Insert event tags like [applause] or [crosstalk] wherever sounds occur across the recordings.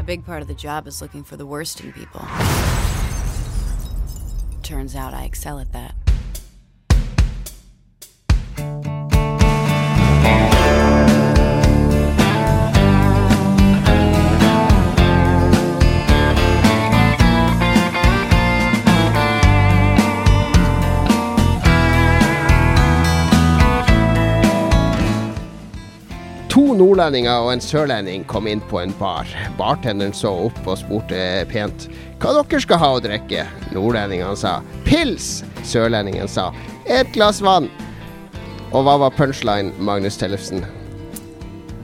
A big part of the job is looking for the worst in people. Turns out I excel at that. Nordlendinger og en sørlending kom inn på en bar. Bartenderen så opp og spurte pent hva dere skal ha å drikke. Nordlendingene sa pils. Sørlendingen sa et glass vann. Og hva var punchline, Magnus Tellefsen?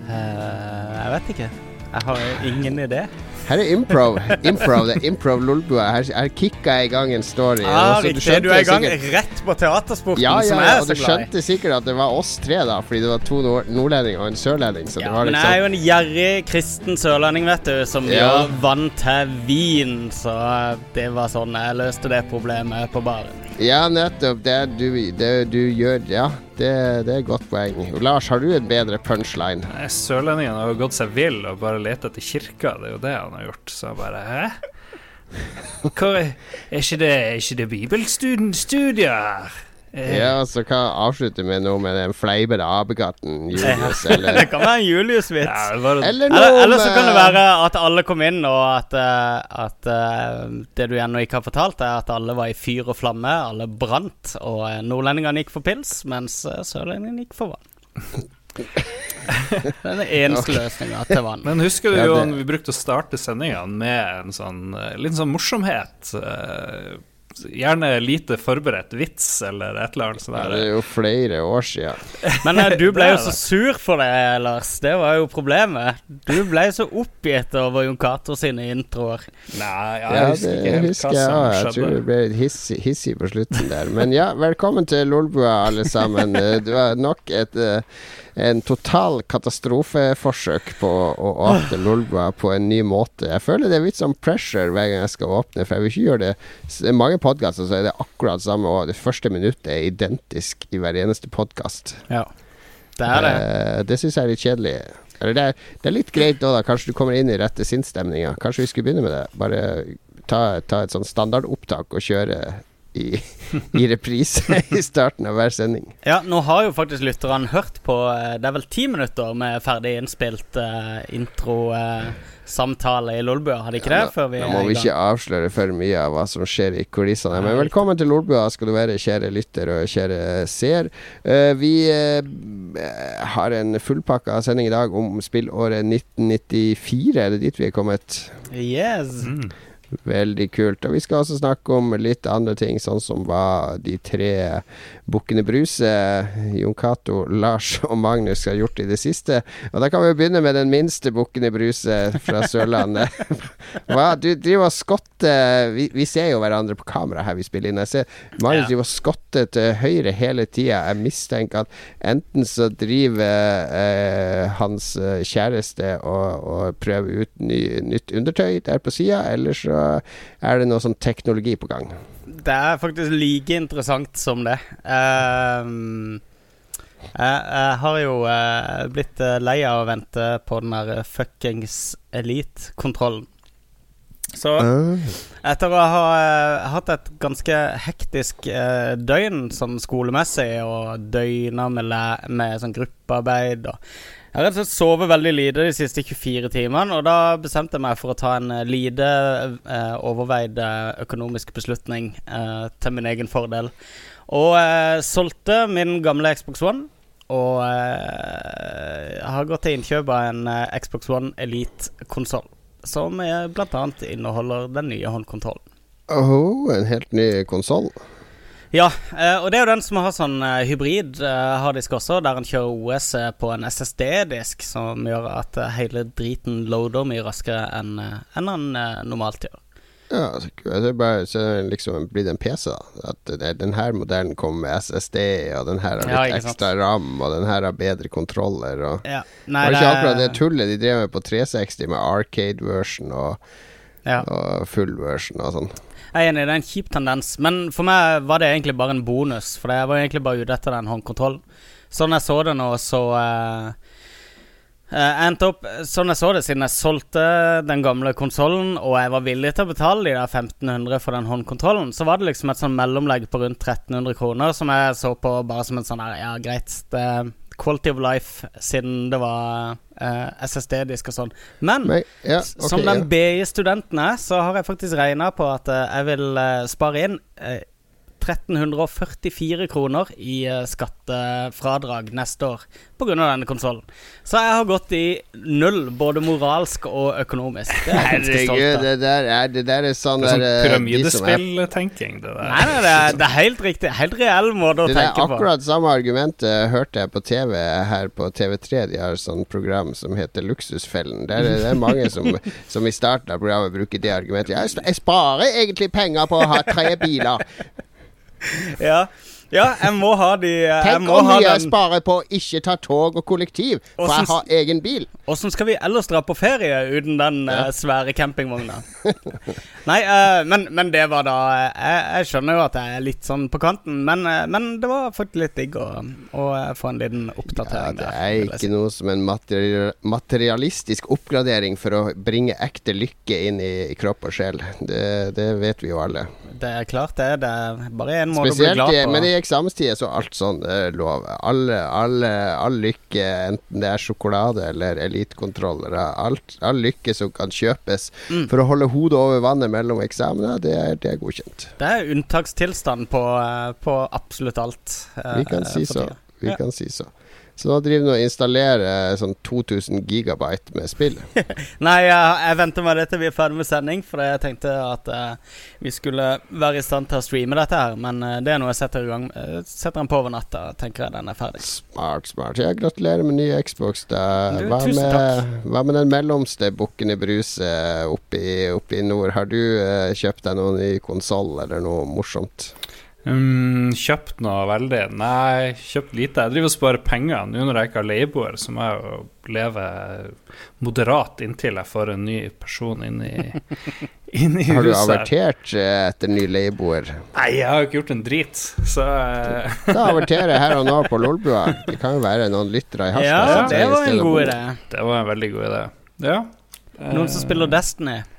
Uh, jeg vet ikke. Jeg har ingen idé. Her er improv. Improv, det er improv Lolbua. Her, her kicka jeg i gang en story. Ah, Så riktig. skjønte Du er i gang sikkert- rett på teatersporten, Ja, ja, som jeg er så du glad i. skjønte sikkert at det var oss tre, da, fordi det var to nord nordlendinger og en sørlending. Så det Ja, liksom... men liksom jeg er jo en gjerrig kristen sørlending, vet du, som Ja. gjør vann til vin. Så det var sånn jeg løste det problemet på baren. Ja, nettopp. Det du, det du gjør Ja, det, det er et godt poeng. Lars, har du en bedre punchline? Nei, Sørlendingen har jo gått seg vill og bare lett etter kirka. Det er jo det han har gjort. Så jeg bare Hæ? Hva, er, ikke det, er ikke det bibelstudier her? Eh, Ja, så kan jeg avslutte med noe med den fleipete apekatten Julius, eller [laughs] Det kan være en Julius-vits. ja, Eller Eller, eller så kan det være at alle kom inn, og at, eh, at eh, det du ennå ikke har fortalt, er at alle var i fyr og flamme, alle brant, og eh, nordlendingene gikk for pils, mens uh, sørlendingene gikk for vann. [laughs] Det er den eneste løsninga til vann. Men husker du Ja, jo det- når vi brukte å starte sendinga med en sånn litt liten sånn morsomhet? eh, Gjerne lite forberedt vits eller et eller annet sånt. Ja, der. det er jo flere år siden. Men nei, du [laughs] ble jo så sur for det, Lars. Det var jo problemet. Du ble så oppgitt over Jon Cato sine introer. Nei, ja, jeg husker ikke helt husker hva som skjedde Jeg tror det ble litt hissig, hissig på slutten der. Men ja, velkommen til Lolbua, alle sammen. Du Det var nok et eh, en total katastrofeforsøk på å åpne Lolbua på en ny måte. Jeg føler det er litt sånn pressure hver gang jeg skal åpne, for jeg vil ikke gjøre det I Mange podkaster så er det akkurat samme, og det første minuttet er identisk i hver eneste podkast. Ja. Det er det. Eh, det syns jeg er litt kjedelig. Eller det er, det er litt greit da, da. Kanskje du kommer inn i rette sinnsstemninga. Kanskje vi skulle begynne med det. Bare ta, ta et sånn standardopptak og kjøre i, i reprise [laughs] i starten av hver sending. Ja, nå har jo faktisk lytterne hørt på eh, Det er vel ti minutter med ferdig innspilt uh, introsamtale i Lolbua, har de ikke det? Nå før vi nå må vi ikke avsløre for mye av hva som skjer i kulissene. Men velkommen til Lolbua skal du være, kjære lytter og kjære seer. Uh, vi eh, har en fullpakka sending i dag om spillåret 1994. Er det dit vi er kommet? Yes. Mm. Veldig kult. Og vi skal også snakke om litt andre ting, sånn som hva de tre bukkene Bruse, Jon Cato, Lars og Magnus har gjort i det siste. Og da kan vi begynne med den minste Bukkene Bruse fra Sørlandet. [laughs] hva, du driver og skotter vi, vi ser jo hverandre på kamera her vi spiller inn. Jeg ser Magnus Ja. driver og skotter til høyre hele tida. Jeg mistenker at enten så driver eh, hans eh, kjæreste og, og prøver ut ny, nytt undertøy der på sida, eller så er det noe sånn teknologi på gang. Det er faktisk like interessant som det. Um, jeg, jeg har jo uh, blitt eh, lei av å vente på den der fuckings elite-kontrollen. Så etter å ha uh, hatt et ganske hektisk uh, døgn sånn skolemessig, og døgna med, med sånn gruppearbeid og Jeg har rett og slett sovet veldig lite de siste 24 timene, og da bestemte jeg meg for å ta en eh, lite eh, overveid eh, økonomisk beslutning eh, til min egen fordel. Og eh, solgte min gamle Xbox One. Og eh, har gått til innkjøp av en Xbox One Elite-konsoll. Som bl.a. inneholder den nye håndkontrollen. Oh, en helt ny konsoll. Ja, eh, og det er jo den som har sånn eh, hybrid eh, harddisk også, der en kjører OS på en SSD-disk, som gjør at hele driten loader mye raskere enn en han normalt gjør. Ja, så kult. det er bare så det liksom blitt en PC, da. At det, den her modellen kommer med SSD, og den her har litt ja, ekstra ram, og den her har bedre kontroller, og Ja, Var det ikke akkurat det tullet de drev med på 360 med arcade version og, Ja. og full version og sånn? Jeg er enig, det er en kjip tendens, men for meg var det egentlig bare en bonus. For jeg var egentlig bare ute etter den håndkontrollen. Sånn jeg så det nå, så eh, Eh, Jeg endte opp, sånn jeg så det, siden jeg solgte den gamle konsollen, og jeg var villig til å betale de der 1500 for den håndkontrollen, så var det liksom et sånn mellomlegg på rundt 1300 kroner som jeg så på bare som en sånn her, ja, greit, det quality of life, siden det var uh, SSD-disk og sånn. Men Men, ja, okay, Som den ja. BI-studenten er, så har jeg faktisk regna på at uh, jeg vil eh, spare inn eh, 1344 kroner i eh, skattefradrag neste år pga. denne konsollen. Så jeg har gått i null, både moralsk og økonomisk. Det er Herregud, det der er, det der er sånn Det er sånn eh, de pyramidespilltenking, det der. Nei, nei, det er, det er helt riktig. Helt reell måte å Det er tenke på. akkurat samme argumentet hørte jeg på TV her på TV3. De har sånn program som heter Luksusfellen. Det er, det er mange som, [laughs] som i starten av programmet bruker det argumentet. Jeg sparer egentlig penger på å ha tre biler. Ja. Ja, jeg må ha de Jeg Tenk må hvor ha mye jeg sparer på å ikke ta tog og kollektiv, for Og jeg har egen bil. Åssen skal vi ellers dra på ferie uten den eh, svære campingvogna? [laughs] Nei, eh, men, men det var da eh, jeg, jeg skjønner jo at jeg er litt sånn på kanten, men, eh, men det var faktisk litt digg å, å eh, få en liten Ja, oppdatering det der. er vil jeg ikke noe som en materi materialistisk oppgradering for å bringe ekte lykke inn i kropp og sjel. Det, det vet vi jo alle. Det er klart det. Det er bare én måte å bli Spesielt glad i, på. men i eksamenstid er så alt sånn uh, lov. Alle, alle, all lykke, enten det er sjokolade eller elitekontroller, alt, all lykke som kan kjøpes Mm. for å holde hodet over vannet mellom eksamener, det det er godkjent. Det er unntakstilstand på, eh, på absolutt alt. Uh, Vi kan si så. Vi Ja. kan si så. Så nå driver du og installerer sånn 2000 gigabyte med spill. [laughs] Nei, jeg, jeg venter med det til vi er ferdig med sending, for jeg tenkte at uh, vi skulle være i stand til å streame dette her. Men uh, det er noe jeg setter i gang uh, Setter den på over natta, tenker jeg den er ferdig. Smart, smart. Ja, gratulerer med ny Xbox. Da. Du, Hva, med, hva med den mellomste bukken i bruset oppe i, nord? Har du eh, kjøpt deg noen ny konsoll eller noe morsomt? Mm, kjøpt noe veldig? Nei, kjøpt lite. Jeg driver og sparer penger. Nå når jeg ikke har leieboer, så må jeg jo leve moderat inntil jeg får en ny person inn i, [laughs] inn i Har du huset. avertert eh, etter ny leieboer? Nei, jeg har jo ikke gjort en drit, så eh, Da averterer jeg her og nå [laughs] på Lolbua. Det kan jo være noen lyttere i Harstad. Ja, det var en god idé. det var en veldig god idé. Ja. Noen som spiller Destiny, eh,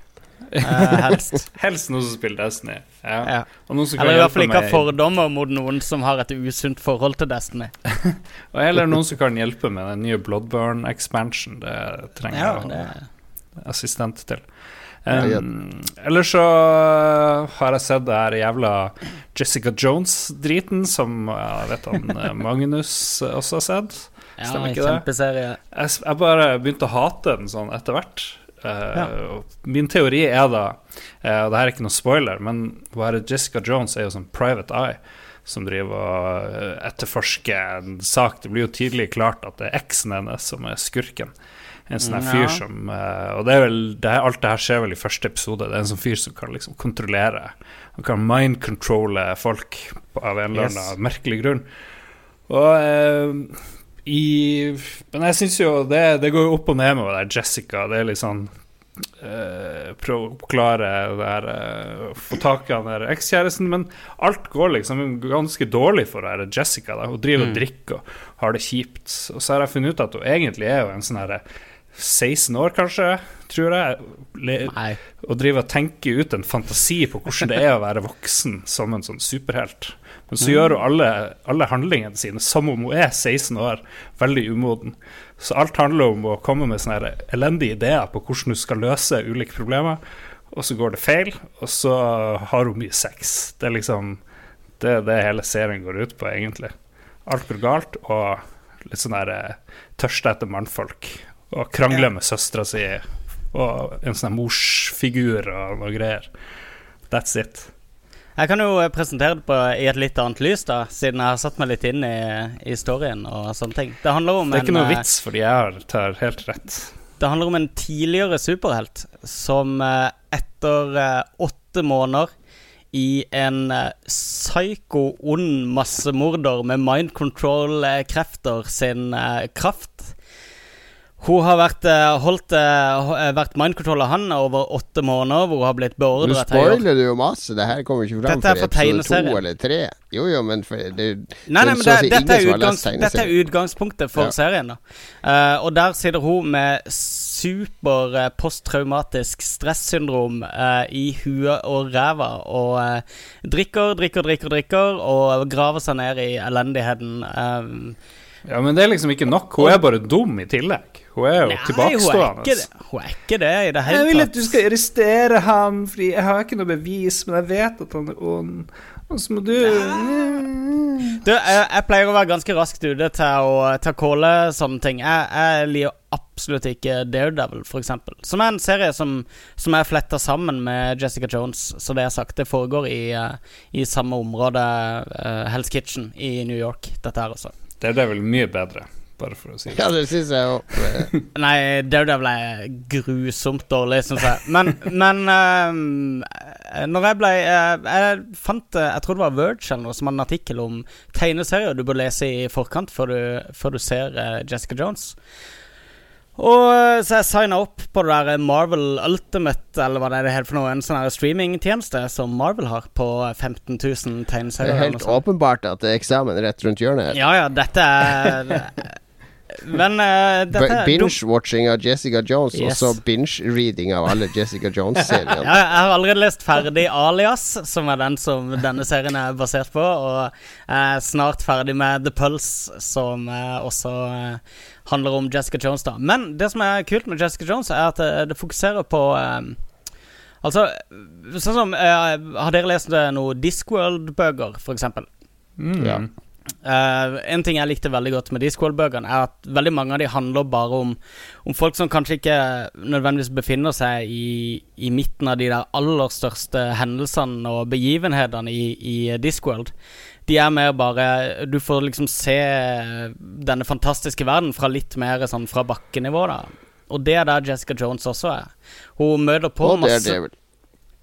[laughs] helst. Helst noen som spiller Destiny. Ja. Ja. Og som Eller i hvert fall ikke ha fordommer mot noen som har et usunt forhold til Destiny. [laughs] Og Eller noen som kan hjelpe med den nye Bloodburn expansion. Det trenger Ja, jeg det, assistent til. Um, Ellers så har jeg sett det her jævla Jessica Jones-driten, som jeg vet han eh, [laughs] Magnus også har sett. ja, Stemmer ikke det? Jeg, jeg bare begynte å hate den sånn etter hvert. Eh, Ja. Min teori er da, eh, og det her er ikke noe spoiler, men Jessica Jones er jo sånn private eye som driver og eh, etterforsker en sak. Det blir jo tydelig klart at det er eksen hennes som er skurken. En sånn her Ja. fyr som eh, Og det er vel det her, Alt det her skjer vel i første episode. Det er en sånn fyr som kan liksom kontrollere Han kan mind-controlle folk av en eller annen Yes. merkelig grunn. Og eh, i Men jeg syns jo det, det går jo opp og ned med det der Jessica. Det er litt sånn eh, Prøve å oppklare det her eh, Få tak i han der ekskjæresten. Men alt går liksom ganske dårlig for her Jessica. Da. Hun driver og Mm. drikker og har det kjipt. Og så har jeg funnet ut at hun egentlig er jo en sånn herre 16 år, kanskje, tror jeg. Le Nei. og driver og tenker ut en fantasi på hvordan det er å være voksen som en sånn superhelt. Men så gjør hun alle, alle handlingene sine som om hun er 16 år, veldig umoden. Så alt handler om å komme med sånne elendige ideer på hvordan du skal løse ulike problemer, og så går det feil, og så har hun mye sex. Det er liksom det er det hele serien går ut på, egentlig. Alt går galt, og litt sånn der eh, tørste etter mannfolk. Og krangler med søstera si, og en sånn morsfigur og noe greier. That's it. Jeg kan jo eh, presentere det på, i et litt annet lys, da siden jeg har satt meg litt inn i, i storyen og sånne ting. Det handler om Det er ikke en, noe eh, vits, fordi jeg tar helt rett. Det handler om en tidligere superhelt som eh, etter åtte måneder i en psyko, ond massemorder med mind control-krefter sin kraft Hun har vært, eh, holdt, eh, vært mindcontroller han over åtte måneder, hvor hun har blitt beordret til å gjøre spoiler du jo masse. Det her kommer ikke fram Dette er for episode to eller tre. Jo, jo, men for, det, Nei, nei, men å det, dette, er utgangs, dette er utgangspunktet for Ja. serien. da uh, Og der sitter hun med super uh, posttraumatisk stressyndrom uh, i huet og ræva og uh, drikker, drikker, drikker, drikker og graver seg ned i elendigheten. Ja, Men det er liksom ikke nok. Hun er bare dum i tillegg. Hun er jo Nei, hun er ikke det. Er det hele tatt. Jeg vil at du skal arrestere ham, fordi jeg har ikke noe bevis, men jeg vet at han er ond. Og så må du Du, jeg, jeg pleier å være ganske raskt ute til å, til å calle sånne ting. Jeg, jeg liker absolutt ikke Daredevil, f.eks. Som er en serie som, som er fletta sammen med Jessica Jones. Så det jeg har sagt, det foregår i, eh, i samme område, uh, Hell's Kitchen i New York, dette her også. Daredevil er mye bedre, bare for å si det. Ja, det syns jeg òg. [laughs] Nei, Daredevil er grusomt dårlig, syns jeg. Men, men eh, når jeg ble uh, Jeg fant eh, Jeg tror det var Verge eller noe som hadde en artikkel om tegneserier du bør lese i forkant før du, før du ser uh, Jessica Jones. Og eh, Så jeg signa opp på det der Marvel Ultimate, eller hva det er det heter for noe, en sånn streamingtjeneste som Marvel har, på 15 000 Det er helt åpenbart at det er eksamen rett rundt hjørnet. her. Ja ja, dette er [laughs] Men uh, dette Binge-watching av Jessica Jones, Yes. og så binge-reading av alle Jessica Jones-seriene. [laughs] Ja, jeg har allerede lest ferdig Alias, som er den som denne serien er basert på. Og er snart ferdig med The Pulse, som eh, også eh, handler om Jessica Jones. da Men det som er kult med Jessica Jones, er at det, det fokuserer på eh, Altså, sånn som uh, Har dere lest noe Discworld-bøker, eksempel? Mm. Ja. Eh, en ting jeg likte veldig godt med Discworld-bøkene, er at veldig mange av de handler bare om, om folk som kanskje ikke nødvendigvis befinner seg i, i midten av de der aller største hendelsene og begivenhetene i, i Discworld. De er mer bare Du får liksom se denne fantastiske verden fra litt mer sånn fra bakkenivå, da. Og det er der Jessica Jones også er. Hun møter på Og masse Daredevil.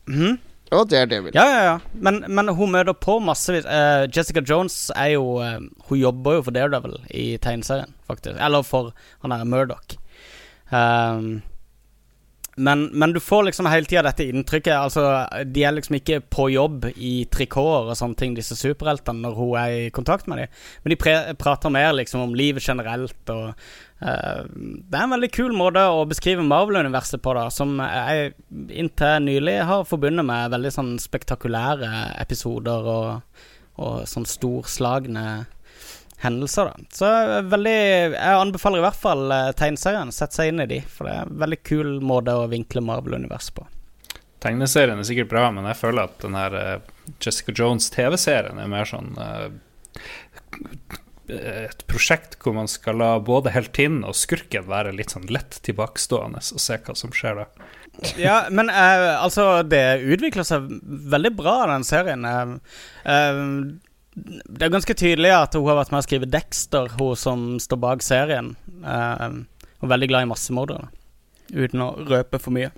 Mhm. Og Daredevil. Ja, ja, ja. Men, men hun møter på massevis. Uh, Jessica Jones er jo uh, Hun jobber jo for Daredevil i tegneserien, faktisk. Eller for han derre Murdoch. Um, men, men du får liksom hele tida dette inntrykket. Altså, de er liksom ikke på jobb i trikoter og sånne ting, disse superheltene, når hun er i kontakt med dem. Men de prater mer liksom om livet generelt, og uh, Det er en veldig kul måte å beskrive Marvel-universet på, da, som jeg inntil nylig har forbundet med veldig sånn spektakulære episoder og, og sånn storslagne hendelser, da. Så eh, veldig Jeg anbefaler i hvert fall eh, tegneserien. Sett seg inn i de, for det er en veldig kul måte å vinkle Marvel-universet på. Tegneserien er sikkert bra, men jeg føler at den her eh, Jessica Jones TV-serien er mer sånn et prosjekt hvor man skal la både heltinnen og skurken være litt sånn lett tilbakestående og se hva som skjer da. Ja, men eh, altså Det utvikler seg veldig bra, den serien. Eh, det er ganske tydelig at hun har vært med å skrive Dexter, hun som står bak serien. Eh, og veldig glad i massemordere, uten å røpe for mye.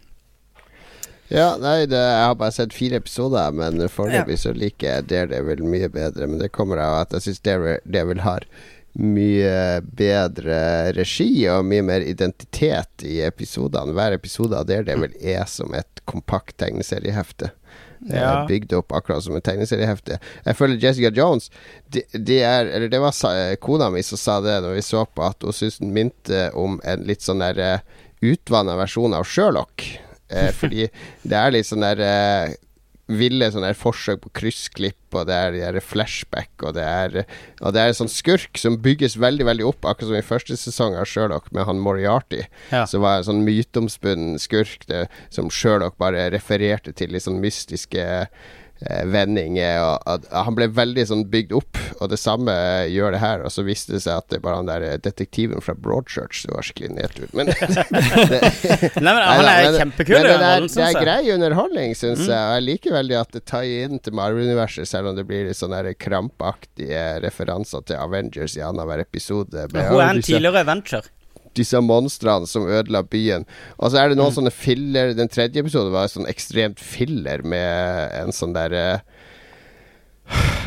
Ja, nei, det, jeg har bare sett fire episoder, men foreløpig så liker jeg Daredevil mye bedre. Men det kommer av at jeg syns Daredevil har mye bedre regi og mye mer identitet i episodene. Hver episode av Daredevil er som et kompakt tegneseriehefte. Eh, Ja. Bygd opp akkurat som et tegneseriehefte. Jeg føler Jessica Jones de, de er, Eller det var kona mi som sa det når vi så på, at hun syntes den minte om en litt sånn der uh, utvanna versjon av Sherlock. Eh, fordi [laughs] det er litt sånn der eh, ville sånne her forsøk på kryssklipp, og det er de der flashback, og det er Og det er en sånn skurk som bygges veldig, veldig opp, akkurat som i første sesong av Sherlock med han Moriarty. Ja. Som var en sånn myteomspunnen skurk det, som Sherlock bare refererte til i sånn mystiske eh, at, han ble veldig sånn bygd opp, og det samme gjør det her. Og så viste det seg at det bare han der eh, detektiven fra Broadchurch som var skikkelig nedtur. Men [laughs] Nei, men Han er kjempekul. Men men, det, er, det er grei underholdning, syns Mm. jeg. Og jeg liker veldig at det tar inn til Marvel-universet, selv om det blir litt sånne krampaktige referanser til Avengers i annenhver episode. Hun er en tidligere adventure. Disse monstrene som ødela byen. Og så er det noen Mm. sånne filler Den tredje episoden var sånn ekstremt filler med en sånn der eh,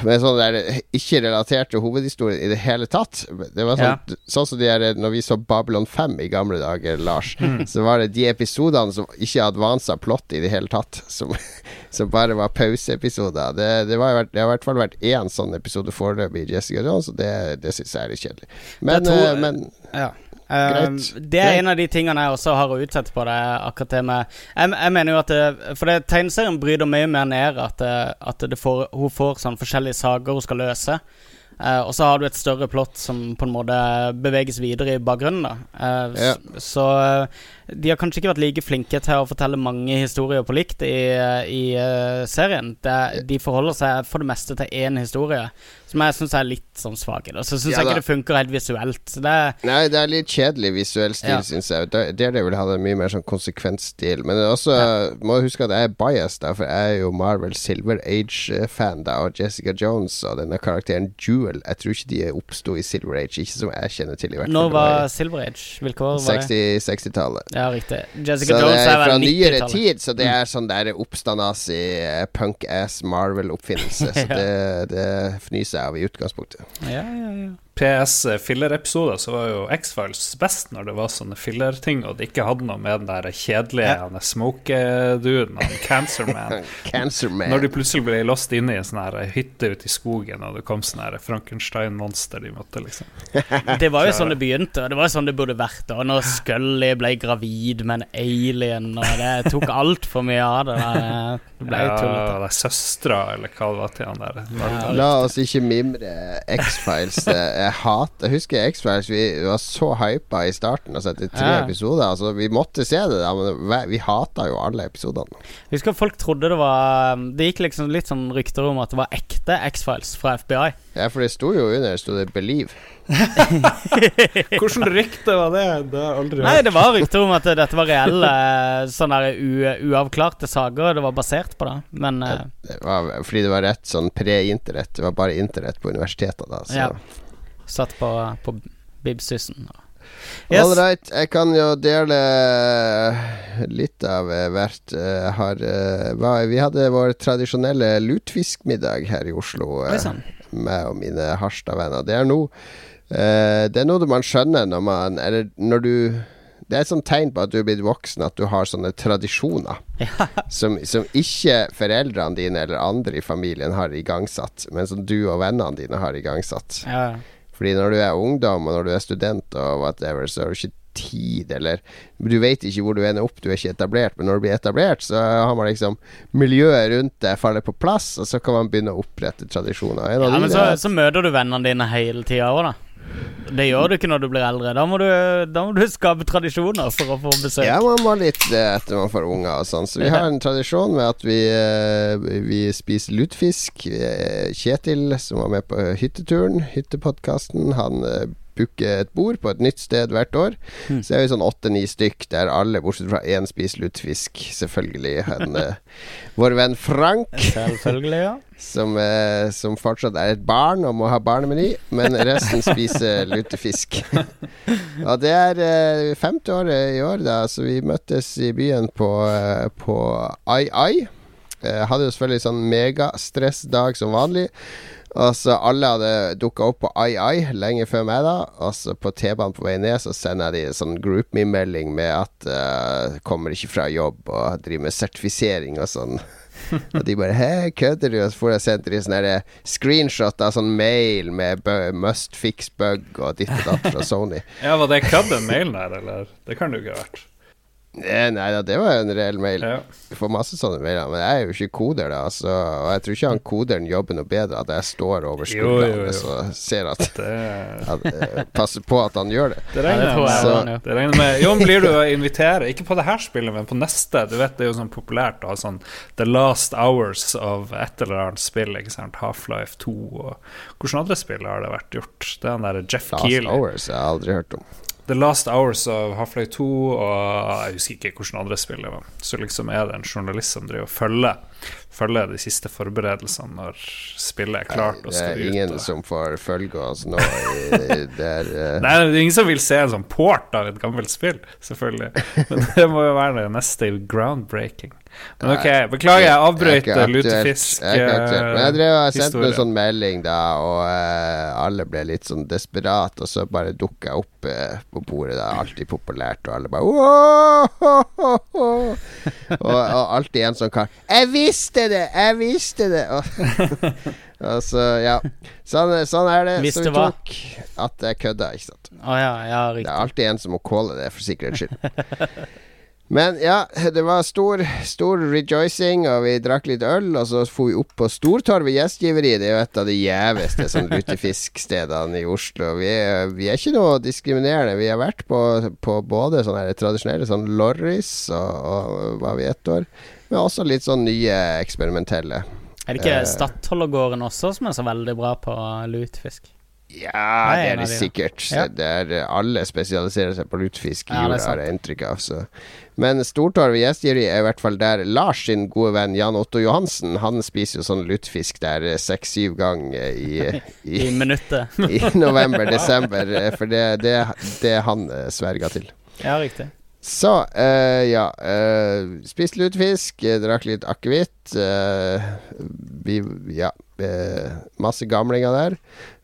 med sånn der ikke relatert til hovedhistorien i det hele tatt. Det var sånn, sånn som de her, Når vi så Babylon 5 i gamle dager, Lars, så var det de episodene som ikke advansa plott i det hele tatt, som, [laughs] som bare var pauseepisoder. Det, det, var, det har i hvert fall vært én sånn episode foreløpig i Jessica Jones, og det, det syns jeg er litt kjedelig. Men, tror- eh, men Ja. Um, det er en av de tingene jeg også har å utsette på det. Akkurat det med Jeg, jeg mener jo at det, For det, tegneserien bryter mye mer ned at, det, at det får, hun får sånn forskjellige saker hun skal løse. Uh, og så har du et større plott som på en måte beveges videre i bakgrunnen. da uh, Ja. Så eh, de har kanskje ikke vært like flinke til å fortelle mange historier på likt i, i uh, serien. Det, de forholder seg for det meste til én historie, som jeg syns er litt sånn svak. Og så syns Ja jeg ikke det funker helt visuelt. Så det Nei, det er litt kjedelig visuell stil, Ja. syns jeg. Daredevil hadde mye mer sånn konsekvensstil. Men også ja. må huske at jeg er biased, da, for jeg er jo Marvel Silver Age-fan da, og Jessica Jones og denne karakteren Jewel. Jeg tror ikke de oppsto i Silver Age, ikke som jeg kjenner til, i hvert fall. Når var var Silver Age-vilkår? 60-tallet. 60 60-tallet. Ja, riktig. Jessica så Jones er er fra vel nyere 90-tallet. tid, så det er sånn der oppstandasig eh, punk-ass Marvel-oppfinnelse. [laughs] Så det, det fnyser jeg av i utgangspunktet. Ja, ja, ja. PS fillerepisoder så var jo X-Files best når det var sånne filler-ting, og det ikke hadde noe med den der kjedelige ja. smoke-duden, han Cancer Man. [laughs] Cancer Man. Når de plutselig ble låst inne i en sånn her hytte ute i skogen, og det kom sånn her Frankenstein-monster de måtte liksom Det var jo [laughs] sånn det begynte, og det var jo sånn det burde vært. Og når Scully ble gravid med en alien, og det tok altfor mye av det. der. Det ble jo Ja, tullete. er søstera, eller hva det var til han der. Ja. La oss ikke mimre X-Files. Jeg hat Jeg husker X-Files. Vi var så hypa i starten, altså etter tre Ja. episoder. Altså, vi måtte se det, da, men vi- hata jo alle episodene. Jeg husker folk trodde det var Det gikk liksom litt sånn rykter om at det var ekte X-Files fra FBI. Ja, for det sto jo under sto det 'Believe'. [laughs] Hvordan rykte var det? Det har jeg aldri Nei, det var rykter om at dette var reelle sånne der u uavklarte saker. Det var basert på det, men eh, Det var, fordi det var rett sånn pre-internett. Det var bare internett på universitetet da. Så. Ja. Satt på, på Bibsusen. Yes. All right, jeg kan jo dele litt av hvert. Jeg har, eh, vi hadde vår tradisjonelle lutfiskmiddag her i Oslo. eh, meg og mine Harstad-venner. Det er noe eh, Det er noe man skjønner når man Eller når du Det er et sånt tegn på at du er blitt voksen, at du har sånne tradisjoner [laughs] som, som ikke foreldrene dine eller andre i familien har igangsatt, men som du og vennene dine har igangsatt. Ja. Fordi når du er ungdom, og når du er student og whatever, så har du ikke tid, eller Du vet ikke hvor du ender opp, du er ikke etablert, men når du blir etablert, så har man liksom Miljøet rundt deg faller på plass, og så kan man begynne å opprette tradisjoner. Ja, men så, så møter du vennene dine hele tida òg, da. Det gjør du ikke når du blir eldre. Da må du, da må du skape tradisjoner for å få besøk. Ja, man må litt det etter man får unger og sånn. Så vi har en tradisjon med at vi, eh, vi spiser lutefisk. Er Kjetil, som var med på hytteturen, hyttepodkasten, han booker et bord på et nytt sted hvert år. Mm. Så er vi sånn åtte-ni stykk der alle, bortsett fra én, spiser lutefisk. Selvfølgelig. Han, [laughs] eh, vår venn Frank, Selvfølgelig, ja. som, eh, som fortsatt er et barn og må ha barnemeny, men resten spiser [laughs] lutefisk. Og det er eh, femte året i år, da, så vi møttes i byen på, eh, på Ai Ai. Eh, hadde jo selvfølgelig sånn megastressdag som vanlig. Og så alle hadde dukka opp på Ai Ai lenge før meg, da. Og så på T-banen på vei ned så sender jeg de en sånn GroupMe-melding med at uh, kommer ikke fra jobb og driver med sertifisering og sånn. [laughs] Og de bare 'hæ, kødder du?' Og så får jeg sendt de sånne der screenshot av sånn mail med must fix bug og ditt og datt fra [laughs] Sony. Ja, Var det kødd, den mailen her, eller? Det kan det jo ikke ha vært. Nei da, det var en reell mail. Ja. Du får masse sånne mailer, men jeg er jo ikke koder, da. Så, og jeg tror ikke han koderen jobber noe bedre at jeg står over skuldrene og ser at, Det, at eh, Passer på at han gjør det. det Ja, det regner tror jeg Så- ja. Det regner med Jon, blir du å invitere, ikke på det her spillet, men på neste? Du vet det er jo sånn populært å ha sånn The Last Hours of et eller annet spill, ikke sant? Half-Life 2 og Hvilke andre spill har det vært gjort? Det er han derre Jeff Last Keeley. Hours jeg har aldri hørt om. The Last Hours av Half-Life 2 og jeg husker ikke hvordan andre spill det var. Så liksom er det en journalist som driver og følger Følger de siste forberedelsene når spillet er klart Nei, Det er ingen og- som får følge oss nå. Det er [laughs] eh, Nei, det er ingen som vil se en sånn port av et gammelt spill, selvfølgelig. Men det må jo være det neste groundbreaking. Men ok, beklager, jeg avbrøt lutefisk. Det ikke aktuelt. Men jeg drev og sendte en sånn melding da, og uh, alle ble litt sånn desperat, og så bare dukka jeg opp uh, på bordet. Det er alltid populært, og alle bare [laughs] og, og alltid en sånn kar 'Jeg visste det! Jeg visste det!' Og, [laughs] og så, ja. Sånn, sånn er det. Visste så vi hva? tok at jeg kødda, ikke sant. Oh, ja, ja, Det er alltid en som må calle det, for sikkerhets skyld. [laughs] Men ja, det var stor, stor rejoicing, og vi drakk litt øl. Og så for vi opp på Stortorvet gjestgiveri. Det er jo et av de gjeveste sånn lutefiskstedene i Oslo. Vi er, vi er ikke noe diskriminerende. Vi har vært på, på både sånne tradisjonelle sånn Lorris og, og var vi ett år, men også litt sånn nye eksperimentelle. Er det ikke uh, Stadholdergården også som er så veldig bra på lutefisk? Ja, Nei, det er det de, sikkert. Ja. Er, alle spesialiserer seg på lutefisk i Ja, er har jeg inntrykk av. Så. Men Stortorvet gjestgiveri er i hvert fall der Lars sin gode venn Jan Otto Johansen Han spiser jo sånn lutefisk der seks-syv ganger i, [laughs] I i, minuttet. [laughs] i november-desember. For det, det, det han eh, sverger til. Ja, riktig. Så, uh, ja. Uh, Spist lutefisk, eh, drakk litt akevitt. Uh, vi Ja. Eh, masse gamlinger der.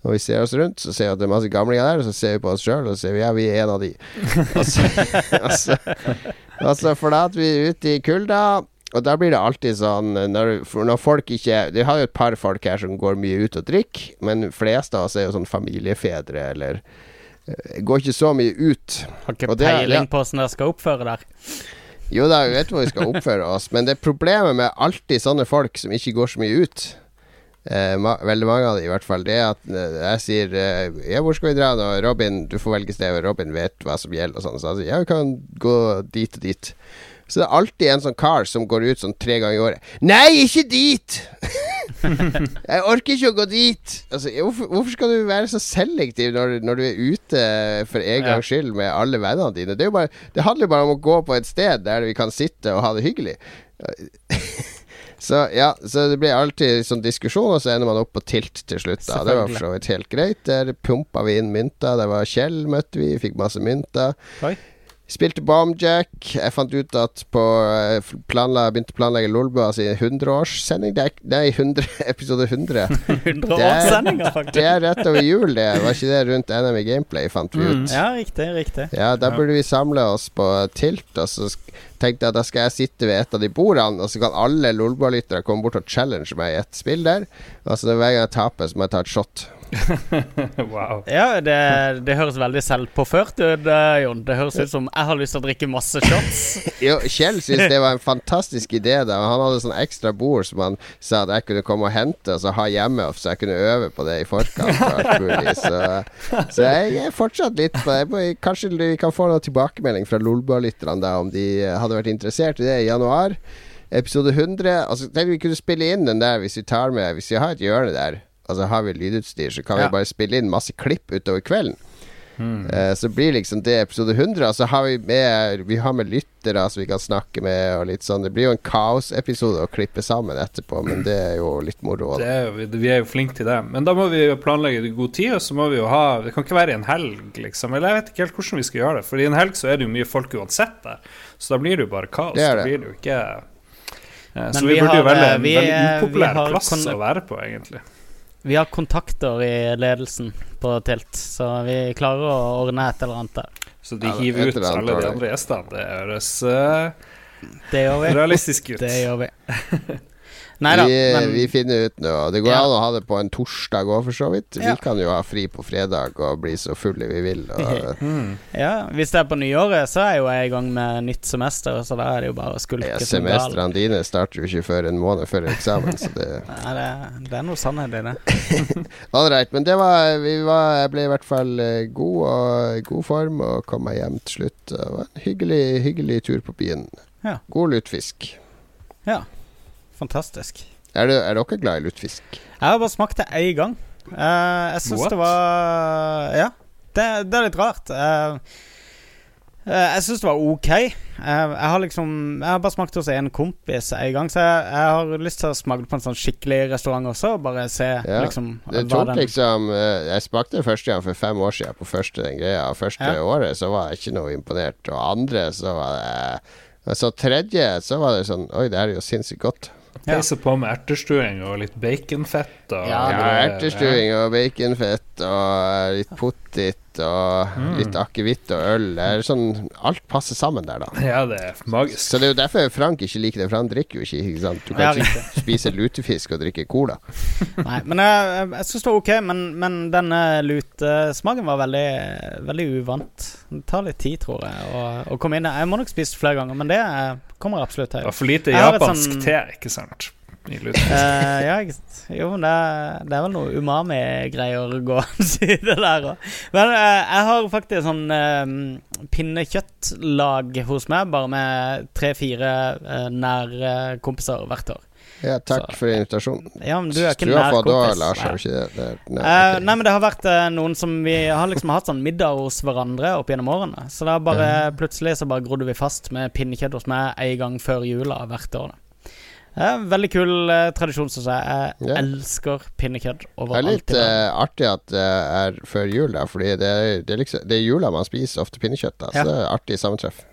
Når vi ser oss rundt, så ser vi at det er masse gamlinger der, og så ser vi på oss sjøl og så ser vi ja, vi er en av de. Og så, [laughs] og så, og så forlater vi ut i kulda. Og da blir det alltid sånn når, når folk ikke Vi har jo et par folk her som går mye ut og drikker, men flest av oss er jo sånn familiefedre eller eh, Går ikke så mye ut. Har ikke det peiling på åssen dere skal oppføre der. Jo da, vi vet hvor vi skal oppføre oss, men det er problemet med alltid sånne folk som ikke går så mye ut, eh, ma veldig mange av dem, i hvert fall, det at eh, jeg sier eh, Ja, hvor skal vi dra nå? Robin, du får velge sted, og Robin vet hva som gjelder, og sånn. Så han sier ja, vi kan gå dit og dit. Så det er alltid en sånn kar som går ut sånn tre ganger i året. Nei, ikke dit! [laughs] jeg orker ikke å gå dit! Altså, hvorfor, hvorfor skal du være så selektiv når, når du er ute for en Ja. gangs skyld med alle vennene dine? Det, bare, det handler jo bare om å gå på et sted der vi kan sitte og ha det hyggelig. Så ja, så det blir alltid sånn diskusjon, og så ender man opp på tilt til slutt. da Det var for så vidt helt greit. Der pumpa vi inn mynter. Det var Kjell, møtte vi, fikk masse mynter. Oi. Spilte Bombjack. Jeg fant ut at på eh, planla, begynte å planlegge Lolbua si 100-årssending. Det er ikke- Nei, 100, [laughs] episode 100. 100 Det er- faktisk. Det er rett over jul, det. Var ikke det rundt NM i Gameplay, fant vi ut. Ja, riktig, riktig. Ja, da burde vi samle oss på tilt, og så tenkte jeg at da skal jeg sitte ved et av de bordene, og så kan alle Lolbua-lyttere komme bort og challenge meg i et spill der. Altså hver gang jeg taper, så må jeg ta et shot. [laughs] wow. Ja, det, det høres veldig selvpåført ut, eh, Jon. Det høres ut som jeg har lyst til å drikke masse shots. [laughs] Jo, Kjell syntes det var en fantastisk idé. da Han hadde sånn ekstra bord som han sa at jeg kunne komme og hente og så ha hjemme, så jeg kunne øve på det i forkant. Mulig Så, så jeg er fortsatt litt på det. Kanskje vi kan få noen tilbakemelding fra Lolbua-lytterne om de eh, hadde vært interessert i det i januar. Episode 100. Altså, tenk vi kunne spille inn den der hvis vi tar med Hvis vi har et hjørne der, og så har vi lydutstyr, så kan Ja. vi bare spille inn masse klipp utover kvelden. Hmm. Uh, så blir liksom det episode 100. Og så har vi med Vi har med lyttere som vi kan snakke med, og litt sånn. Det blir jo en kaosepisode å klippe sammen etterpå, men det er jo litt moro. Det er, jo- vi er jo flinke til det. Men da må vi jo planlegge det i god tid, og så må vi jo ha Det kan ikke være i en helg, liksom. Eller jeg vet ikke helt hvordan vi skal gjøre det. For i en helg så er det jo mye folk uansett der. Så da blir det jo bare kaos. Det er Da blir det jo ikke eh, Så vi, vi burde jo har, velge eh, en veldig upopulær plass kon- å være på, egentlig. Vi har kontakter i ledelsen på Tilt, så vi klarer å ordne et eller annet der. Så de Ja, hiver ut alle de andre gjestene. Det høres uh, Det realistisk ut. Det gjør vi. [laughs] Nei da, vi, men vi finner ut nå. Det går Ja. an å ha det på en torsdag òg, for så vidt. Ja. Vi kan jo ha fri på fredag og bli så fulle vi vil. Og, Mm. [laughs] ja, hvis det er på nyåret, så er jo jeg i gang med nytt semester, så da er det jo bare å skulke ja, semestrene dine starter jo ikke før en måned før eksamen, så det [laughs] Nei, det, det er noe sannhet i det. [laughs] Ålreit, men det var, vi var Jeg ble i hvert fall eh, god og i god form og kom meg hjem til slutt. Det var en hyggelig, hyggelig tur på byen. Ja. God lutfisk. Ja, fantastisk. Er, det, er dere glad i lutefisk? Jeg har bare smakt det én gang. Uh, jeg syns det var Ja, det, det er litt rart. Uh, uh, jeg syns det var ok. Eh, jeg har liksom Jeg har bare smakt hos en kompis en gang, så jeg, jeg har lyst til å smake på en sånn skikkelig restaurant også. Bare se Ja, liksom Det tok den- liksom Jeg smakte første gang for fem år siden på første den greia. Første Ja. året så var jeg ikke noe imponert. Og andre så var det så tredje, så var det sånn Oi, det her er jo sinnssykt godt. Ja. Peise på med ertestuing og litt baconfett. Og Ja, Ja. Ertestuing og baconfett og litt pottit og Mm. litt akevitt og øl. Det er sånn Alt passer sammen der, da. [laughs] Ja, det er magisk. Så det er jo derfor Frank ikke liker det, for han drikker jo ikke. ikke sant? Du kan Ja, ikke spise lutefisk og drikke cola. [laughs] Nei, men jeg, jeg syns det var ok, men, men denne lutesmaken var veldig, veldig uvant. Det tar litt tid, tror jeg, å, å komme inn. Jeg må nok spise flere ganger, men det eh, kommer absolutt Det var for lite japansk sånn- te, ikke sant? Eh, ja, ikke sant. Jo, men det, det er vel noe umami-greier gående [laughs] i det der òg. Men uh, jeg har faktisk sånn uh, pinnekjøttlag hos meg, bare med tre-fire uh, nære kompiser hvert år. Ja, takk Så- for invitasjonen. Ja, men du er ikke nærkompis. Lars, Nei. ikke det? det nei, okay. ok. nei, men det har vært noen som vi har liksom hatt sånn middag hos hverandre opp gjennom årene. Så har bare plutselig så bare grodde vi fast med pinnekjøtt hos meg en gang før jula hvert år. da. Eh, veldig kul eh, tradisjon, syns jeg. Jeg Ja. elsker pinnekjøtt Det er litt i verden. eh, artig at det er før jul, da, fordi det er, det er, liksom, det er jula man spiser ofte pinnekjøtt. Da, så det er artig sammentreff.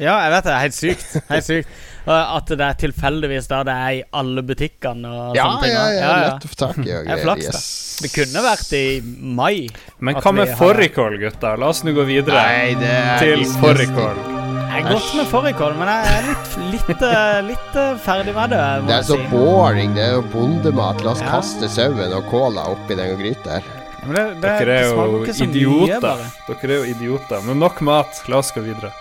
Ja, jeg vet det. Helt sykt. Helt sykt. Og At det er tilfeldigvis der det er i alle butikkene og Ja, sånne ting. ja, ja, lett å få tak i og Det er greier. flaks. Yes. Det kunne vært i mai. Men At hva med vi har- fårikål, gutta? La oss nå gå videre Nei, det er til fårikål. Jeg er godt med fårikål, men jeg er litt, litt, eh, litt eh, ferdig med det. Det er så si. boring. Det er jo bondemat. La oss Ja. kaste sauen og kåla oppi den gryta her. Men det, det, Dere er jo mye, idioter. Dere er jo idioter. Men nok mat. La oss gå videre.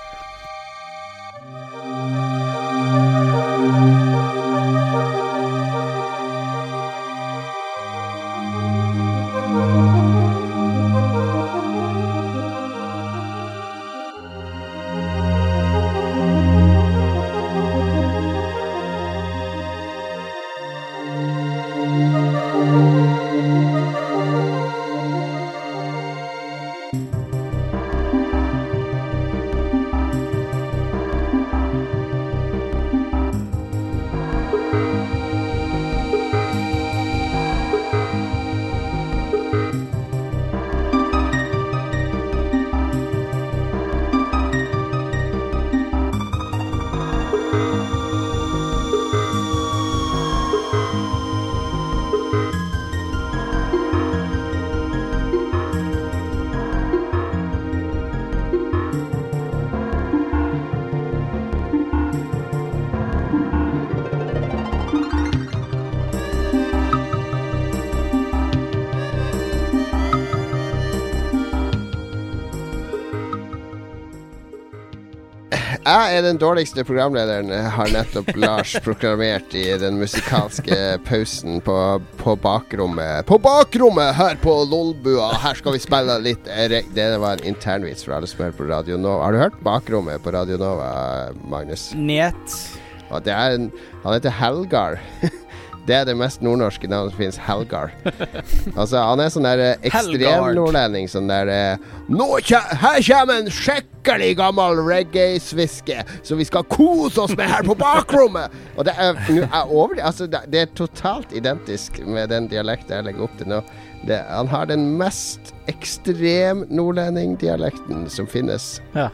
Jeg er den dårligste programlederen, har nettopp [laughs] Lars proklamert i den musikalske pausen på, på bakrommet. På bakrommet her på Lolbua! Her skal vi spille litt Det var en internvits for alle som hører på Radio Nova. Har du hørt Bakrommet på Radio Nova, Magnus? Njet. Og det er en, han heter Helgar. [laughs] Det er det mest nordnorske navnet som finnes. Helgar. [laughs] Altså, han er sånn der eh, ekstremnordlending. Sånn der eh, kje, Her kommer en skikkelig gammel reggae-sviske som vi skal kose oss med her på bakrommet! Og det er, er over, altså, det, det er totalt identisk med den dialekten jeg legger opp til nå. Det, han har den mest ekstrem nordlending-dialekten som finnes. Ja.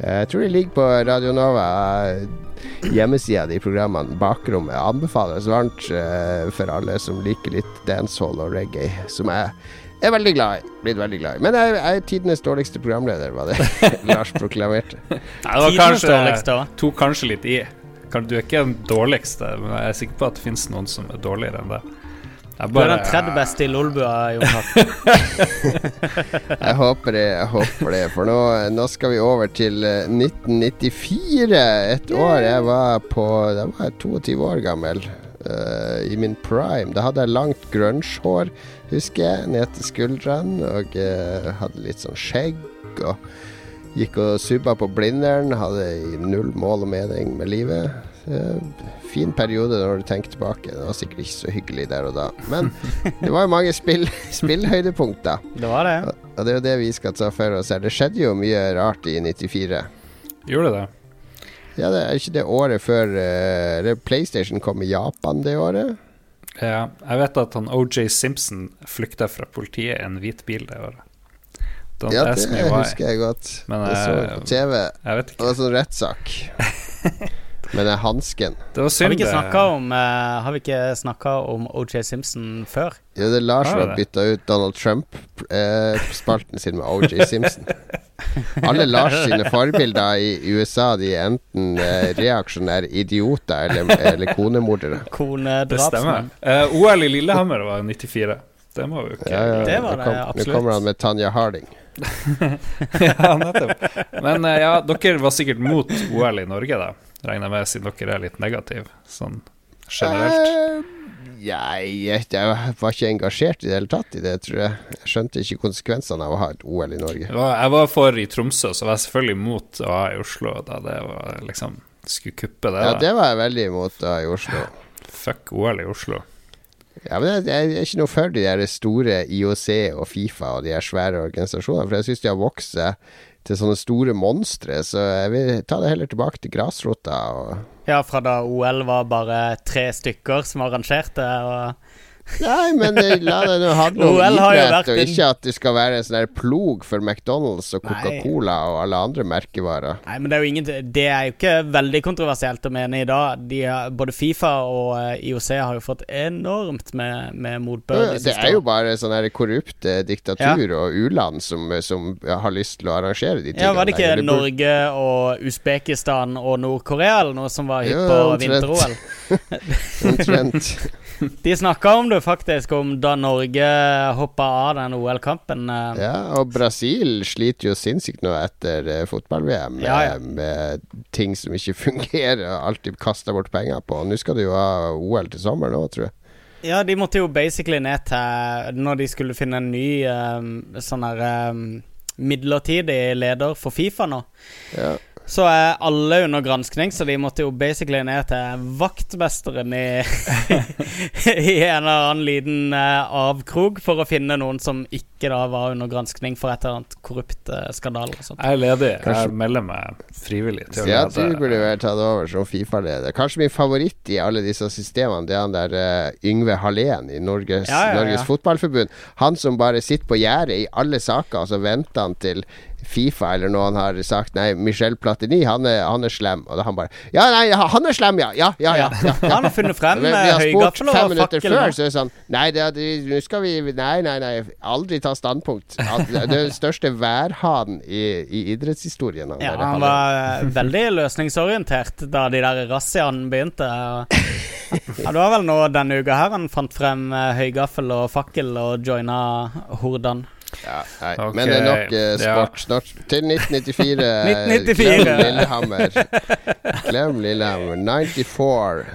Jeg tror de ligger på Radio Nova hjemmesida i programmene. Bakrommet anbefales varmt eh, for alle som liker litt dancehall og reggae, som jeg er veldig glad i. Blitt veldig glad i. Men jeg, jeg er tidenes dårligste programleder, var det [laughs] Lars proklamerte. Nei, det var kanskje, dårligste tok kanskje litt i. Du er ikke den dårligste, men jeg er sikker på at det finnes noen som er dårligere enn det. Jeg Du er den tredje beste i Lolbua, Jon [laughs] Jeg håper det, jeg håper det. For nå, nå skal vi over til eh, 1994. Et år jeg var på Da var jeg 22 år gammel. Uh, I min prime. Da hadde jeg langt grunge-hår, husker jeg, ned til skuldrene. Og uh, hadde litt sånn skjegg. Og gikk og subba på Blindern. Hadde null mål og mening med livet. Eh, fin periode når du tenker tilbake. Det var sikkert ikke så hyggelig der og da. Men det var jo mange spill, [laughs] spillhøydepunkter. Det var det. Og det er jo det vi skal ta for oss her. Det skjedde jo mye rart i 94. Gjorde det? Ja, det er ikke det året før uh, PlayStation kom i Japan det året? Ja, jeg vet at han OJ Simpson flykta fra politiet i en hvit bil det året. Don't Ja, det husker jeg godt. Men, det så det jeg på TV. Jeg vet Det ikke. var sånn rettssak. [laughs] Men det er hansken. Det var Har vi ikke snakka om, eh, har vi ikke snakket om OJ Simpson før? Ja, det er Lars som har bytta ut Donald Trump-spalten sin med OJ Simpson. Alle Lars sine forbilder i USA De er enten eh, reaksjonære idioter eller, eller konemordere. Det stemmer. Uh, OL i Lillehammer var 94. Det må vi jo ikke Ja, ja, Det var det kom- Nå kommer han med Tanja Harding. [laughs] ja, nettopp. Men eh, ja, dere var sikkert mot OL i Norge, da. Regner jeg med, siden dere er litt negative sånn generelt. Uh, Jeg, jeg, var ikke engasjert i det hele tatt i det, tror jeg. Jeg skjønte ikke konsekvensene av å ha et OL i Norge. Jeg var, for i Tromsø, så var jeg selvfølgelig mot å ha i Oslo da det var liksom Skulle kuppe det. Ja, da. det var jeg veldig imot da i Oslo. [laughs] Fuck OL i Oslo. Ja, men jeg, jeg er ikke noe for de der store IOC og Fifa og de her svære organisasjonene, for jeg syns de har vokst seg til sånne store monstre, så jeg vil ta det heller tilbake til grasrota. Ja, fra da OL var bare tre stykker som arrangerte. Og Nei, men eh, la det nå handle om OL har jo idrett, og ikke at det skal være en sånn plog for McDonald's og Coca-Cola og alle andre merkevarer. Nei, men det er jo ingen Det er jo ikke veldig kontroversielt å mene i dag. De, både Fifa og eh, IOC har jo fått enormt med, med motbør. de Det er jo bare sånne korrupte diktatur og u-land som, som har lyst til å arrangere de tingene. Ja, Var det ikke der? Norge og Usbekistan og Nord-Korea eller noe som var hypp på vinter-OL? Omtrent. [laughs] [laughs] [laughs] De snakka om det faktisk, om da Norge hoppa av den OL-kampen. eh. Ja, og Brasil sliter jo sinnssykt nå etter eh, fotball-VM med, Ja, ja. med ting som ikke [laughs] fungerer, og alltid kaster bort penger på. Nå skal du jo ha OL til sommeren òg, tror jeg. Ja, de måtte jo basically ned til Når de skulle finne en ny um, sånn her um, midlertidig leder for Fifa nå. Ja. Så er alle under granskning, så de måtte jo basically ned til vaktmesteren i [laughs] I en eller annen liten eh, avkrok for å finne noen som ikke da var under granskning for et eller annet korrupt uh, skandale. Jeg er ledig. Kanskje- Jeg melder meg frivillig til å Ja, du burde vel tatt over som Fifa-leder. Kanskje min favoritt i alle disse systemene, det er han der uh, Yngve Hallén i Norges, Ja, ja, ja. Norges Fotballforbund. Han som bare sitter på gjerdet i alle saker, og så venter han til Fifa eller noen har sagt Nei, Michel Platini, han er, han er slem. Og da han bare Ja, nei, han er slem, ja! Ja, ja, ja. ja, ja. Han har funnet frem eh, har spurt fem minutter fakkel. før, så er det sånn Nei, nå skal vi Nei, nei, nei. Aldri ta standpunkt. Det er den største værhanen i, i idrettshistorien. han Ja, der han var eh, veldig løsningsorientert da de der razziaene begynte. Ja, det var vel nå denne uka her han fant frem eh, høygaffel og fakkel og joina hordene. Ja, okay. Men det er nok eh, ja. sport. Snart til 1994. 1994. [laughs] Glem Lillehammer. Glem Lillehammer. 94.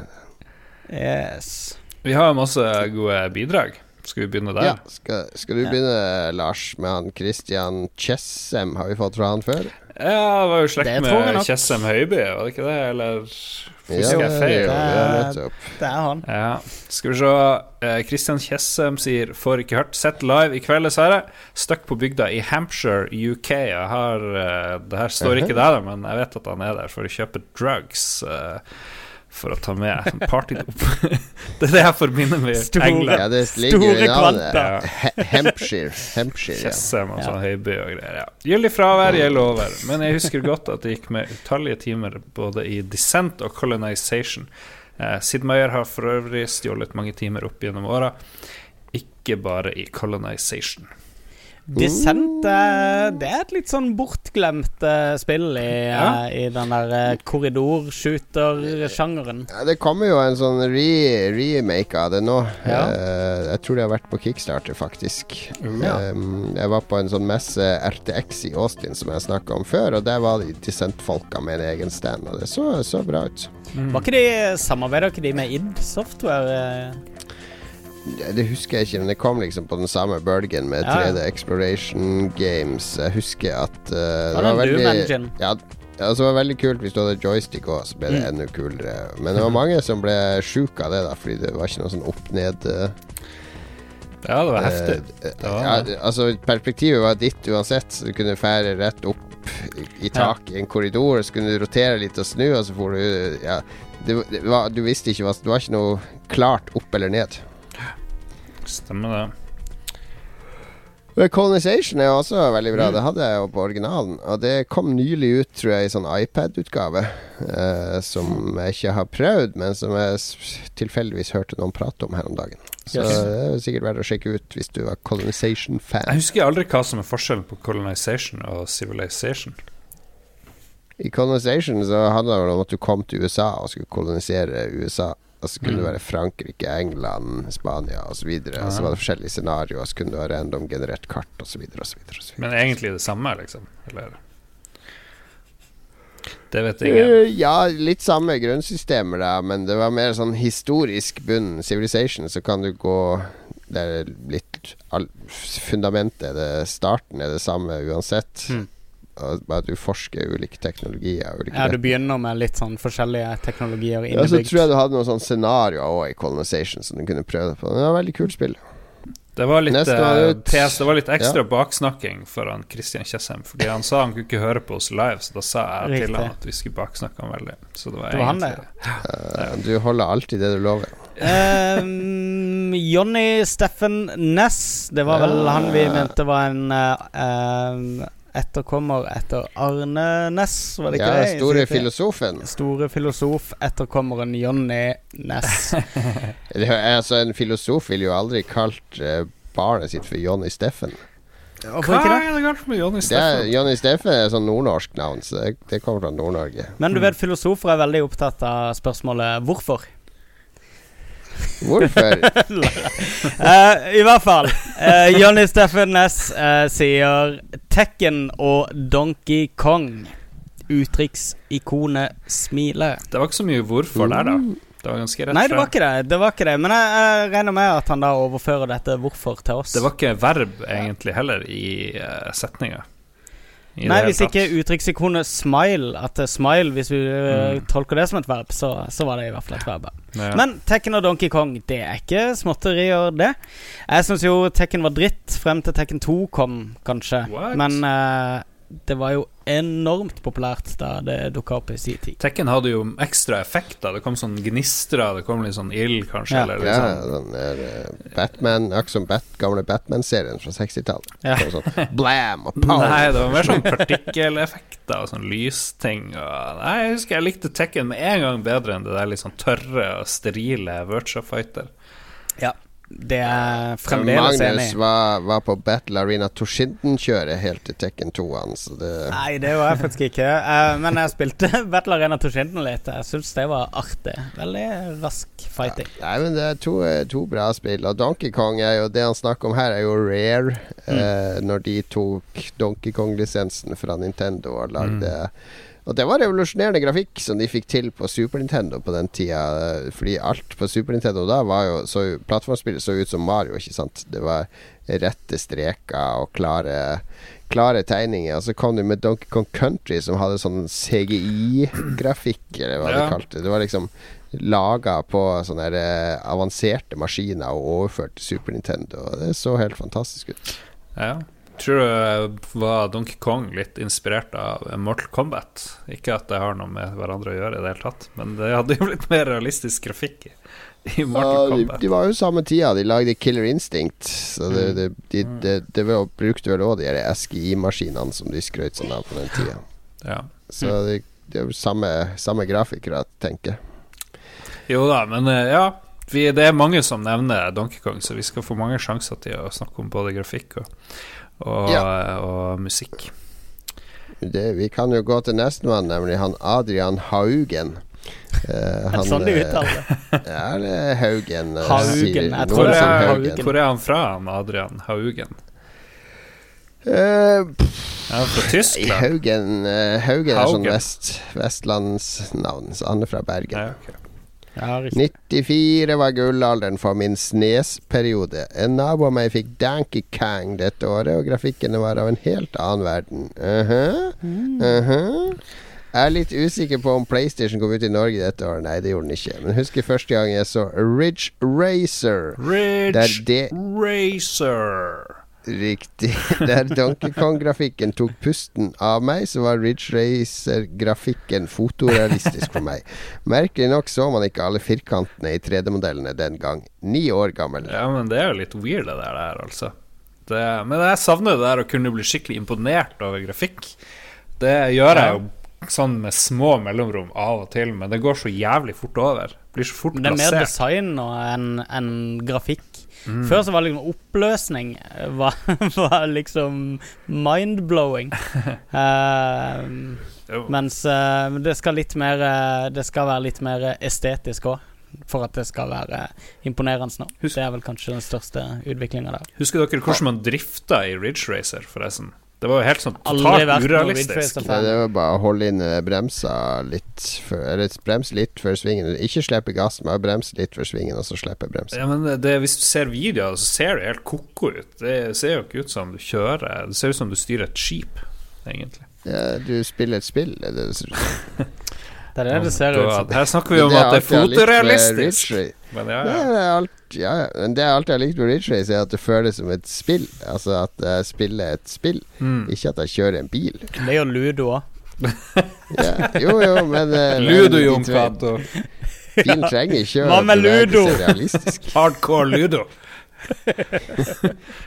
Yes. Vi har masse gode bidrag. Skal vi begynne der? Ja, skal, skal du begynne, Lars, med han Christian Tjessem? Har vi fått fra han før? Ja, det var jo slekt med. Tjessem Høiby, var det ikke det? Eller husker jeg feil? Det- Det er han. Ja. Skal vi se. Eh, Christian Tjessem sier 'får ikke hørt'. Sett live i kveld, dessverre. Stuck på bygda i Hampshire, UK. Jeg har eh, Det her står ikke der, men jeg vet at han er der for å kjøpe drugs. eh, for å ta med partydop. [laughs] det er det jeg forbinder med Store- England. Ja, det ligger Store kvanta. He- Hampshire. Hampshire ja. Tjessem og Ja. sånn Høiby og greier. Ja. Gyldig fravær, jeg lover. Men jeg husker godt at det gikk med utallige timer både i Descent og Colonization. Eh, Sid Meier har for øvrig stjålet mange timer opp gjennom åra. Ikke bare i Colonization. Descent eh, det er et litt sånn bortglemt eh, spill i, Ja. eh, i den der korridorsshooter-sjangeren. Ja, det kommer jo en sånn re remake av det nå. Ja. Jeg tror det har vært på Kickstarter, faktisk. Ja. Um, jeg var på en sånn messe RTX i Austin som jeg snakka om før, og der var de Dissent-folka med en egen stand, og det så, så bra ut. Var ikke de Samarbeider ikke de med id Software? Eh? Det, husker jeg ikke, men det kom liksom på den samme bølgen med Ja, ja. 3D Exploration Games. Jeg husker at uh, det var veldig Ja, ja, altså, det var veldig kult hvis du hadde joystick òg, så ble det enda kulere. Men det var mange som ble sjuke av det, da, fordi det var ikke noe sånn opp-ned uh, Ja, det var heftig. Det var ja, altså Perspektivet var ditt uansett, så du kunne fære rett opp i, tak i en korridor. Så kunne du rotere litt og snu, og så får du Ja, det, det var, du visste ikke hva Det var ikke noe klart opp eller ned. Stemmer det. Men Colonization er også veldig bra. Det hadde jeg jo på originalen. Og det kom nylig ut, tror jeg, i sånn iPad-utgave. eh, som jeg ikke har prøvd, men som jeg tilfeldigvis hørte noen prate om her om dagen. Så Yes. det er sikkert verdt å sjekke ut hvis du var Jeg Colonization-fan. husker aldri hva som er forskjellen på colonization og civilization. I Colonization så handla det om at du kom til USA og skulle kolonisere USA. Og så kunne det være Frankrike, England, Spania osv. Og så var det forskjellige scenarioer, så kunne du ha random generert kart osv. Men egentlig det samme, liksom? Eller Det vet ingen. Uh, ja, litt samme grunnsystemer, da, men det var mer sånn historisk bunn. Civilization, så kan du gå Det er litt Fundamentet det Starten er det samme uansett. Mm. Og bare du forsker ulike teknologier. Ulike Ja, du begynner med litt sånn forskjellige teknologier innebygd. ja, så tror jeg du hadde noen sånne scenarioer òg i Colonization som du kunne prøve på. Det var veldig kult spill. Det var litt, Neste var eh, ut. pes, det var litt ekstra baksnakking for han Christian Tjessem. Fordi han sa han kunne ikke høre på oss live, så da sa jeg til Riktig. han at vi skulle baksnakke han veldig. Så det var, Det var han, egentlig Uh, du holder alltid det du lover. um, Jonny Steffen Ness. Det var vel Ja. han vi mente var en uh, ehm, etterkommer etter Arne Ness, var det ikke Ja, det? store filosofen. Store filosof, etterkommeren Jonny Ness. [laughs] Er- Altså, en filosof ville jo aldri kalt uh, barnet sitt for Johnny Steffen. Hvorfor Hva ikke det? er det galt med Jonny Steffen? Johnny Steffen er et sånn nordnorsk navn, så det, det kommer fra Nord-Norge. Men du vet, filosofer er veldig opptatt av spørsmålet hvorfor. Hvorfor? uh, [laughs] I hvert fall. Uh, Jonny Steffen Ness uh, sier Tekken og Donkey Kong. Uttrykksikonet smiler. Det var ikke så mye hvorfor der, da. Det var ganske rett Nei, det var ikke det. det var ikke det Men jeg, jeg regner med at han da overfører dette hvorfor til oss. Det var ikke verb egentlig heller i uh, setninga. Nei, hvis ikke uttrykksikonet smile At er smile, hvis vi eh, Mm. tolker det som et verb, så, så var det i hvert fall et verb. Ja. Men Tekken og Donkey Kong, det er ikke småtterier, det. Jeg syns jo Tekken var dritt frem til Tekken 2 kom, kanskje. What? Men uh, det var jo enormt populært da det dukka opp i sin tid. Tekken hadde jo ekstra effekter. Det kom sånn gnistre, det kom litt sånn ild, kanskje. Ja. Eller Ja, sånn. den der eh, Batman Akkurat som Bat, gamle Batman-serien fra 60-tallet. Ja. Sånn blam og pow. Nei, det var mer sånn partikkeleffekter og sånn lysting. Og, nei, jeg husker jeg likte Tekken med en gang bedre enn det der litt sånn tørre og sterile Virtua Fighter. Ja. Det er fremdeles enig Magnus var, var på Battle Arena Toshinden-kjøret helt til Tekken 2-an, så det Nei, det var jeg faktisk ikke. Uh, men jeg spilte [laughs] Battle Arena Toshinden litt. Jeg syns det var artig. Veldig rask fighting. Nei, men det er to, eh, to bra spill. Og Donkey Kong er jo Det han snakker om her, er jo rare. Eh, når de tok Donkey Kong-lisensen fra Nintendo og lagde Og det var revolusjonerende grafikk som de fikk til på Super Nintendo på den tida. Fordi alt på Super Nintendo da var jo så Plattformspillet så ut som Mario, ikke sant. Det var rette streker og klare Klare tegninger. Og så kom de med Donkey Kong Country, som hadde sånn CGI-grafikk, eller hva Ja. de kalte det. Det var liksom laga på sånne eh, avanserte maskiner og overført til Super Nintendo. Og det så helt fantastisk ut. Ja. Tror du var Donkey Kong litt inspirert av Mortal Kombat? Ikke at det har noe med hverandre å gjøre i det hele tatt, men det hadde jo blitt mer realistisk grafikk i, i Mortal Ja, de, Kombat. de var jo samme tida. De lagde Killer Instinct. Så det, Mm. det, de, det, det var, brukte vel òg de SGI-maskinene som de skrøt sånn av på den tida. Ja. Så Mm. det, det er jo samme, samme grafikere, tenker jeg. Jo da, men eh, ja. Vi, det er mange som nevner Donkey Kong, så vi skal få mange sjanser til å snakke om både grafikk og, og, og musikk. Det, vi kan jo gå til nestemann, nemlig han Adrian Haugen. Eh, [laughs] han, sånn de eh, uttaler [laughs] det? Ja, Haugen. eh, Haugen, sier jeg tror det er er, Haugen. hvor er han fra, han Adrian Haugen? Han Er fra I Tyskland? Haugen, eh, Haugen er sånn Haugen. vest, vestlandsnavn, så han er fra Bergen. Ja, ok. Ja, 94 var gullalderen for min Snes-periode. En nabo av meg fikk Danky Kang dette året, og grafikkene var av en helt annen verden. Mhm, mhm. Jeg er litt usikker på om PlayStation kom ut i Norge dette året. Nei, det gjorde den ikke. Men husker første gang jeg så Ridge Racer. Er Ridge Racer. Riktig. [laughs] Der Donkey Kong-grafikken tok pusten av meg, så var Ridge Racer-grafikken fotorealistisk for meg. Merkelig nok så man ikke alle firkantene i 3D-modellene den gang. Ni år gammel. Ja, men det er jo litt weird det der, der altså. Det, men jeg savner det der å kunne bli skikkelig imponert over grafikk. Det gjør jeg jo sånn med små mellomrom av og til, men det går så jævlig fort over. Blir så fort plassert. Det er mer design enn enn grafikk. Mm. Før så var liksom oppløsning eh, var, [laughs] var liksom mind-blowing. [laughs] uh, mens uh, det skal litt mer eh, Det skal være litt mer estetisk òg. For at det skal være imponerende nå. Husk- Det er vel kanskje den største utviklinga der. Husker dere hvordan man drifta i Ridge Racer, forresten? Det var jo helt sånn totalt urealistisk. Nei, det var bare å holde inn eh, bremsa litt før, Eller bremse litt før svingen. Ikke slippe gassen, bare bremse litt før svingen, og så slippe bremsen. Ja, men det, Hvis du ser videoer, så ser det helt ko-ko ut. Det ser jo ikke ut som du kjører. Det ser ut som du styrer et skip, egentlig. Ja, du spiller et spill, er det det ser ut som. Det er det det ser ut som. Her snakker vi om det at det er alt fotorealistisk. Men ja, ja. det er alt, ja, ja. Men det jeg alltid har likt med Ridge Race, er at det føles som et spill. Altså at jeg spiller et spill, Mm. ikke at jeg kjører en bil. Det gjør Ludo òg. [laughs] Ja, jo, jo, men eh, Ludo, Jon Cato. [laughs] Bilen trenger ikke å Ludo? realistisk. Hardcore Ludo.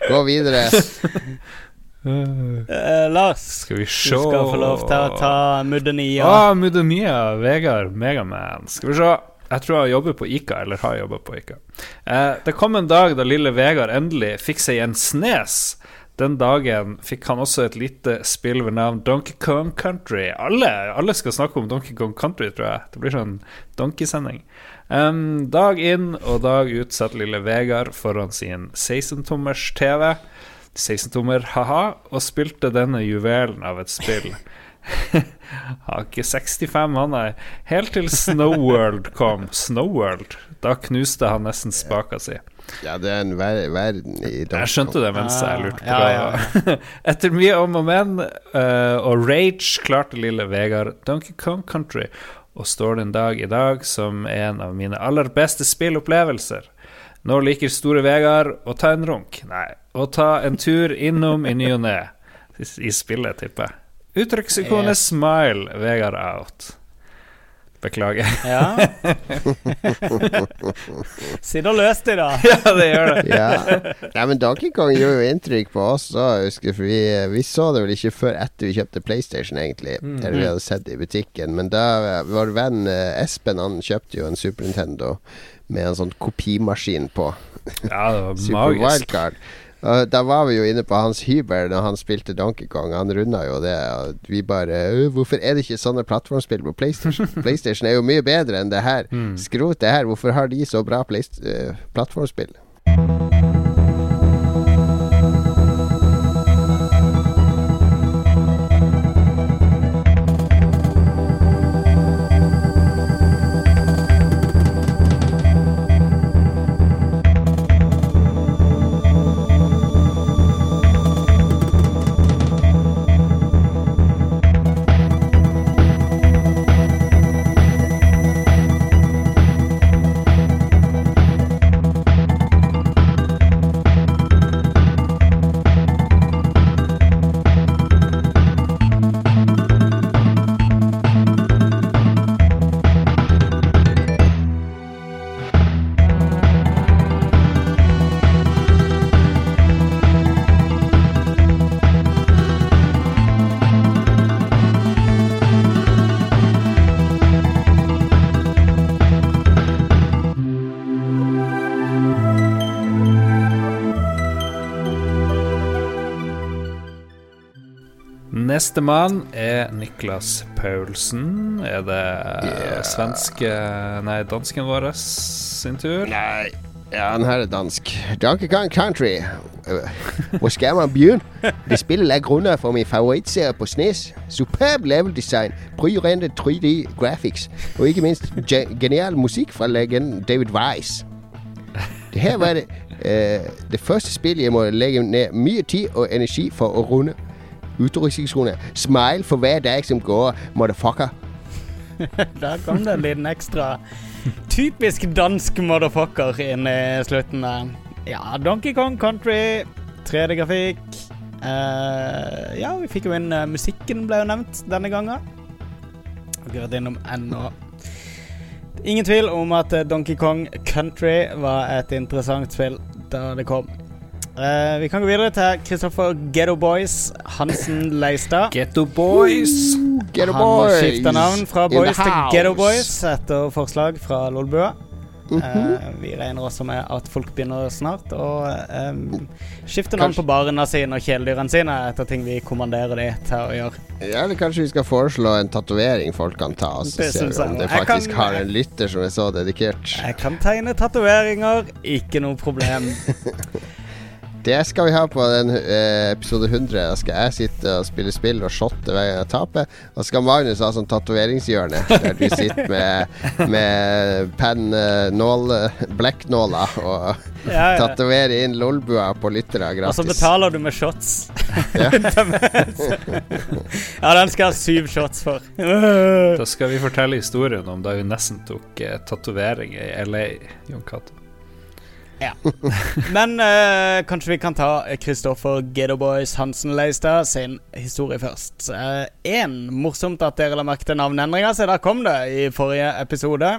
Gå videre. [laughs] Eh, Lars, Skal vi du skal få lov til å ta Muddenia. Ah, Mudemia, Vegard, Megaman. Skal vi se. Jeg tror jeg jobber på Ica, eller har jobba på Ica. Eh, det kom en dag da lille Vegard endelig fikk seg en snes. Den dagen fikk han også et lite spill ved navn Donkey Kong Country. Alle, alle skal snakke om Donkey Kong Country, tror jeg. Det blir sånn Donkey-sending. Um, dag inn og dag ut satt lille Vegard foran sin 16-tommers TV. 16-tommer, ha-ha, og spilte denne juvelen av et spill. [laughs] Har ikke 65, han nei. Helt til Snowworld kom. Snowworld? Da knuste han nesten spaka si. Ja, det er en ver verden i Jeg skjønte det mens jeg lurte på ja, ja, [laughs] Etter mye om og men uh, og rage klarte lille Vegard Donkey Kong Country og står den dag i dag som en av mine aller beste spillopplevelser. Nå liker store Vegard å ta en runk. Nei, å ta en tur innom i ny og ne. I, I spillet, tipper jeg. Uttrykksikonet smile, Vegard out. Beklager. Ja. Sitt og løs det, da. ja, det gjør det. ja. Nei, men Donkey Kong gjorde jo inntrykk på oss òg, husker. For vi, vi så det vel ikke før etter vi kjøpte PlayStation, egentlig. Mm. Eller vi hadde sett det i butikken. Men da vår venn eh, Espen, han kjøpte jo en Super Nintendo med en sånn kopimaskin på. Ja, det var [laughs] Super magisk. Wildcard. Og da var vi jo inne på hans hybel når han spilte Donkey Kong. Han runda jo det. Og vi bare «Øh, Hvorfor er det ikke sånne plattformspill på PlayStation? [laughs] PlayStation er jo mye bedre enn det her. Mm. Skrot det her. Hvorfor har de så bra plattformspill? Nestemann er Niklas Paulsen. Er det Yeah. svenske Nei, dansken vår sin tur? Nei, ja, han her er dansk. Donkey Kong Country. Øh, Hvor skal man begynne? Det spillet la grunnlag for min favorittserie på SNES. Superb level design, pryrende 3D graphics, og ikke minst genial musikk fra legenden David Wise. Det her var det, uh, det første spillet jeg må legge ned mye tid og energi for å runde. Uttrykksikonet. Smile for hver dag som går, motherfucker. [laughs] Der kom det en liten ekstra typisk dansk motherfucker inn i slutten der. Ja, Donkey Kong Country, 3D-grafikk. Uh, ja, vi fikk jo inn uh, musikken, ble jo nevnt denne gangen. Har ikke vært innom ennå. Ingen tvil om at eh, Donkey Kong Country var et interessant spill da det kom. Eh, vi kan gå videre til Kristoffer Ghetto Boys Hansen Leistad. Getto Boys. Get a Han må boys skifte navn fra Boys til Ghetto. Boys etter forslag fra Lolbua. Eh, vi regner også med at folk begynner snart å um, skifte navn Kanskje- på barna sine og kjæledyrene sine etter ting vi kommanderer dem til å gjøre. Ja, eller kanskje vi skal foreslå en tatovering folk kan ta, og så Det ser vi om jeg det faktisk kan- har en lytter som er så dedikert. Jeg kan tegne tatoveringer, ikke noe problem. [laughs] Det skal vi ha på den eh, episode 100. Da skal jeg sitte og spille spill og shotte hver gang jeg taper. Så skal Magnus ha sånn tatoveringshjørne, der du sitter med, med penn, eh, nål, blekknåler og Ja, ja. tatoverer inn lolbua på lyttere Og så betaler du med shots. Ja. [laughs] ja, den skal jeg ha syv shots for. Da skal vi fortelle historien om da vi nesten tok eh, tatovering i LA. Jon Cato. Men uh, kanskje vi kan ta Kristoffer Ghetto Boys Hansen Leistad sin historie først. Én morsomt at dere la merke til navneendringa, så da kom det i forrige episode.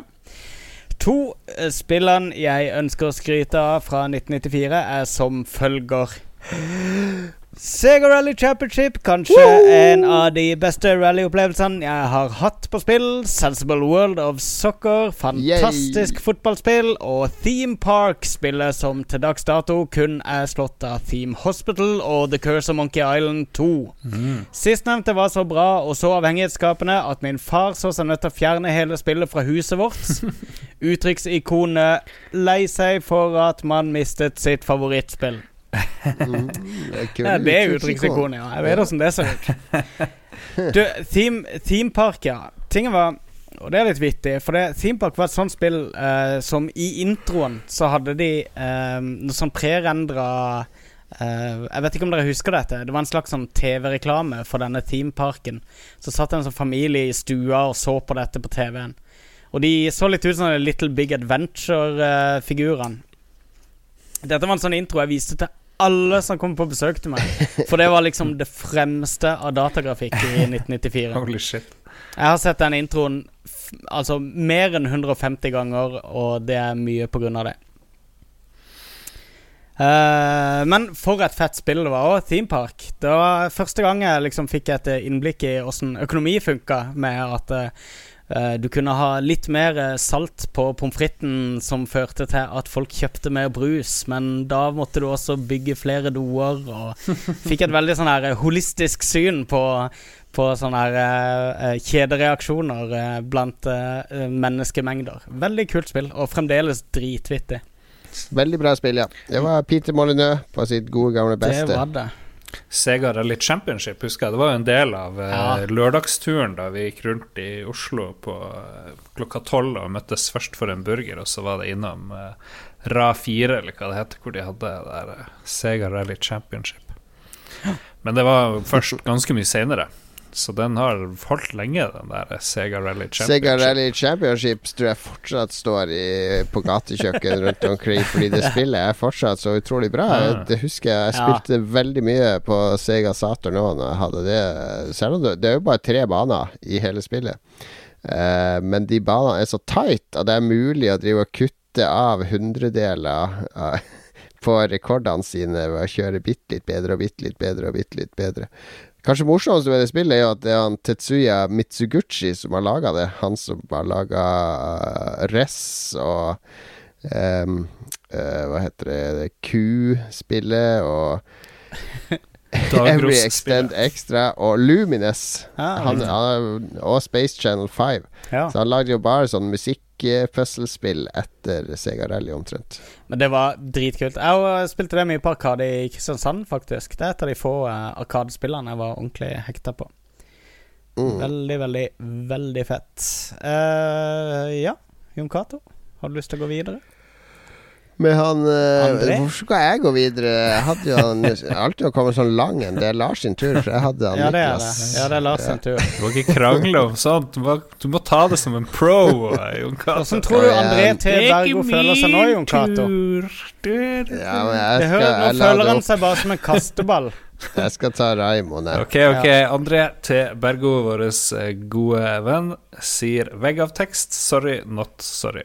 To eh, spillene jeg ønsker å skryte av fra 1994, er som følger. Sega Rally Championship, kanskje en av de beste rallyopplevelsene jeg har hatt på spill. Sensible World of Soccer, fantastisk fotballspill. Og Theme Park, spillet som til dags dato kun er slått av Theme Hospital og The Curse of Monkey Island 2. Sistnevnte var så bra og så avhengighetsskapende at min far så seg nødt til å fjerne hele spillet fra huset vårt. [laughs] Uttrykksikonet lei seg for at man mistet sitt favorittspill. Mm, det er Ja, det er uttrykksikon. uttrykksikonet, ja. Jeg vet åssen det ser ut. Du, theme, theme Park, ja. Tingen var Og det er litt vittig, for det, Theme Park var et sånt spill eh, som i introen så hadde de eh, noe sånn prerendra Uh, Jeg vet ikke om dere husker dette. Det var en slags sånn TV-reklame for denne themeparken. Så satt en sånn familie i stua og så på dette på TV-en. Og de så litt ut som Little Big Adventure-figurene. Dette var en sånn intro jeg viste til alle som kom på besøk til meg. For det var liksom det fremste av datagrafikk i [laughs] 1994. Holy shit. Jeg har sett den introen altså mer enn 150 ganger, og det er mye på grunn av det. Uh, men for et fett spill det var òg, Theme Park. Det var første gang jeg liksom fikk et innblikk i åssen økonomi funka, med at eh, du kunne ha litt mer eh, salt på pommes fritesen, som førte til at folk kjøpte mer brus, men da måtte du også bygge flere doer, og [laughs] fikk et veldig sånn her eh, holistisk syn på på sånne her eh, eh, kjedereaksjoner eh, blant eh, menneskemengder. Veldig kult spill, og fremdeles dritvittig. Veldig bra spill, ja. Det var Peter Molyneux på sitt gode, gamle beste. Det var det. Sega Rally Championship, husker jeg. Det var jo en del av eh, Ja. lørdagsturen da vi gikk rundt i Oslo på eh, klokka tolv og møttes først for en burger, og så var det innom eh, RA4, eller hva det heter, hvor de hadde der Sega Rally Championship. Men det var først ganske mye seinere. Så den har holdt lenge, den der Sega Rally Championship. Sega Rally Championships tror jeg fortsatt står i, på gatekjøkken rundt omkring, fordi det [laughs] spillet er fortsatt så utrolig bra. Ja. Det husker jeg. Jeg Ja. spilte veldig mye på Sega Saturn òg når jeg hadde det. Selv om det, det er jo bare tre baner i hele spillet. Uh, men de banene er så tight at det er mulig å drive og kutte av hundredeler av [laughs] på rekordene sine ved å kjøre bitte litt bedre og bitte litt bedre og bitte litt bedre. Kanskje morsomst med det spillet er jo at det er han Tetsuya Mitsuguchi som har laga det. Han som har laga Ress og um, uh, Hva heter det, det Q-spillet og [laughs] [laughs] Every Extend Extra og Lumines. Ja, Han, han, og Space Channel 5. ja. Så han lagde jo bare sånn musikkpøsselspill etter Sega Rally, omtrent. Men det var dritkult. Jeg spilte det mye på Arkade i Kristiansand, faktisk. Det er et av de få uh, Arkadespillene jeg var ordentlig hekta på. Mm. Veldig, veldig, veldig fett. Uh, ja, Jon Cato, har du lyst til å gå videre? Men han eh, André? Hvorfor skal jeg gå videre? Jeg hadde jo han, alltid kommet sånn lang en. Det er Lars sin tur, for jeg hadde han Ja, det er det. Ja, det er Lars sin tur. Du må ikke krangle om sånt. Du må, du må ta det som en pro, eh, Jon Cato. Hvordan tror du André T. Er Bergo føler seg nå, Jon Cato? tur. Ja, men jeg skal, jeg nå føler han seg bare som en kasteball. [laughs] Jeg skal ta Raymond her. Ok, ok. André T. Bergo, vår eh, gode venn, sier vegg av tekst. Sorry, not sorry.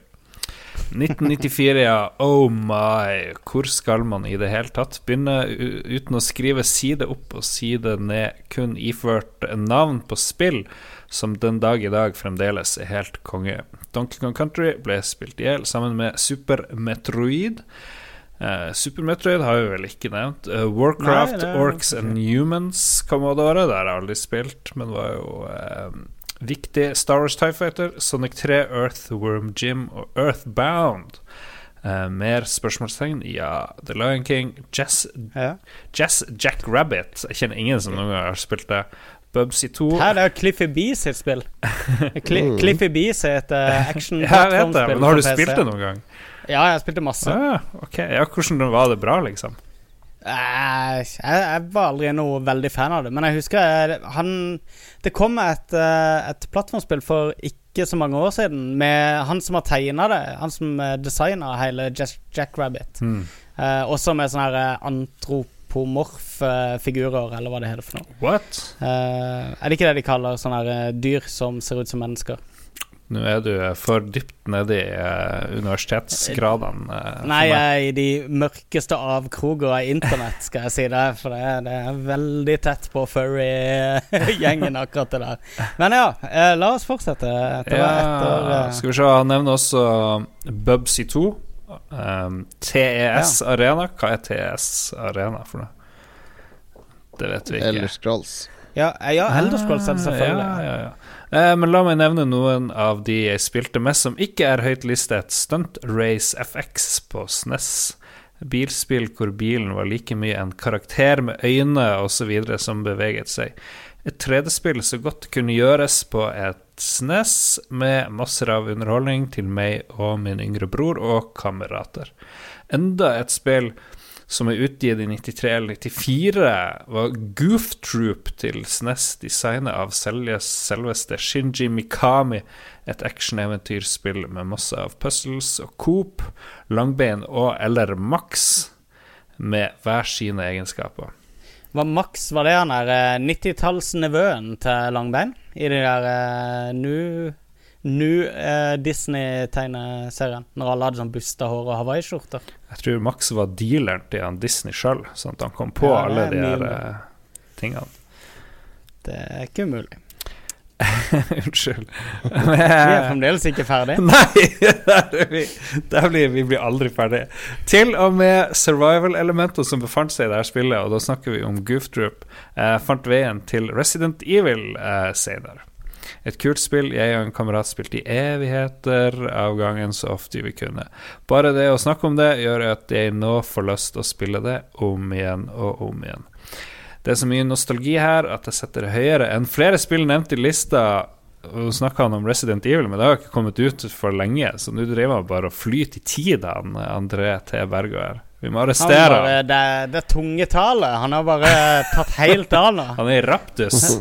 1994, ja. Oh my. Hvor skal man i det hele tatt begynne uten å skrive side opp og side ned, kun iført navn på spill som den dag i dag fremdeles er helt konge? Donkey Kong Country ble spilt i hjel sammen med Super Metroid. Uh, Super Metroid har vi vel ikke nevnt. Uh, Warcraft, Nei, det Orcs and Humans Commodore, der har jeg aldri spilt, men var jo eh, viktig. Star Wars Tie Fighter, Sonic 3, Earthworm Jim og Earthbound. Uh, mer spørsmålstegn? Ja. The Lion King, Jazz, Ja. Jazz Jack Rabbit. Jeg kjenner ingen som noen gang har spilt det. Bubsy 2. Her er Cliffy B sitt spill. [laughs] Cli Mm. Cliffy B sitt uh, action Ja, jeg vet det, men har du spilt det noen gang? Ja, jeg spilte masse. Ah, ok, ja, Hvordan var det bra, liksom? Eh, jeg, jeg var aldri noe veldig fan av det, men jeg husker jeg, han Det kom et, eh, et plattformspill for ikke så mange år siden med han som har tegna det. Han som uh, designa hele Jack, Jack Rabbit. mm. Eh, også med sånne her eh, antropomorfe figurer, eller hva det heter for noe. What? Eh, er det ikke det de kaller sånne her, eh, dyr som ser ut som mennesker? Nå er du for dypt nede i eh, universitetsgradene. eh, Nei, jeg er i de mørkeste avkroker av internett, skal jeg si det. For det, er- det er veldig tett på furry-gjengen, akkurat det der. Men ja, eh, la oss fortsette. Etter, etter Ja, eh, skal vi se, han nevner også Bubsy 2. Um, TES Arena. Hva er TES Arena for noe? Det vet vi ikke. Elder Scrolls. ja, ja, Elder Scrolls er det selvfølgelig. Ah, Ja, ja, ja. Eh, men la meg nevne noen av de jeg spilte mest som ikke er høyt listet. Stunt Race FX på SNES. Bilspill hvor bilen var like mye en karakter med øyne osv. som beveget seg. Et 3D-spill så godt kunne gjøres på et SNES, med masser av underholdning til meg og min yngre bror og kamerater. Enda et spill som er utgitt i 93 eller 94, var Goof Troop til SNES, designet av selveste Shinji Mikami. Et action-eventyrspill med masse av puzzles og coop, langbein og eller Max, med hver sine egenskaper. Var Max var det han der eh, 90-tallsnevøen til Langbein? I de der uh, nu, nu eh, Disney-tegneserien? Når alle hadde sånn busta hår og hawaiiskjorter? Jeg tror Max var dealeren til han Disney sjøl, sånn at han kom på Ja, alle de her eh, tingene. Det er ikke umulig. [laughs] Unnskyld. Vi er fremdeles ikke ferdig. [laughs] Nei, der er vi, der blir, vi blir aldri ferdig. Til og med survival-elementene som befant seg i dette spillet, og da snakker vi om Goof Troop, eh, fant veien til Resident Evil eh, senere. Et kult spill jeg og en kamerat spilte i evigheter av gangen så ofte vi kunne. Bare det å snakke om det gjør at jeg nå får lyst til å spille det om igjen og om igjen. Det er så mye nostalgi her at jeg setter det høyere enn flere spill nevnt i lista. Nå snakka han om Resident Evil, men det har ikke kommet ut for lenge, så nå driver han bare og flyter i tid, André T. Bergaard. Vi må Han arrestere bare, han. det, det tunge tallet. Han har bare tatt helt av nå. [laughs] Han er i raptus. [laughs]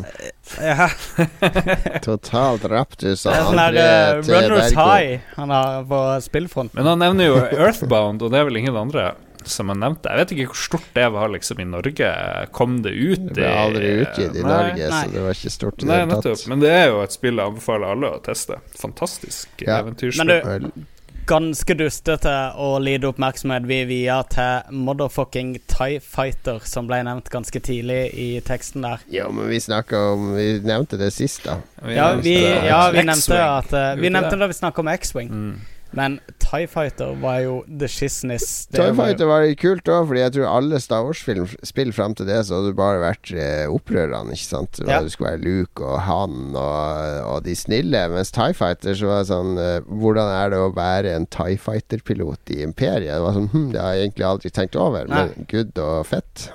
Ja, [laughs] Totalt raptus det er sånn André eh, runners high han har på spillfronten. Men han nevner jo Earthbound, og det er vel ingen andre som han nevnte. Jeg vet ikke hvor stort det var liksom i Norge. Kom det ut i Det ble aldri utgitt i Nei. Norge, Nei. så det var ikke stort i det Nei, hele nettopp. tatt. Men det er jo et spill jeg anbefaler alle å teste. Fantastisk Ja. eventyrspill. Men du- Ganske dustete og lite oppmerksomhet vi vier til motherfucking Tie Fighter, som ble nevnt ganske tidlig i teksten der. Jo, men vi snakka om Vi nevnte det sist, da. Ja, vi, ja, vi nevnte at uh, Vi nevnte det? da vi snakka om X-Wing, Mm. Men Tie Fighter var jo the var jo- Fighter var litt kult òg, Fordi jeg tror alle Star Wars-spill fram til det, så hadde du bare vært eh, opprørerne. Ikke sant? Ja. Du skulle være Luke og han og, og de snille. Mens Tie Fighter så var det sånn eh, Hvordan er det å være en Tie Fighter-pilot i Imperiet? Det var sånn hm, Det har jeg egentlig aldri tenkt over, men good og fett.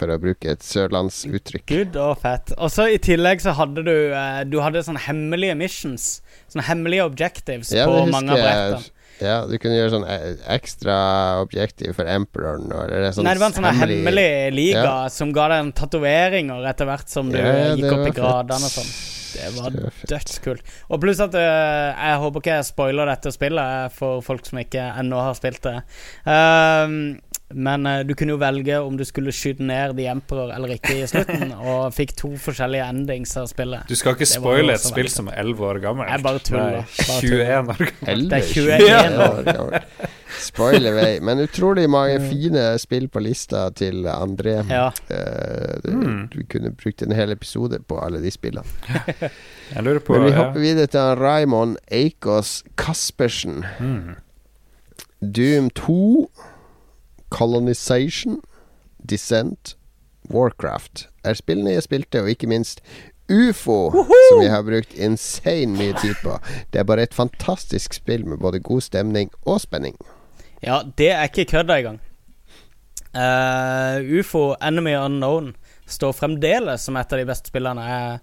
For å bruke et sørlandsuttrykk. Good og fett. Og så i tillegg så hadde du eh, Du hadde sånne hemmelige missions. Sånne hemmelige objectives Ja, på mange av brettene. Ja, du kunne gjøre sånn eh, ekstra objektiv for Emperoren. Eller sånn Nei, det var en sånn hemmelig- hemmelig liga Ja. som ga deg en tatoveringer etter hvert som du Ja, gikk opp i gradene og sånn. Det var var dødskult. Og pluss at uh, jeg håper ikke jeg spoiler dette spillet for folk som ikke ennå har spilt det. Ehm, men uh, du kunne jo velge om du skulle skyte ned The Emperor eller ikke i slutten, [laughs] og fikk to forskjellige endings av spillet. Du skal ikke spoile et spill som er 11 år gammelt. Jeg bare tuller. Nei, Bare tuller. 21 år gammelt. Det er 21 21 år gammelt. Spoiler vei. Men utrolig mange fine spill på lista til André. Ja. Uh, du, du, kunne brukt en hel episode på alle de spillene. [laughs] Jeg lurer på Men vi ja. hopper videre til Raymond Eikås Kaspersen. Mm. Doom 2, Colonization, Descent, Warcraft er spillene jeg spilte, og ikke minst UFO, som jeg har brukt insane mye tid på. Det er bare et fantastisk spill med både god stemning og spenning. Ja, det er ikke kødda engang. Uh, UFO Enemy Unknown står fremdeles som et av de beste spillene. Jeg,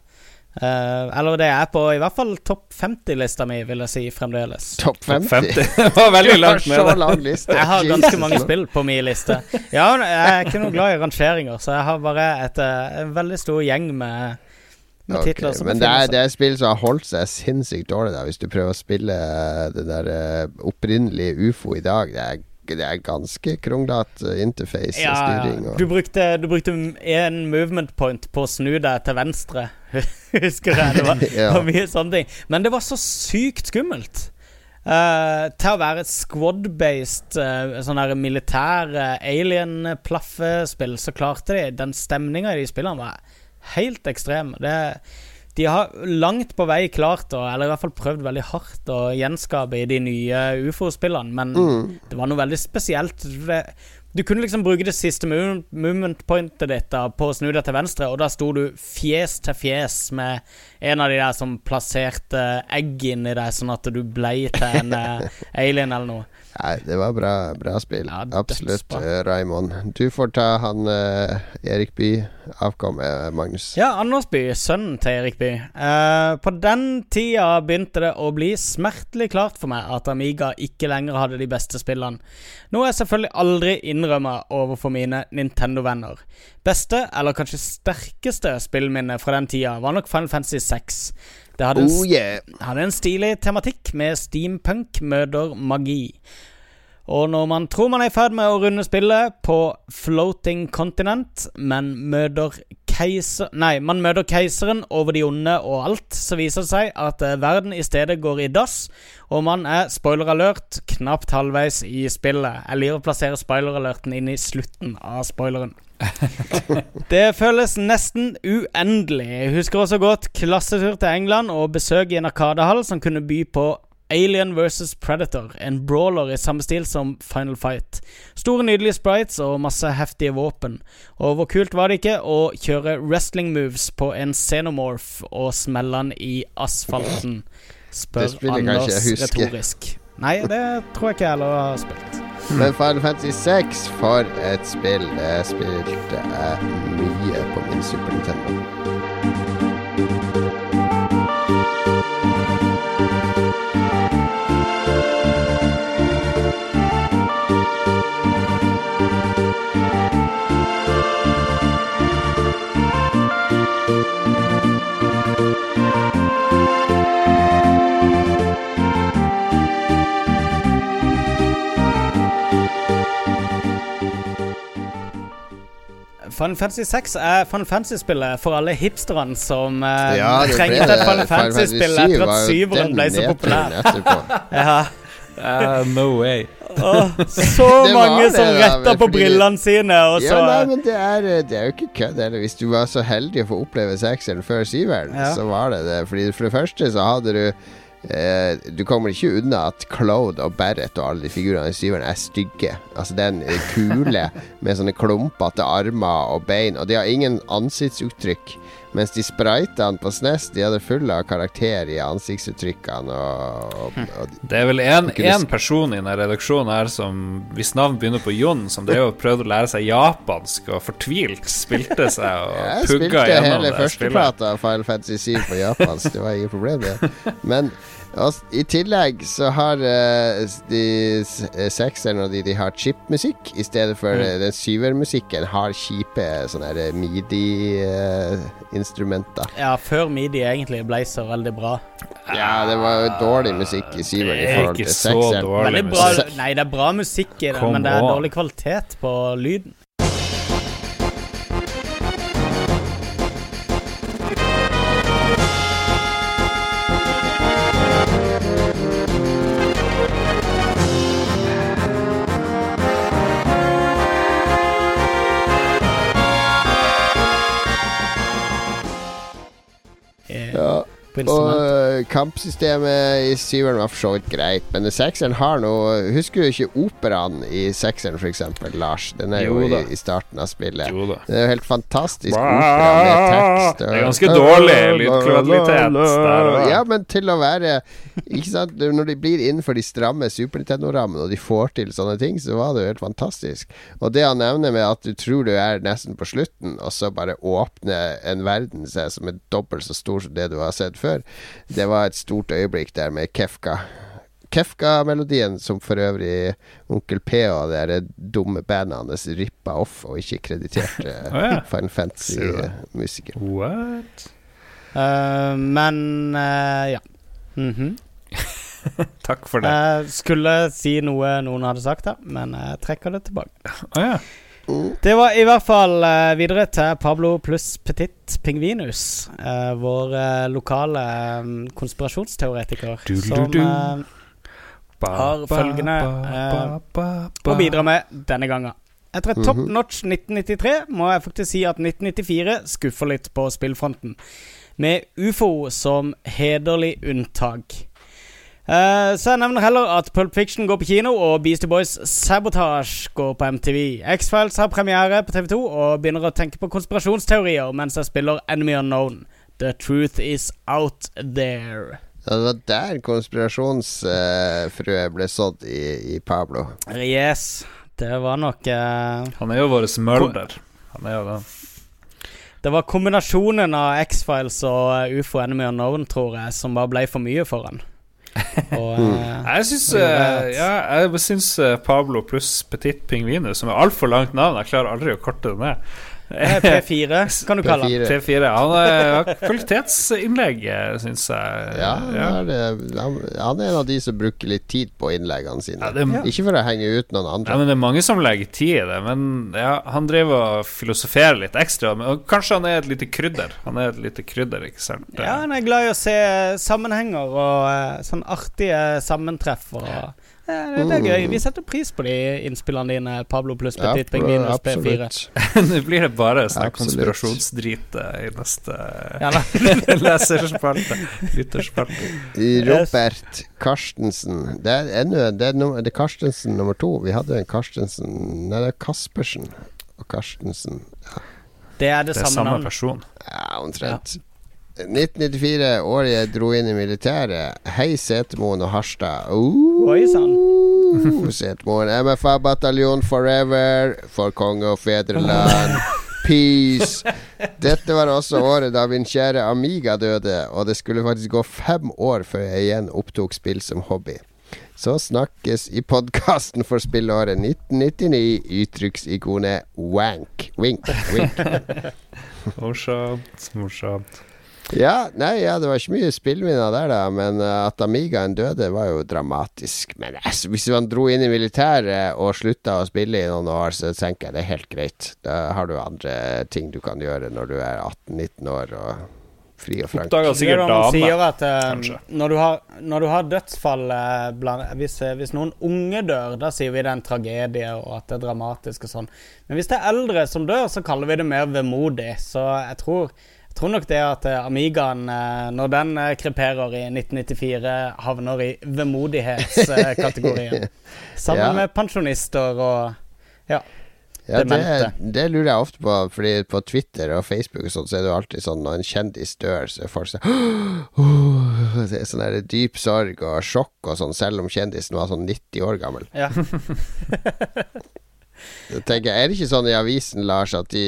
eh, eller det er på i hvert fall topp 50-lista mi, vil jeg si, fremdeles. Topp 50. 50. [laughs] Det var veldig langt med det. Jeg har ganske Jesus. mange spill på min liste. Ja, jeg er ikke noe glad i rangeringer, så jeg har bare et, eh, en veldig stor gjeng med, med Ok, titler som Men det er, det er spill som har holdt seg sinnssykt dårlig, da. Hvis du prøver å spille eh, det der opprinnelige ufo i dag. Det er, det er ganske kronglete interface og styring. Og, Du brukte, du brukte en movement point på å snu deg til venstre. [laughs] Husker jeg. [laughs] Det var, Ja. var mye sånne ting. Men det var så sykt skummelt. Uh, til å være et squad-based, uh, sånn der militær uh, alien-plaffespill, så klarte de Den stemninga i de spillene var helt ekstrem. Det, de har langt på vei klart, eller i hvert fall prøvd veldig hardt, å gjenskape i de nye ufo-spillene, men mm, det var noe veldig spesielt. Du kunne liksom bruke det siste mo- movement pointet ditt da, på å snu deg til venstre, og da sto du fjes til fjes med en av de der som plasserte egg inni deg, sånn at du blei til en eh, [laughs] alien eller noe. Nei, det var bra, bra spill. Ja, Absolutt, eh, Raymond. Du får ta han eh, Erik Bye avkom, eh, Magnus. Ja, Andersby, sønnen til Erik Bye. Eh, på den tida begynte det å bli smertelig klart for meg at Amiga ikke lenger hadde de beste spillene. Noe jeg selvfølgelig aldri innrømmer overfor mine Nintendo-venner. Beste, eller kanskje sterkeste spillminne fra den tida var nok Final Fantasy 6. Det hadde en, Oh yeah! hadde en stilig tematikk med steampunk møter magi. Og når man tror man er i ferd med å runde spillet på Floating Continent, men møter keiser... Nei, man møter keiseren over de onde og alt, så viser det seg at eh, verden i stedet går i dass, og man er spoiler alert knapt halvveis i spillet. Jeg liker å plassere spoiler alerten inn i slutten av spoileren. [laughs] Det føles nesten uendelig. Jeg husker også godt klassetur til England og besøk i en arkadehall som kunne by på Alien vs. Predator, en brawler i samme stil som Final Fight. Store, nydelige sprites og masse heftige våpen. Og hvor kult var det ikke å kjøre wrestling moves på en xenomorph og smelle den i asfalten? Spør Anders retorisk. Nei, det tror jeg ikke jeg heller har spilt. Men Final Fantasy 6, for et spill. Det spilte jeg mye på min Super Nintendo. Final Fantasy 6 er Final Fantasy-spillet for alle hipsterne som uh, Ja, trengte et Final Fantasy-spill etter at syveren ble så populær. [laughs] Ja. Uh, no way. Oh, så [laughs] Det mange det, som retta på brillene sine, og så Ja, nei, men det er, det er jo ikke kødd. Hvis du var så heldig å få oppleve sekseren før syveren, Ja. så var det det. Fordi For det første så hadde du eh, Du kommer ikke unna at Cloud og Barrett og alle de figurene i syveren er stygge. Altså Den kule med sånne klumpete armer og bein, og de har ingen ansiktsuttrykk. Mens de spritene på SNES De hadde full av karakter i ansiktsuttrykkene. Og, og, og Det er vel én person i denne redaksjonen her som hvis navn begynner på Jon, som drev og prøvde å lære seg japansk og fortvilt spilte seg og Jeg pugga spilte gjennom hele det spillet. førsteplata av Final Fantasy 7 på japansk. Det var ingen problem, det. Men I tillegg så har uh, de eh, sekseren og de, de har chipmusikk i stedet for Mm. eh, den syvermusikken har kjipe sånne midi-instrumenter. Ja, før midi egentlig ble så veldig bra. ja, det var jo dårlig musikk i syveren i forhold til så sekseren. bra, nei, det er bra musikk i det, men det er dårlig kvalitet på lyden. På Og instrument. øh, kampsystemet i syveren var for så vidt greit, men sekseren har noe Husker du ikke operaen i sekseren, f.eks., Lars? Den er jo, Jo i, i starten av spillet. Jo da. Det er jo helt fantastisk opera med tekst. Det er ganske dårlig lydkvalitet der også. Ja, men til å være Ikke sant Når de blir innenfor de stramme Super Nintendo-rammene, og de får til sånne ting, så var det jo helt fantastisk. Og det han nevner med at du tror du er nesten på slutten, og så bare åpner en verden seg som er dobbelt så stor som det du har sett før, det var et stort øyeblikk der med Kefka. Kefka-melodien, som for øvrig Onkel P og det dumme bandet hans rippa off og ikke krediterte [laughs] oh, ja. Final Sier du det? Fantasy-musikere. What? Eh, men uh, ja. Mhm. [laughs] Takk for det. Uh, skulle si noe noen hadde sagt da, men jeg trekker det tilbake. Oh, ja. Det var i hvert fall eh, videre til Pablo pluss Petit Pingvinus. eh, vår eh, lokale eh, konspirasjonsteoretiker. Du, du, Som du. eh, Ba, Har følgende, ba, ba, å bidra med denne gangen. Etter et Mhm. top notch 1993 må jeg faktisk si at 1994 skuffer litt på spillfronten. Med ufo som hederlig unntak. Eh, så jeg nevner heller at Pulp Fiction går på kino, og Beastie Boys Sabotage går på MTV. X-Files har premiere på TV2 og begynner å tenke på konspirasjonsteorier mens jeg spiller Enemy Unknown. The truth is out there. Ja, det var der konspirasjonsfrøet ble sådd i, i Pablo. Yes, det var nok uh, Han er jo vår Mulder. Han er jo det. Det var kombinasjonen av X-Files og eh, UFO Enemy Unknown, tror jeg, som bare ble for mye for han. Og mm. Jeg syns at- ja, jeg syns eh, Pablo pluss Petit Pingvinus, som er altfor langt navn Jeg klarer aldri å korte det ned. Eh, [laughs] P4, kan du kalle han. P4. Han har kvalitetsinnlegg, syns jeg. Ja, han er, han, er en av de som bruker litt tid på innleggene sine. Ja, det, ja. Ikke for å henge ut noen andre. Ja, men det er mange som legger tid i det. Men ja, han driver og filosoferer litt ekstra. Men, og kanskje han er et lite krydder. Han er et lite krydder, ikke sant? Ja, han er glad i å se sammenhenger og eh, sånn artige sammentreff. Og, eh, det, det er gøy. Vi setter pris på de innspillene dine, Pablo pluss Petit Pingvin Pingvinus P4. [laughs] Nå blir det bare sånn konspirasjonsdrit eh, i neste Ja, [laughs] leserspalte. Lytterspalte. Robert Karstensen. Det er ennå Det er, det er Karstensen nummer to. Vi hadde en Karstensen Nei, det er Kaspersen og Karstensen. Det er det, Det er samme samme navn. person. Ja, omtrent. 1994, året jeg dro inn i militæret. Hei, Setermoen og Harstad. Uh, Oi sann. [laughs] Setermoen. MFA-bataljon forever. For konge og fedreland. [laughs] Peace. Dette var også året da min kjære Amiga døde, og det skulle faktisk gå fem år før jeg igjen opptok spill som hobby. Så snakkes i podkasten for spillåret 1999. Uttrykksikonet wank. Wink. Wink. [laughs] Morsomt, morsomt. Ja, nei, ja, det var ikke mye spillminner der, da. Men uh, at Amigaen døde, var jo dramatisk. Men altså, hvis man dro inn i militæret og slutta å spille i noen år, så tenker jeg det er helt greit. Da har du andre ting du kan gjøre når du er 18-19 år og fri og frank. Oppdager er sikkert dame. sier at eh, kanskje. når, du har, når du har dødsfall eh, blant, hvis, eh, hvis noen unge dør, da sier vi det er en tragedie og at det er dramatisk og sånn. Men hvis det er eldre som dør, så kaller vi det mer vemodig. Så jeg tror, tror nok det at eh, Amigaen, eh, når den eh, kreperer i 1994, havner i vemodighetskategorien. [laughs] Sammen Ja. med pensjonister og Ja. Ja, det, demente. det lurer jeg ofte på, Fordi på Twitter og Facebook og sånt, så er det jo alltid sånn når en kjendis dør, så er folk sånn «Åh», Det er sånn der dyp sorg og sjokk og sånn, selv om kjendisen var sånn 90 år gammel. ja. [laughs] [laughs] Jeg Er det ikke sånn i avisen, Lars, at de,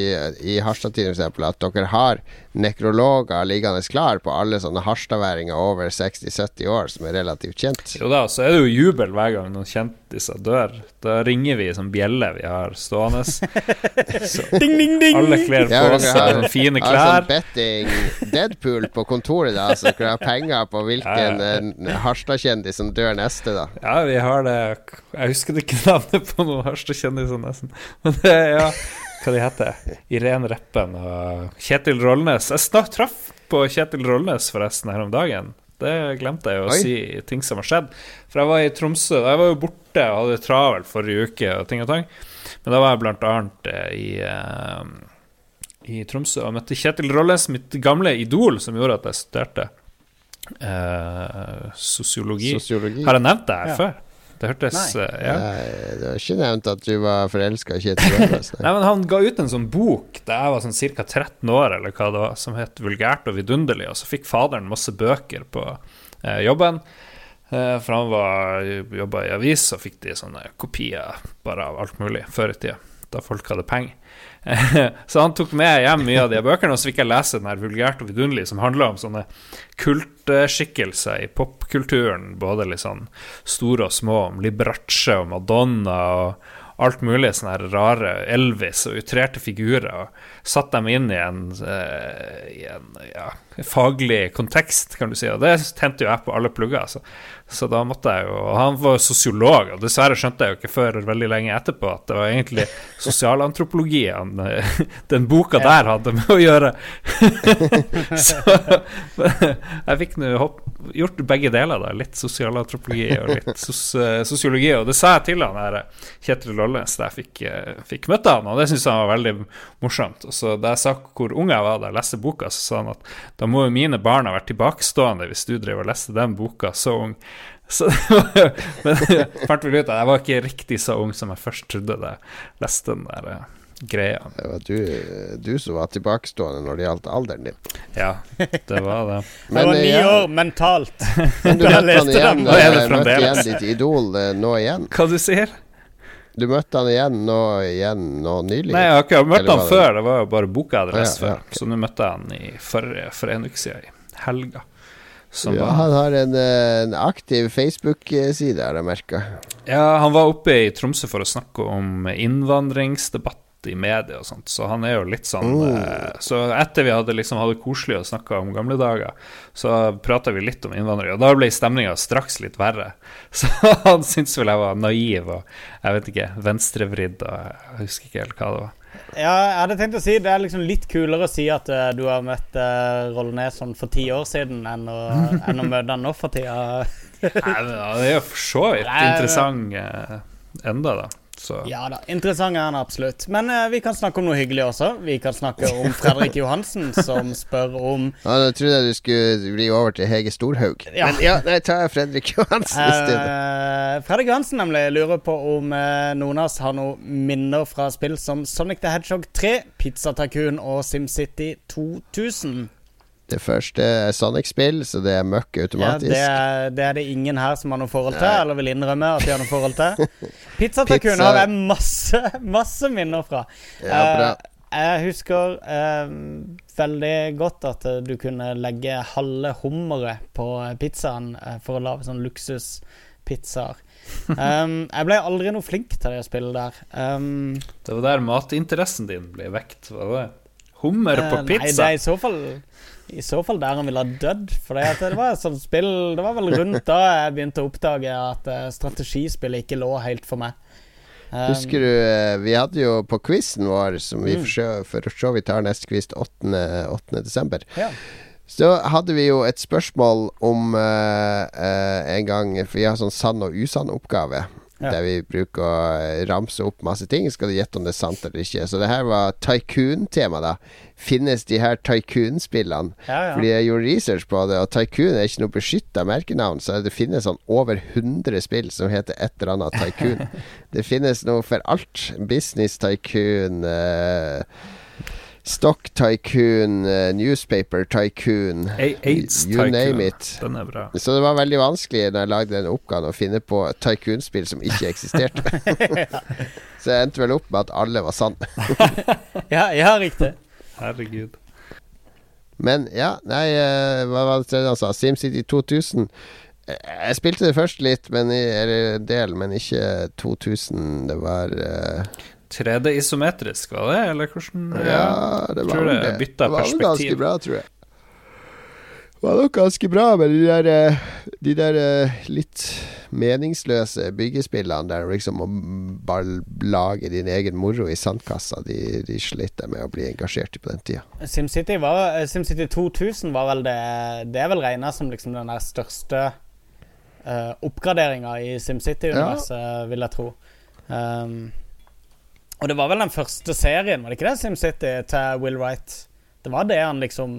i Harstad-tiden f.eks., at dere har nekrologer liggende klar på alle sånne harstadværinger over 60-70 år som er relativt kjent? Jo da, så er det jo jubel hver gang noen kjentiser dør. Da ringer vi som bjelle vi har stående. [laughs] Så [laughs] Ding, ding, ding! alle kler på dere seg har- klær. fine Ja, sånn betting Deadpool på kontoret, da, så dere har penger på hvilken Ja, ja. Harstad-kjendis som dør neste, da. Ja, vi har det Jeg husker ikke navnet på noen Harstad-kjendiser, nesten. [laughs] Men det er ja, hva de heter Irene Reppen og Kjetil Rollnes. Jeg snart traff på Kjetil Rollnes forresten her om dagen. Det glemte jeg å Oi. si ting som har skjedd. For jeg var i Tromsø. Jeg var jo borte og hadde det travelt forrige uke og ting og tang. Men da var jeg blant annet eh, i eh, i Tromsø og møtte Kjetil Rollnes, mitt gamle idol, som gjorde at jeg studerte eh, sosiologi. Sosiologi. Har jeg nevnt det her Ja. før? Det hørtes Nei. eh, ja. Nei, Du har ikke nevnt at du var forelska i Kjetil Rollnes? nei. Men Han ga ut en sånn bok da jeg var sånn ca. 13 år, eller hva det var, som het 'Vulgært og vidunderlig', og så fikk faderen masse bøker på eh, jobben. Eh, for han var jobba i avis, og fikk de sånne kopier bare av alt mulig før i tida, da folk hadde penger. [laughs] så han tok med hjem mye av de bøkene, og så fikk jeg lese den her 'Vulgært og vidunderlig', som handla om sånne kultskikkelser i popkulturen, både litt sånn store og små, om Liberace og Madonna og alt mulig sånne her rare Elvis og utrerte figurer, og satt dem inn i en, eh, i en ja, faglig kontekst, kan du si, og det tente jo jeg på alle plugger, så, så da måtte jeg jo og Han var jo sosiolog, og dessverre skjønte jeg jo ikke før veldig lenge etterpå at det var egentlig sosialantropologi han, eh, den boka der hadde med å gjøre. [laughs] så jeg fikk nå gjort begge deler, da. Litt sosialantropologi og litt sos eh, sosiologi. Og det sa jeg til han her Kjetil Rollnes da jeg fikk, eh, fikk møte han, og det syntes han var veldig morsomt. Og så da jeg sa hvor ung jeg var da jeg leste boka, så sa han at da må jo mine barn ha vært tilbakestående hvis du drev og leste den boka så ung. Så det [laughs] var Men jeg fant vel ut at jeg var ikke riktig så ung som jeg først trodde da jeg leste den der eh, greia. Det var du, du som var tilbakestående når det gjaldt alderen din. Ja, det var det. [laughs] Jeg var eh, ni ja, år mentalt. [laughs] men du da jeg leste den. Nå er det eh, fremdeles. igjen ditt idol eh, nå igjen. Hva du sier Du møtte han igjen nå, igjen nå nylig? Nei, jeg har ikke møtt han det- før. Det var jo bare booka adresse ah, ja, ja, okay. før. Så nå møtte jeg han i forrige, for en uke siden, i helga. Som ja, var, han har en, en aktiv Facebook-side, har jeg merka. ja, han var oppe i Tromsø for å snakke om innvandringsdebatt i media og sånt, så han er jo litt sånn Oh. eh, Så etter vi hadde liksom hadde koselig og snakka om gamle dager, så prata vi litt om innvandrere, og da ble stemninga straks litt verre. [laughs] Så han syntes vel jeg var naiv og jeg vet ikke, venstrevridd og jeg husker ikke helt hva det var. Ja, jeg hadde tenkt å si Det er liksom litt kulere å si at uh, du har møtt uh, Rollnes sånn for ti år siden, enn å, [laughs] enn å møte han nå for tida. Nei, men det er jo for så vidt interessant uh, enda, da. Så Ja da, interessant er han absolutt. Men uh, vi kan snakke om noe hyggelig også. Vi kan snakke om [laughs] Fredrik Johansen, som spør om Ja, Da trodde jeg du skulle bli over til Hege Storhaug. Ja. Men ja, nei, jeg Fredrik Johansen i stedet. Uh, Fredrik Johansen nemlig lurer på om uh, noen av oss har noen minner fra spill som Sonic the Hedgehog 3, Pizza Tacoon og SimCity 2000. Det første er Sonic-spill, så det er møkk Ja, automatisk. det, er, det er det ingen her som har noe forhold til, Nei. eller vil innrømme at de har noe forhold til. [laughs] Pizza Tycoon har jeg masse, masse minner fra. Ja, bra. Eh, jeg husker eh, veldig godt at eh, du kunne legge halve hummeret på pizzaen eh, for å lage sånn luksuspizzaer. [laughs] Um, jeg ble aldri noe flink til det spillet der. Um, det var der matinteressen din ble vekt, var det? Hummer på pizza? Nei, det er i så fall I så fall der han ville ha dødd. For det, var et sånt spill Det var vel rundt da jeg begynte å oppdage at eh, strategispillet ikke lå helt for meg. Um, Husker du eh, Vi hadde jo på quizen vår, som vi Mm. for så- vidt tar neste quiz 8. 8. desember, Ja. så hadde vi jo et spørsmål om uh, uh, en gang For vi har sånn sann og usann-oppgave. Ja. Der vi bruker å ramse opp masse ting. Skal du gjette om det er sant eller ikke. Så det her var tycoon-tema, da. Finnes de her tycoon-spillene? Ja, ja. Fordi jeg gjorde research på det, og Tycoon er ikke noe beskytta merkenavn. Så det finnes sånn over 100 spill som heter et eller annet Tycoon. [laughs] det finnes noe for alt. Business Tycoon, eh, Stock Tycoon, eh, Newspaper Tycoon AIDS You name it. Den er bra. Så det var veldig vanskelig når jeg lagde den oppgaven å finne på tycoon-spill som ikke eksisterte. [laughs] Så jeg endte vel opp med at alle var sann. [laughs] Ja, ja, riktig. Herregud. Men ja, nei, eh, hva var det tredje han sa? SimCity 2000. Eh, Jeg spilte det først litt, men i, eller en del, men ikke 2000. Det var eh, 3D isometrisk, var det? Eller hvordan Ja, det var vel det det. bytta Det var vel ganske bra, tror jeg. Det var nok ganske bra, men de der, eh, de der eh, litt meningsløse byggespillene der liksom å bare lage din egen moro i sandkassa, de, de slet med å bli engasjert i på den tida. SimCity, var, eh, SimCity 2000 var vel det Det er vel regna som liksom den der største uh, oppgraderinga i SimCity-universet, vil jeg tro. Um, og det var vel den første serien, var det ikke det? SimCity til Will Wright. Det var det han liksom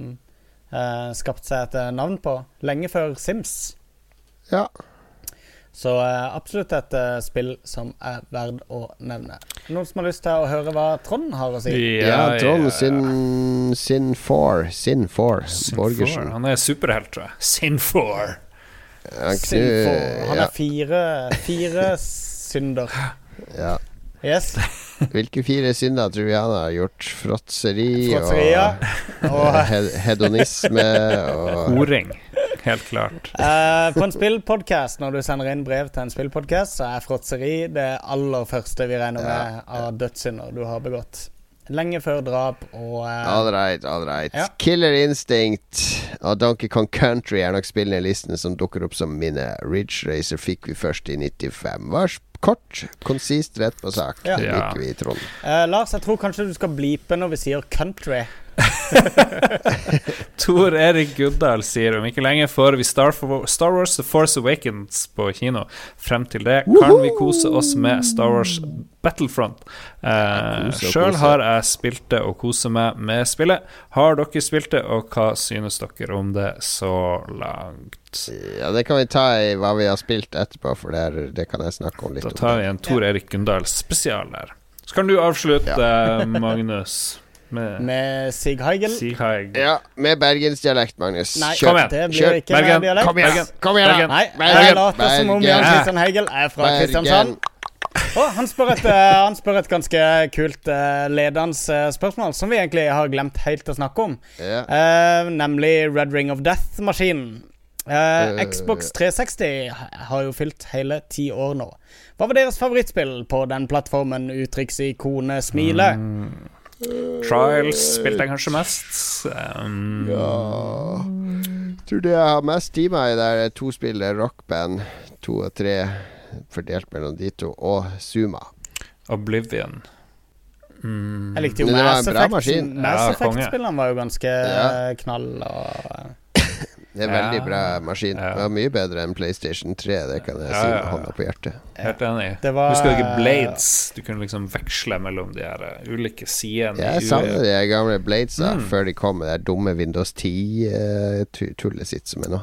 uh, skapte seg et navn på. Lenge før Sims. Ja. Så eh, absolutt et eh, spill som er verd å nevne. Noen som har lyst til å høre hva Trond har å si? Ja, Trond sin Sin 4. Sin 4. Sin Borgersen. four. Han er superhelt, tror jeg. Sin 4. Han, knu, Sinfo. Han ja, er fire, fire synder. ja. Yes. [laughs] Hvilke fire synder tror vi han har gjort? Fråtseri og Og hed hedonisme og Horing. Helt klart. Uh, på en spillpodkast, når du sender inn brev til en spillpodkast, så er fråtseri det aller første vi regner med av dødssynder du har begått. Lenge før drap og uh, All right, all right. Ja. Killer Instinct og Donkey Kong Country er nok spillene i listen som dukker opp som minne. Ridge Racer fikk vi først i 95. Var kort, konsist, rett på sak. Ja. Det liker vi i Trond. eh, Lars, jeg tror kanskje du skal bleepe når vi sier country. [laughs] Tor Erik Guddal sier om ikke lenge får vi Star, Star Wars The Force Awakens på kino. Frem til det kan vi kose oss med Star Wars Battlefront. Eh, Sjøl har jeg spilt det og koser meg med spillet. Har dere spilt det, og hva synes dere om det så langt? Ja, det kan vi ta i hva vi har spilt etterpå, for det, er, det kan jeg snakke om litt Da tar vi en Tor Erik Gundal spesial der. Så kan du avslutte, [laughs] Magnus, med Med Sig Heigel. Sig Heigel. Ja, med bergensdialekt, Magnus. Nei, Kom igjen. det blir Kjør. ikke Bergen. med dialekt. Kom igjen! Kom igjen, Bergen. Nei, Bergen. jeg later som om Jan. Christian Heigel er fra Bergen. Kristiansand. Oh, han, spør et, eh, han spør et ganske kult uh, ledende eh, spørsmål, som vi egentlig har glemt helt å snakke om. Yeah. Uh, nemlig Red Ring of Death-maskinen. Uh, Eh. Xbox 360 har jo fylt hele ti år nå. Hva var deres favorittspill på den plattformen? Uttrykksikonet smile. Trials spilte jeg kanskje mest. Um, Ja Tror det jeg har mest i der er to spill, rockband. To og tre fordelt mellom de to, og Zuma. Oblivion. Mm. Jeg likte jo Mass Effect. Mass Ja. Effect-spillene var jo ganske Ja. eh, knall og Det er en veldig Ja. bra maskin. Ja. Det var mye bedre enn PlayStation 3, det kan jeg Ja, si ja, med hånda på hjertet. Helt enig. Det var- Husker du ikke Blades? Du kunne liksom veksle mellom de her uh, ulike sidene. i Jeg savner de gamle Bladesa Mm. før de kom med det dumme Windows 10-tullet sitt som er nå.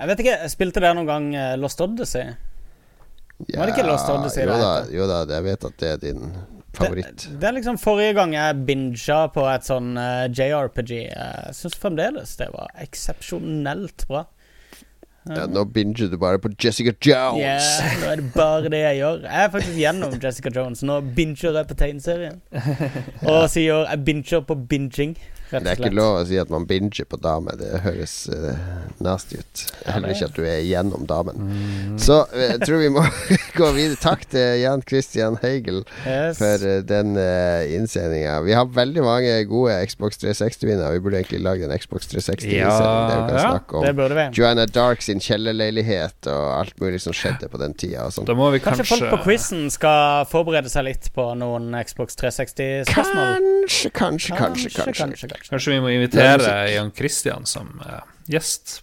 Jeg vet ikke, spilte dere noen gang eh, Lost Odyssey? Var det ikke Lost Odyssey jo da, jo da, jeg vet at det er din favoritt. Det, det er liksom forrige gang jeg binga på et sånn uh, JRPG. Jeg syns fremdeles det var eksepsjonelt bra. Ja, nå binger du bare på Jessica Jones. Ja, nå er det bare det jeg gjør. Jeg er faktisk gjennom Jessica Jones. Nå binger jeg på tegneserien. [laughs] Og sier jeg binger på binging, Det er ikke lov å si at man binger på dame. Det høres uh, nasty ut. Heller ikke at du er gjennom damen. Mm. Så eh, jeg tror vi må [laughs] gå videre. Takk til Jan Christian Heigel Yes. for uh, den uh, innsendinga. Vi har veldig mange gode Xbox 360-vinnere. Vi burde egentlig lage en Xbox 360-innsending Ja, det, ja. Det burde vi. Joanna Dark sin kjellerleilighet og alt mulig som skjedde på den tida. Og sånn. Da må vi Kanskje, kanskje, folk på quizen skal forberede seg litt på noen Xbox 360-spørsmål? Kanskje, kanskje, kanskje. kanskje. kanskje, kanskje. Kanskje vi må er invitere. Jan Christian som uh, gjest.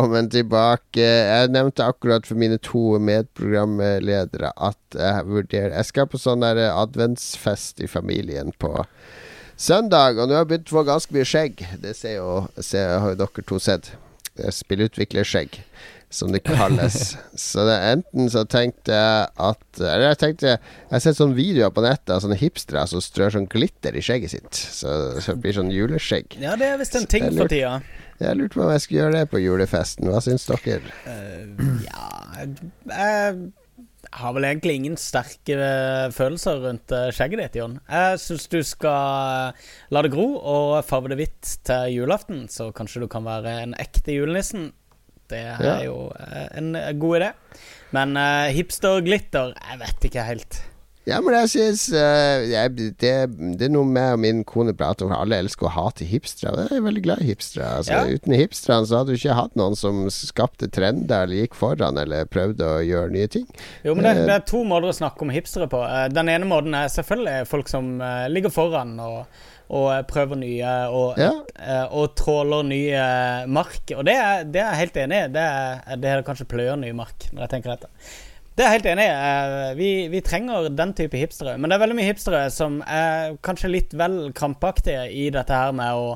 Velkommen tilbake. Jeg nevnte akkurat for mine to medprogramledere at jeg vurderer Jeg skal på sånn der adventsfest i familien på søndag, og nå har jeg begynt å få ganske mye skjegg. Det ser jo, ser, har jo dere to sett. Spillutviklerskjegg, som det kalles. [laughs] så det er enten så tenkte jeg at Eller jeg tenkte Jeg har sett sånne videoer på nettet av sånne hipstere som strør sånn glitter i skjegget sitt. Så, så det blir sånn juleskjegg. Ja, det er visst en ting for tida. Jeg lurte på om jeg skulle gjøre det på julefesten. Hva syns dere? Uh, ja Jeg har vel egentlig ingen sterke eh, følelser rundt eh, skjegget ditt, Jon. Jeg syns du skal la det gro og farge det hvitt til julaften, så kanskje du kan være en ekte julenissen. Det er Ja. jo en god idé. Men uh, hipsterglitter, jeg vet ikke helt. Ja, men jeg syns uh, jeg, det, det er noe med og min kone prater om. Alle elsker å hate hipstere. Jeg er veldig glad i hipstere. Altså, Ja. Uten hipsterne så hadde du ikke hatt noen som skapte trender eller gikk foran eller prøvde å gjøre nye ting. Jo, men det, Eh, det er to måter å snakke om hipstere på. Eh, Den ene måten er selvfølgelig folk som eh, ligger foran og, og eh, prøver nye og, Ja. eh, og tråler ny eh, mark. Og det er, det er jeg helt enig i. Det er, det er kanskje pløyer ny mark, når jeg tenker etter. Det er jeg helt enig i. Eh, Vi, vi trenger den type hipstere. Men det er veldig mye hipstere som er kanskje litt vel krampaktige i dette her med å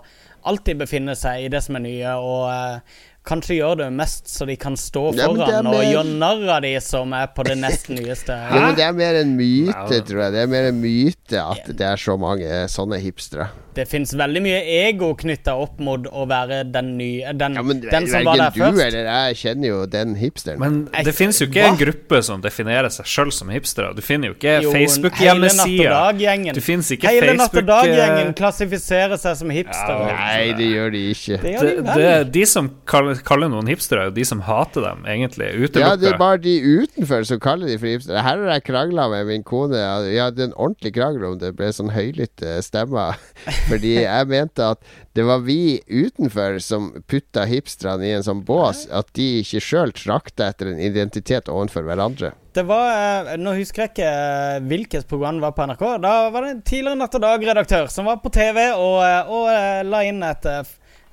alltid befinne seg i det som er nye, og eh, kanskje gjør det mest så de kan stå Ja, foran er foran og mer- gjøre narr av de som er på det nest [laughs] nyeste. Ja, men det er mer en myte, tror jeg. Det er mer en myte at det er så mange sånne hipstere. Det fins veldig mye ego knytta opp mot å være den nye Den, Ja, men den som var der der du først. eller jeg kjenner jo den hipsteren. Men det finnes jo ikke hva? en gruppe som definerer seg sjøl som hipstere. Du finner jo ikke Facebook-hjemmesida. Hele Natt og Dag-gjengen Du finnes ikke Hele Natt og Dag-gjengen klassifiserer seg som hipstere. Ja, Nei, det gjør de ikke. Det gjør de, de de som kaller, kaller noen hipstere, er jo de som hater dem, egentlig. Ja, det er bare de utenfor som kaller de for hipstere. Her har jeg krangla med min kone. Vi hadde en ordentlig krangel om det ble sånn høylytte stemmer. [laughs] Fordi jeg mente at det var vi utenfor som putta hipsterne i en sånn bås. At de ikke sjøl trakta etter en identitet overfor hverandre. Det var eh, Nå husker jeg ikke eh, hvilket program det var på NRK. Da var det en tidligere Natt og Dag-redaktør som var på TV og, eh, og eh, la inn et, eh,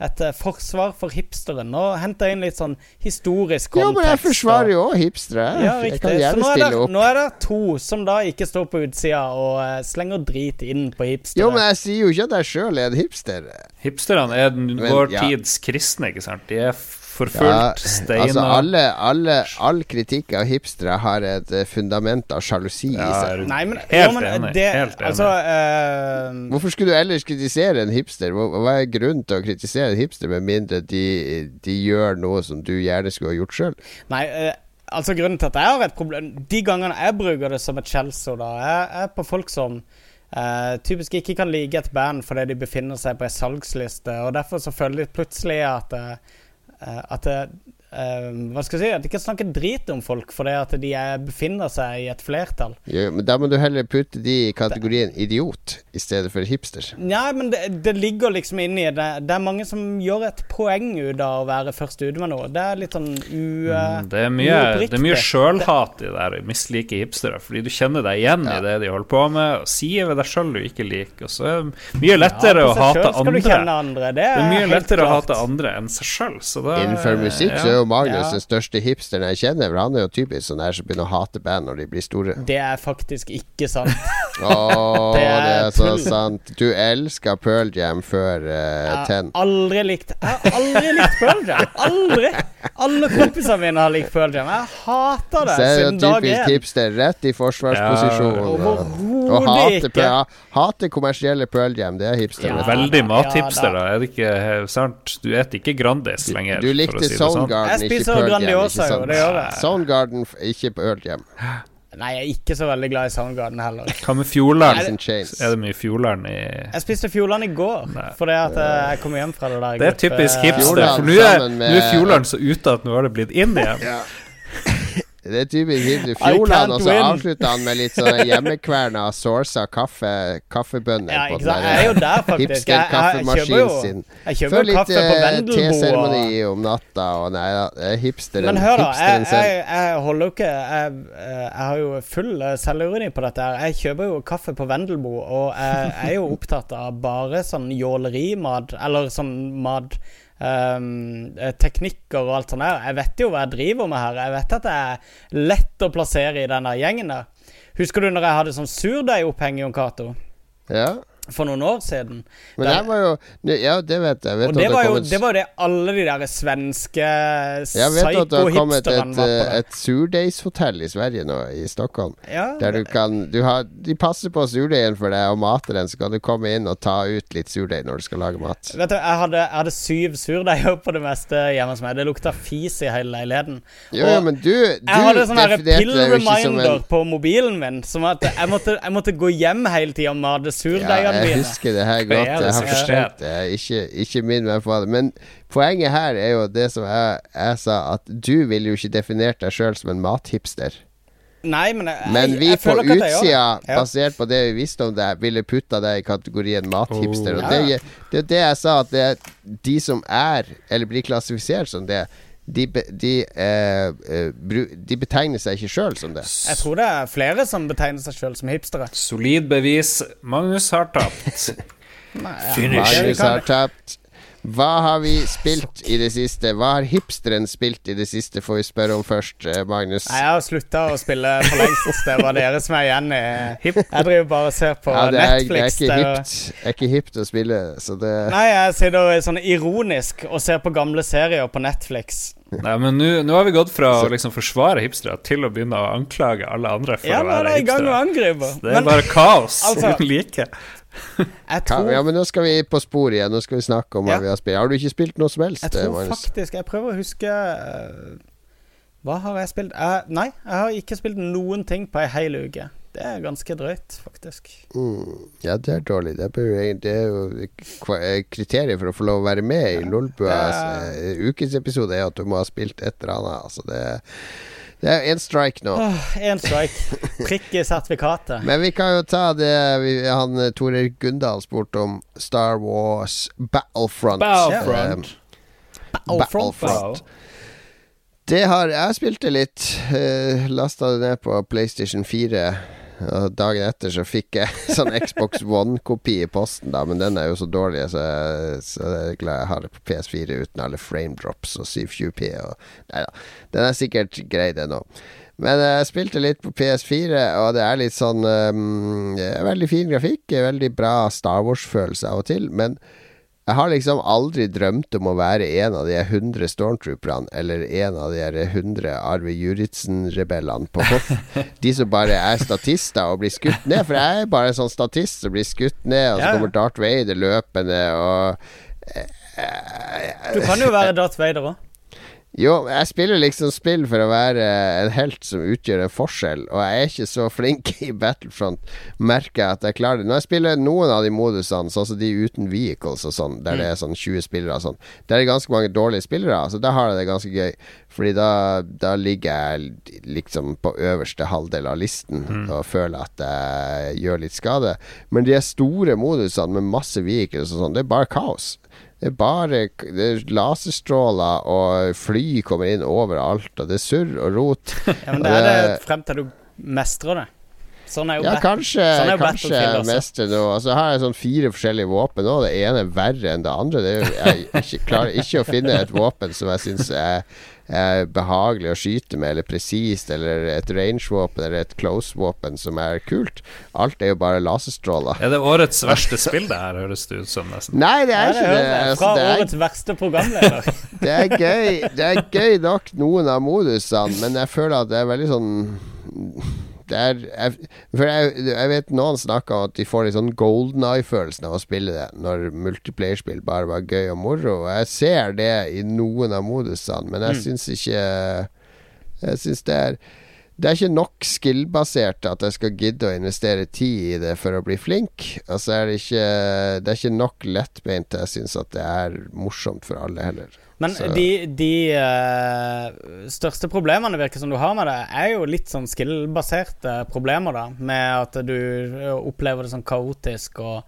et eh, forsvar for hipsteren. Og jeg inn litt sånn historisk Ja, kontekst. men jeg forsvarer jo òg hipstere. Ja, jeg kan gjerne er, stille opp. nå er det to som da ikke står på utsida og eh, slenger drit inn på hipstere. Jo, men jeg sier jo ikke at jeg sjøl er en hipster. Hipsterne er den, Men, vår ja. tids kristne, ikke sant? De er Ja, forfulgt, steina altså alle, alle, all kritikk av hipstere har et eh, fundament av sjalusi i seg. Nei, men, helt jo, men enig. det, helt enig. Altså uh, Hvorfor skulle du ellers kritisere en hipster? Hva hva er grunnen til å kritisere en hipster med mindre de, de gjør noe som du gjerne skulle ha gjort sjøl? Nei, eh, altså grunnen til at jeg har et problem De gangene jeg bruker det som et skjellsord, da, er, er på folk som eh, typisk ikke kan like et band fordi de befinner seg på ei salgsliste, og derfor så føler de plutselig at eh, At det, eh, Hva skal jeg si At de ikke snakke drit om folk fordi at de er, befinner seg i et flertall. Ja, men da må du heller putte de i kategorien idiot i stedet for hipster. Nei, men det, det ligger liksom inni det. Det er mange som gjør et poeng ut av å være først ute med noe. Det er litt sånn u... Mm, Det er mye, det er mye sjølhat i det der å mislike hipstere, fordi du kjenner deg igjen Ja. i det de holder på med, og sier ved deg sjøl du ikke liker. Og så er det mye lettere Ja, å hate andre. andre. Det Det er, er mye lettere lettere å hate andre enn seg sjøl. Innenfor musikk så er jo Magnus Ja. den største hipsteren jeg kjenner. For han er jo typisk sånn her som begynner å hate band når de blir store. Det er faktisk ikke sant. [laughs] Åh, Det [laughs] det er er så pull. sant. Du elska Pearl Jam før uh, Jeg har Ten. aldri likt Jeg har aldri likt Pearl Jam. Aldri! Alle kompisene mine har likt Pearl Jam. Jeg hater det er siden dag typisk én. hipster, rett i forsvarsposisjon. Ja, og, og hate, ikke. Pearl- hate kommersielle Pearl Jam, det er hipster. Ja. Veldig mathipster, ja da. da. Er det ikke eh, sant? Du spiser ikke Grandis lenger. Du for å likte si det sånn. Soundgarden, Jeg spiser. Grandiosa, jo, det gjør jeg. Soundgarden, ikke Pearl Jam. [gasps] Nei, jeg er ikke så veldig glad i Soundgarden heller. [laughs] Hva med Fjordland? Er det mye Fjordland i Jeg spiste Fjordland i går Nei. fordi at eh, jeg kom hjem fra det der Det er typisk hipster, for nå er, er Fjordland så ute at nå har det blitt inn igjen. Ja. [laughs] Det er typisk can't Fjordland, og så avslutter han med litt sånn hjemmekverna sourca kaffe, kaffebønner Ja, på den. Jeg er jo der faktisk. Jeg, jeg, jeg Hipster kaffemaskin sin. jeg Før litt eh, teseremoni om natta, og nei da, er hipsteren, Men hør, da. Jeg, jeg, jeg holder jo ikke jeg, eh, jeg har jo full eh, selvironi på dette. her Jeg kjøper jo kaffe på Vendelbo, og jeg er jo opptatt av bare sånn jålerimat, eller sånn mat eh, teknikker og alt sånt der. Jeg vet jo hva jeg driver med her. Jeg vet at det er lett å plassere i denne gjengen der. Husker du når jeg hadde sånn surdeigoppheng, Jon Cato? Ja. For noen år siden. Men Der- det var jo Ja, det vet jeg. vet Og det var, jo, det var det alle de der svenske psyko-hipsterne var på. Jeg vet at det har kommet et, eh, et surdeigshotell i Sverige nå, i Stockholm. Ja, Der du kan du har, De passer på surdeigen for deg og mater den, så kan du komme inn og ta ut litt surdeig når du skal lage mat. Vet du, jeg hadde, jeg hadde syv surdeiger på det meste hjemme hos meg. Det lukta fis i hele leiligheten. Jo, Og men du, du Jeg hadde sånn pill reminder en på mobilen min. Som at jeg måtte, jeg måtte gå hjem hele tida og mate surdeigene jeg husker det her godt. det Jeg har forstått det. Ikke, ikke min, men på det. Men poenget her er jo det som jeg, jeg sa, at du ville jo ikke definert deg sjøl som en mathipster. Nei, men jeg, Men vi jeg på utsida, basert på det vi visste om deg, ville putta deg i kategorien mathipster. Oh. Og det, det er det jeg sa, at det er de som er, eller blir klassifisert som det, de, be, de, eh, eh, bru, de betegner seg ikke sjøl som det. Jeg tror det er flere som betegner seg sjøl som hipstere. Solid bevis. Magnus har tapt. [laughs] Nei, ja. Magnus har tapt. Hva har vi spilt i det siste? Hva har hipsteren spilt i det siste, får vi spørre om først, eh, Magnus. Nei, jeg har slutta å spille for lengst. Det var dere som er igjen i hip. Jeg driver bare og ser på Ja, det er, er Netflix. det er hipt Det er ikke hipt å spille, så det Nei, jeg sitter sånn ironisk og ser på gamle serier på Netflix. Nei, men nå har vi gått fra å liksom forsvare hipstere til å begynne å anklage alle andre for Ja, å være det i gang å hipstere. Det er Men bare kaos Altså- uten like. Jeg tror Ja, men nå skal vi på sporet igjen. Nå skal vi snakke om hva Ja. vi har spilt. Har du ikke spilt noe som helst, Jeg tror Magnus? faktisk Jeg prøver å huske øh, Hva har jeg spilt? Eh, nei, jeg har ikke spilt noen ting på ei hel uke. Det er ganske drøyt, faktisk. Mm, ja, det er dårlig. Det er, jo- er eh, kriteriet for å få lov å være med i det Eh, Ukens episode er at du må ha spilt et eller annet. Altså, det, det er én strike nå. Én strike. Prikk i sertifikatet. Men vi kan jo ta det vi, han eh, Tor Erik Gundal spurte om Star Wars Battlefront. Battlefront. Eh, Battlefront. Det har jeg spilt det litt. Uh, Lasta det ned på PlayStation 4. Og dagen etter så fikk jeg [laughs] sånn Xbox One-kopi i posten, da, men den er jo så dårlig, så jeg, så jeg er glad jeg har det på PS4 uten alle frame drops og 720p og Nei da. Den er sikkert grei, den òg. Men jeg spilte litt på PS4, og det er litt sånn um, Veldig fin grafikk, veldig bra Star Wars-følelse av og til, men jeg har liksom aldri drømt om å være en av de 100 stormtrooperne, eller en av de her 100 Arve Juritzen-rebellene på Hoff. [laughs] De som bare er statister og blir skutt ned. For jeg er bare en sånn statist som blir skutt ned, og så kommer Darth Vader løpende, og eh, Du kan jo være Darth Vader òg. Jo, jeg spiller liksom spill for å være en helt som utgjør en forskjell, og jeg er ikke så flink [laughs] i Battlefront, merker jeg at jeg klarer det. Når jeg spiller noen av de modusene, sånn som de uten vehicles og sånn, der det er sånn 20 spillere og sånn, der er det ganske mange dårlige spillere, så da har jeg det ganske gøy. Fordi da, da ligger jeg liksom på øverste halvdel av listen og føler at jeg gjør litt skade. Men de store modusene med masse vehicles og sånn, det er bare kaos. Det er bare det er laserstråler, og fly kommer inn overalt, og det er surr og rot. [laughs] Ja, men det er det frem til du mestrer det. Sånn er jo Ja, kanskje, sånn kanskje også. mestrer nå. Og så har jeg sånn fire forskjellige våpen nå. Det ene er verre enn det andre. Det er jeg ikke, klarer ikke å finne et våpen som jeg syns er, er behagelig å skyte med, eller presist, eller et range-våpen, eller et close-våpen som er kult. Alt er jo bare laserstråler. Er det årets verste spill, det her, høres det ut som, nesten? Nei, det er det ikke det. hører. Altså, Fra det er årets verste programleder. [laughs] Det er gøy Det er gøy nok noen av modusene, men jeg føler at det er veldig sånn det er, jeg, for jeg, jeg vet noen snakker om at de får litt sånn golden eye-følelsen av å spille det, når multiplayerspill bare var gøy og moro. Jeg ser det i noen av modusene, men jeg Mm. syns ikke Jeg syns det er det er ikke nok skill-basert at jeg skal gidde å investere tid i det for å bli flink. Og så er det ikke Det er ikke nok lettbeint jeg syns at det er morsomt for alle heller. Men Så- de, de uh, største problemene virker som du har med det, er jo litt sånn skill-baserte problemer, da. Med at du eh, opplever det sånn kaotisk, og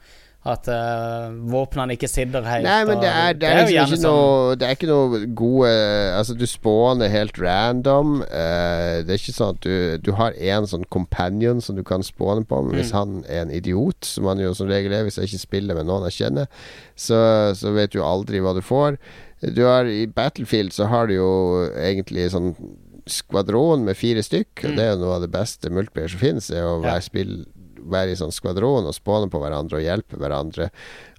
at uh, våpnene ikke sitter helt. Nei, men det og- er, det er liksom ikke sånn- noe Det er ikke noe gode Altså, du spåner helt random. Uh, det er ikke sånn at du Du har en sånn companion som du kan spåne på, men hvis Mm. han er en idiot, som han jo som regel er hvis jeg ikke spiller med noen jeg kjenner, så, så vet du aldri hva du får. Du har I Battlefield så har du jo egentlig sånn skvadron med fire stykk, og det er jo noe av det beste multiplayer som finnes, er å være Ja. spill, være i sånn skvadron og spåne på hverandre og hjelpe hverandre.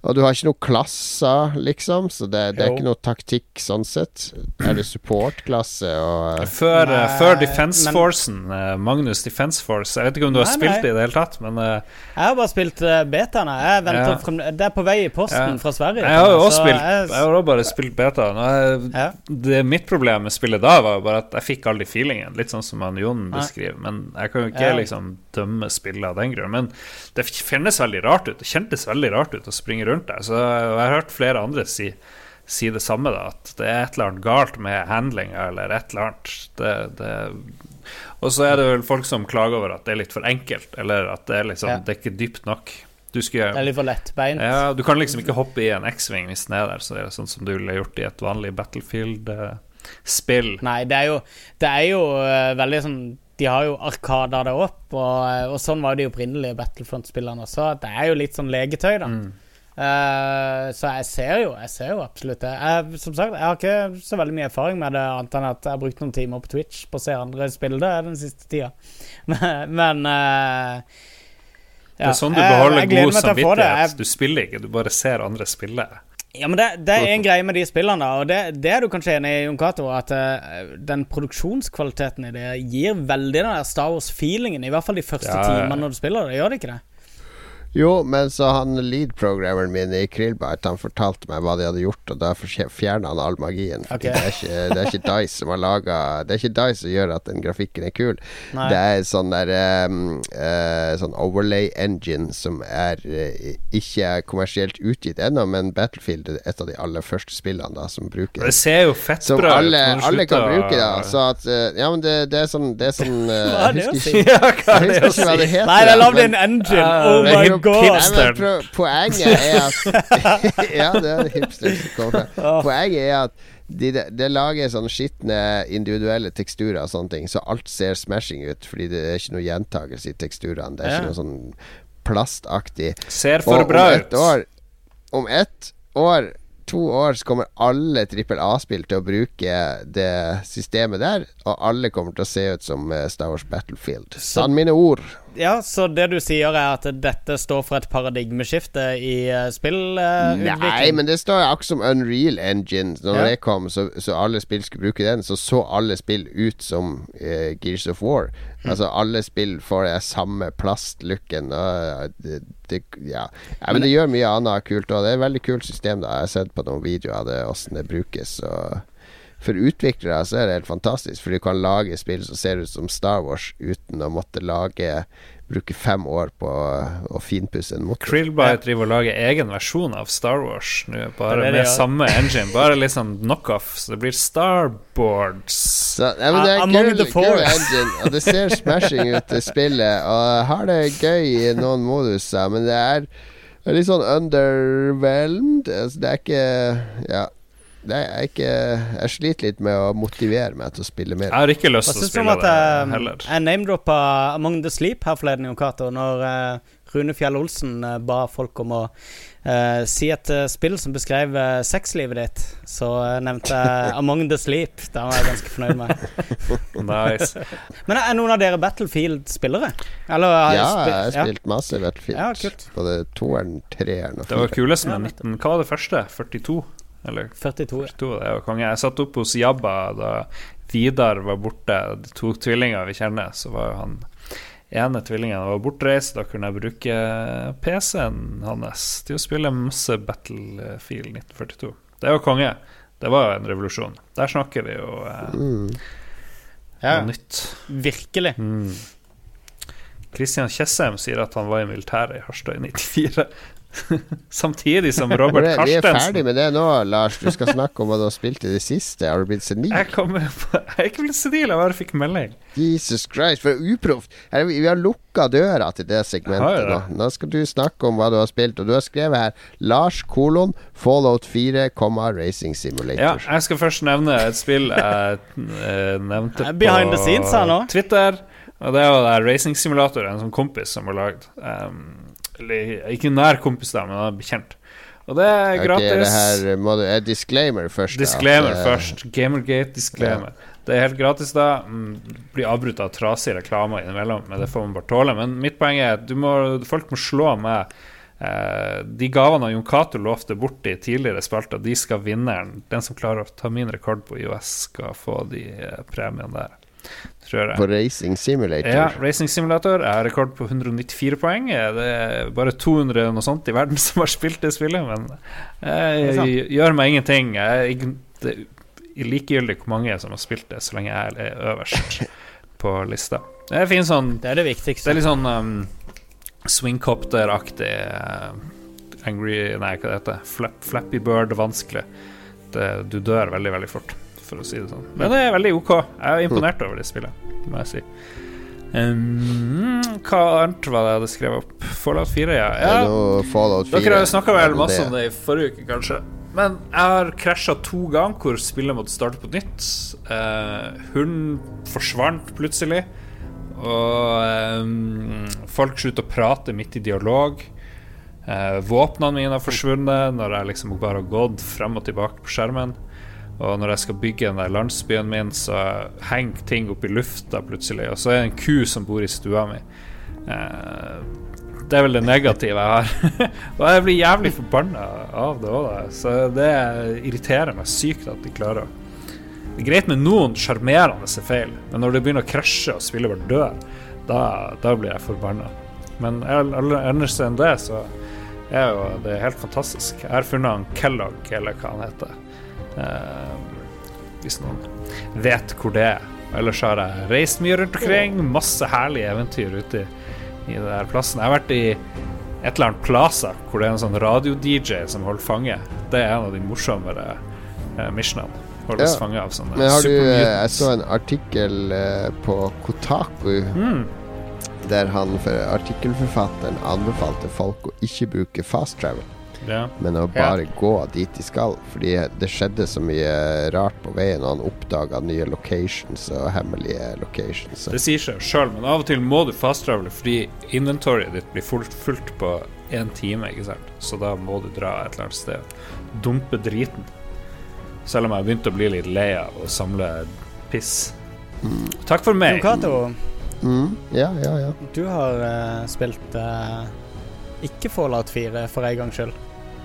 Og du har ikke noe klasser, liksom, så det, det er Jo. ikke noe taktikk sånn sett. Er det support-klasse og Før, Nei, eh, før Defense men- Forcen, eh, Magnus Defense Force Jeg vet ikke om du har spilt nei. det i det hele tatt, men uh, Jeg har bare spilt uh, betaene. Jeg venter Ja. Det er på vei i posten Ja. fra Sverige. jeg har jo også spilt jeg- Jeg har også bare spilt beta. Er- Ja. Det Mitt problem med spillet da var jo bare at jeg fikk aldri feelingen, litt sånn som han Jon beskriver. Men jeg kan jo ikke Ja. liksom dømme spillet av den grunn. Men det kjennes veldig rart ut. Det kjentes veldig rart ut å springe rundt der. Så jeg har hørt flere andre si, si det samme, da. At det er et eller annet galt med handlinga, eller et eller annet. Det, det og så er det vel folk som klager over at det er litt for enkelt, eller at det er liksom Ja. Det er ikke dypt nok. Du skulle Det er litt for lettbeint. ja, Du kan liksom ikke hoppe i en X-Wing hvis den er der, så det er sånn som du ville gjort i et vanlig Battlefield-spill. Nei, det er jo, det er jo eh, veldig sånn De har jo arkader det opp, og, eh, og sånn var de opprinnelige Battlefront-spillerne også. Det er jo litt sånn legetøy, da. Mm. Eh, så jeg ser jo Jeg ser jo absolutt det. Jeg, som sagt, jeg har ikke så veldig mye erfaring med det, annet enn at jeg har brukt noen timer på Twitch på å se andre spille det den siste tida. [laughs] Men, men eh, Det er sånn du beholder jeg jeg god samvittighet. Du spiller ikke, du bare ser andre spille. Ja, men det, det er en greie med de spillene, da, og det, det er du kanskje enig i, Jon Cato, at uh, den produksjonskvaliteten i det gir veldig den der Star Wars-feelingen, i hvert fall de første Ja, ja, ja. timene når du spiller det. Gjør det ikke det? Jo, men så han lead-programmeren min i Krillbite Han fortalte meg hva de hadde gjort, og da fjerna han all magien. Okay. Det, er ikke, det er ikke Dice som har laga Det er ikke Dice som gjør at den grafikken er kul. Nei. Det er sånn der um, uh, Sånn overlay engine som er uh, ikke er kommersielt utgitt ennå, men Battlefield er et av de aller første spillene da som bruker Det ser jo fett bra ut. Som alle, alle kan bruke, da. Så at uh, Ja, men det, det er sånn Det er sånn Hva er det å si? [laughs] jeg husker ikke hva det heter. Nei, det er lagd en engine! Oh my hip- god! Nei, hipster. men pro poenget er at [laughs] Ja, det er hipster som kommer fra. Poenget er at det de, de lager sånne skitne individuelle teksturer og sånne ting, så alt ser smashing ut, fordi det er ikke noe gjentakelse i teksturene. Det er Ja. ikke noe sånn plastaktig. Ser for bra om ut. Om ett år, to år, så kommer alle trippel A-spill til å bruke det systemet der, og alle kommer til å se ut som eh, Star Wars Battlefield. Sann mine ord. Ja, så det du sier, er at dette står for et paradigmeskifte i uh, spillutvikling? Nei, men det står akkurat som Unreal Engine. Når Ja. det kom, så, så alle spill skulle bruke den, så så alle spill ut som uh, Gears of War. Mm. Altså alle spill får den samme plastlooken. Uh, Det, det, ja. ja, men det gjør mye annet kult òg. Det er et veldig kult system. da Jeg har sett på noen videoer av det, åssen det brukes. Og for utviklere så er det helt fantastisk, for du kan lage spill som ser ut som Star Wars uten å måtte lage Bruke fem år på å finpusse en motor. Krillbite driver og lager egen versjon av Star Wars nå, bare Det det med ja. samme engine. Bare litt sånn knockoff, så det blir Starboards. Så, ja, men det er gul, kul engine, og det ser [laughs] smashing ut, det spillet. Og har det gøy i noen moduser, men det er, det er litt sånn underwhelmed. Altså, det er ikke Ja. Det jeg, ikke Jeg sliter litt med å motivere meg til å spille mer. Jeg har ikke lyst til å spille det eh, heller. jeg name-droppa Among the Sleep her forleden, Jon Cato, når eh, Rune Fjell Olsen eh, ba folk om å uh, si et eh, spill som beskrev sexlivet ditt. Så nevnte jeg [laughs] Among the Sleep. Det var jeg ganske fornøyd med. [laughs] Nice. Men er noen av dere Battlefield-spillere? Eller har Ja, jeg har spilt masse Battlefield. Ja. Både toeren, treeren og Det var kulest med 19 Hva var det første? 42? Eller 42. 42, det var konge. Jeg satt opp hos Jabba da Vidar var borte. De to tvillinger vi kjenner, så var jo han ene tvillingen var bortreist. Da kunne jeg bruke PC-en hans til å spille masse Battlefield 1942. Det var konge. Det var jo en revolusjon. Der snakker vi jo eh, Mm. Ja, nytt. virkelig. Mm. Christian Tjessem sier at han var i militæret i Harstad i 94. [laughs] Samtidig som Robert [laughs] Vi er- vi er ferdig med det nå, Lars. Du skal snakke om hva du har spilt i det siste. Har du blitt senil? Jeg, kommer [laughs] jeg er ikke blitt senil, jeg bare fikk melding. Jesus Christ, for uproft. Vi har lukka døra til det segmentet nå. Nå skal du snakke om hva du har spilt, og du har skrevet her Lars kolon Fallout 4, Racing Simulator. Ja, jeg skal først nevne et spill jeg eh, nevnte på behind the scenes her nå. Twitter. Og det er jo Racing Simulator, en sånn kompis som har lagd. Um, eller ikke nær kompis, da, men bekjent. Og det er Ok, Okay, det her må du, er disclaimer først. Disclaimer at, eh, først. Gamergate disclaimer. Det er helt gratis, da. Mm, Blir avbrutt av trasige reklamer innimellom, men det får man bare tåle. Men mitt poeng er at du må, folk må slå med eh, de gavene Jon Cato lovte bort i tidligere spalter. De skal vinneren. Den som klarer å ta min rekord på IOS, skal få de eh, premiene der. Tror jeg. På Racing Simulator. Ja, Racing Simulator har rekord på 194 poeng. Eh, Det er bare 200 og noe sånt i verden [laughs] som har spilt det spillet, men eh, jeg, gjør meg ingenting. Jeg, det er likegyldig hvor mange som har spilt det, så lenge jeg er øverst [laughs] på lista. Det er fin sånn Det er det Det er litt sånn um, swingcopter-aktig uh, Angry Nei, hva det heter Flap, Flappy Bird-vanskelig. Du dør veldig, veldig fort, for å si det sånn. Men det er veldig OK. Jeg er imponert over det spillet, må jeg si. Um, hva annet var det jeg hadde skrevet opp? Fallout 4, ja. Ja Fallout 4? dere har snakka vel masse om det i forrige uke, kanskje. Men jeg har krasja to ganger hvor spillet måtte starte på nytt. Uh, hun forsvant plutselig. Og um, folk slutter å prate midt i dialog. Uh, våpnene mine har forsvunnet når jeg liksom bare har gått frem og tilbake på skjermen. Og når jeg skal bygge den der landsbyen min, så henger ting opp i lufta plutselig. Og så er det en ku som bor i stua mi. Eh, det er vel det negative jeg har. [laughs] og jeg blir jævlig forbanna av det òg, så det irriterer meg sykt at de klarer å Det er greit med noen sjarmerende feil, men når det begynner å krasje og spillet bare dør, da, da blir jeg forbanna. Men ellers enn det, så er jo det helt fantastisk. Jeg har funnet han Kellogg, eller hva han heter. Eh, hvis noen vet hvor det er. Ellers har jeg reist mye rundt omkring. Masse herlige eventyr ute i, i det her plassen. Jeg har vært i et eller annet Plaza, hvor det er en sånn radio-DJ som holder fange. Det er en av de morsommere eh, missionene. Holdes Ja. fange av sånne Men har du eh, Jeg så en artikkel eh, på Kotaku Mm. der han for artikkelforfatteren anbefalte folk å ikke bruke fast travel, Ja. men å bare gå dit de skal. Fordi det skjedde så mye rart på veien, og han oppdaga nye locations og hemmelige locations. Det sier seg sjøl, men av og til må du fast-travele fordi inventoriet ditt blir fullt, fullt på én time, ikke sant. Så da må du dra et eller annet sted. Dumpe driten. Selv om jeg begynte å bli litt lei av å samle piss. Takk for meg. Cato, Mm, ja, ja, ja. du har uh, spilt uh, ikke Fallout 4 for en gangs skyld.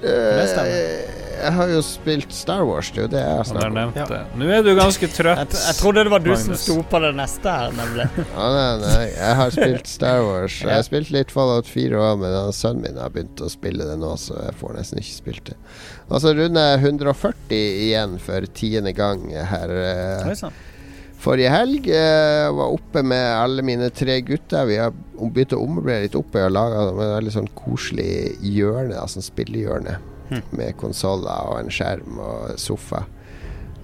Eh, stemmer. jeg har jo spilt Star Wars, det er jo det jeg har snakket om. Ja. Nå er du ganske trøtt. Jeg, jeg trodde det var du som sto på det neste her, nemlig. [laughs] Ja, nei, nei, jeg har spilt Star Wars. Jeg har spilt litt Fallout 4 òg, men sønnen min har begynt å spille det nå, så jeg får nesten ikke spilt det. Og så runder jeg 140 igjen for tiende gang her. eh, Oi sann. Forrige helg Jeg var oppe med alle mine tre gutter. Vi har begynt å ommøblere litt oppe og lage laga et veldig sånn koselig hjørne, altså spillehjørne, med konsoller og en skjerm og sofa.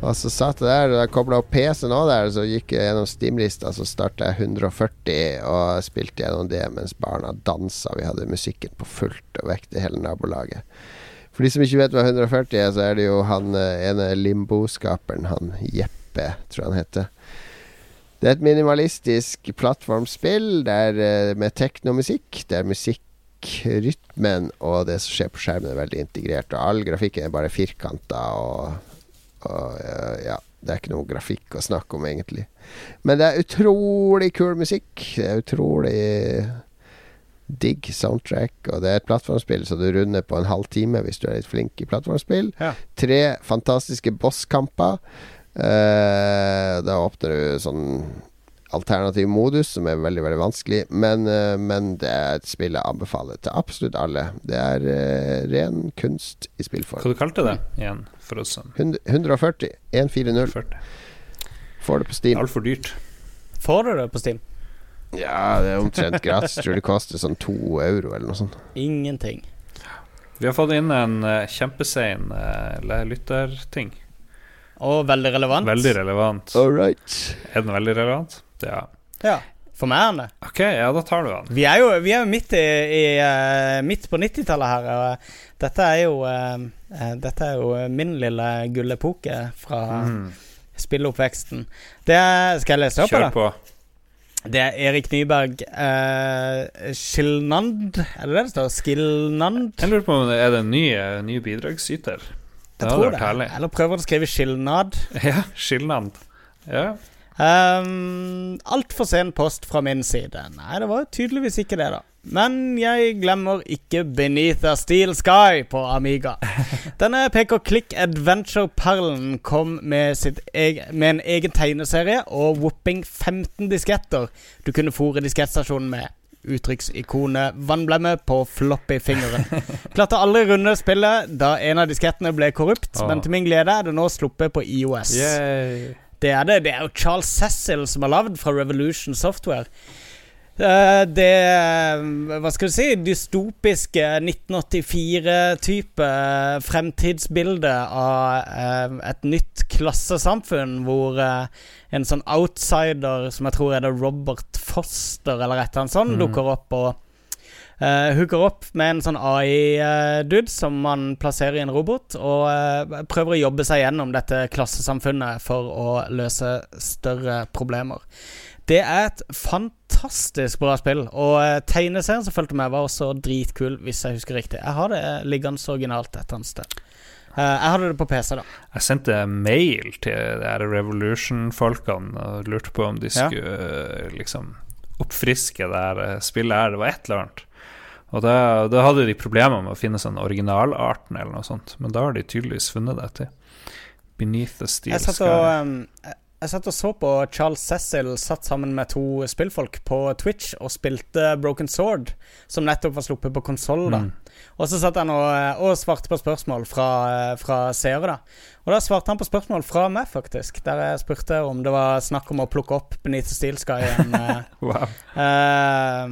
Og så satt jeg der, og jeg kobla opp PC-en òg der, så gikk jeg gjennom Steam-lista, så starta jeg 140 og spilte gjennom det mens barna dansa. Vi hadde musikken på fullt og vekte hele nabolaget. For de som ikke vet hva 140 er, så er det jo han eh, ene Limbo-skaperen, han Jeppe, tror jeg han heter. Det er et minimalistisk plattformspill der, eh, med teknomusikk, der musikkrytmen og det som skjer på skjermen, er veldig integrert. Og all grafikken er bare firkanta og, og eh, ja, det er ikke noe grafikk å snakke om, egentlig. Men det er utrolig kul musikk. Det er utrolig digg soundtrack, og det er et plattformspill, så du runder på en halv time hvis du er litt flink i plattformspill. Ja. Tre fantastiske bosskamper. Eh, da åpner du sånn alternativ modus, som er veldig veldig vanskelig. Men, uh, men det er et spill jeg anbefaler til absolutt alle. Det er uh, ren kunst i Hva spillform. du kalte det igjen, for oss som 140. 140. Får det på Steam. Altfor dyrt. Får du det på Steam? Ja, det er omtrent gratis. Tror det koster sånn to euro eller noe sånt. Ingenting. Vi har fått inn en uh, kjempesein uh, lytterting. Og veldig relevant. Veldig relevant. All right. Er den veldig relevant? Ja. Ja. For meg er den det. OK, ja, da tar du den. Vi er jo, vi er jo midt, i, i, eh, midt på 90-tallet her. Og eh, dette er jo eh, Dette er jo min lille gullepoke fra Mm. spilleoppveksten. Det skal jeg lese opp, Kjør på. Da? Det er Erik Nyberg eh, Skilnand Er det det det står? Skilnand? Jeg lurer på om det er det en ny, ny bidragsyter. Det Jeg tror det. herlig. Eller prøver å skrive Skilnad. [laughs] Ja, skilnad. Ja. Um, Altfor sen post fra min side. Nei, det var jo tydeligvis ikke det, da. Men jeg glemmer ikke Beneath a Steel Sky på Amiga. [laughs] Denne pek-og-klikk adventure-perlen kom med, sitt eg med en egen tegneserie og whopping 15 disketter du kunne fòre diskettstasjonen med. Uttrykksikonet vannblemme på floppy-fingeren. Klarte aldri runde spillet da en av diskettene ble korrupt, oh. men til min glede er det nå sluppet på IOS. Yay. Det er det. Det er jo Charles Cecil som har lagd fra Revolution Software. Eh, det Hva skal du si dystopiske 1984-type fremtidsbilde av eh, et nytt klassesamfunn hvor eh, en sånn outsider, som jeg tror er det Robert Foster eller et eller annet sånt, mm. dukker opp og Uh, hooker opp med en sånn AI-dude som man plasserer i en robot, og uh, prøver å jobbe seg gjennom dette klassesamfunnet for å løse større problemer. Det er et fantastisk bra spill, og uh, tegneserien som fulgte med, var også dritkul, hvis jeg husker riktig. Jeg har det liggende originalt et eller annet sted. Eh, jeg hadde det på PC, da. Jeg sendte mail til Revolution-folkene og lurte på om de skulle ja. liksom oppfriske det her eh, spillet her. Det var et eller annet. Og da, da hadde de problemer med å finne sånn originalarten eller noe sånt, men da har de tydeligvis funnet det til. Beneath the Steel Jeg satt, Sky. og, um, jeg- satt og så på Charles Cecil satt sammen med to spillfolk på Twitch og spilte Broken Sword, som nettopp var sluppet på konsoll. da Mm. Og så satt han og, og svarte på spørsmål fra, fra seere. da Og da svarte han på spørsmål fra meg, faktisk. Der jeg spurte om det var snakk om å plukke opp Benito Steelsky igjen. [laughs] eh, Wow. uh,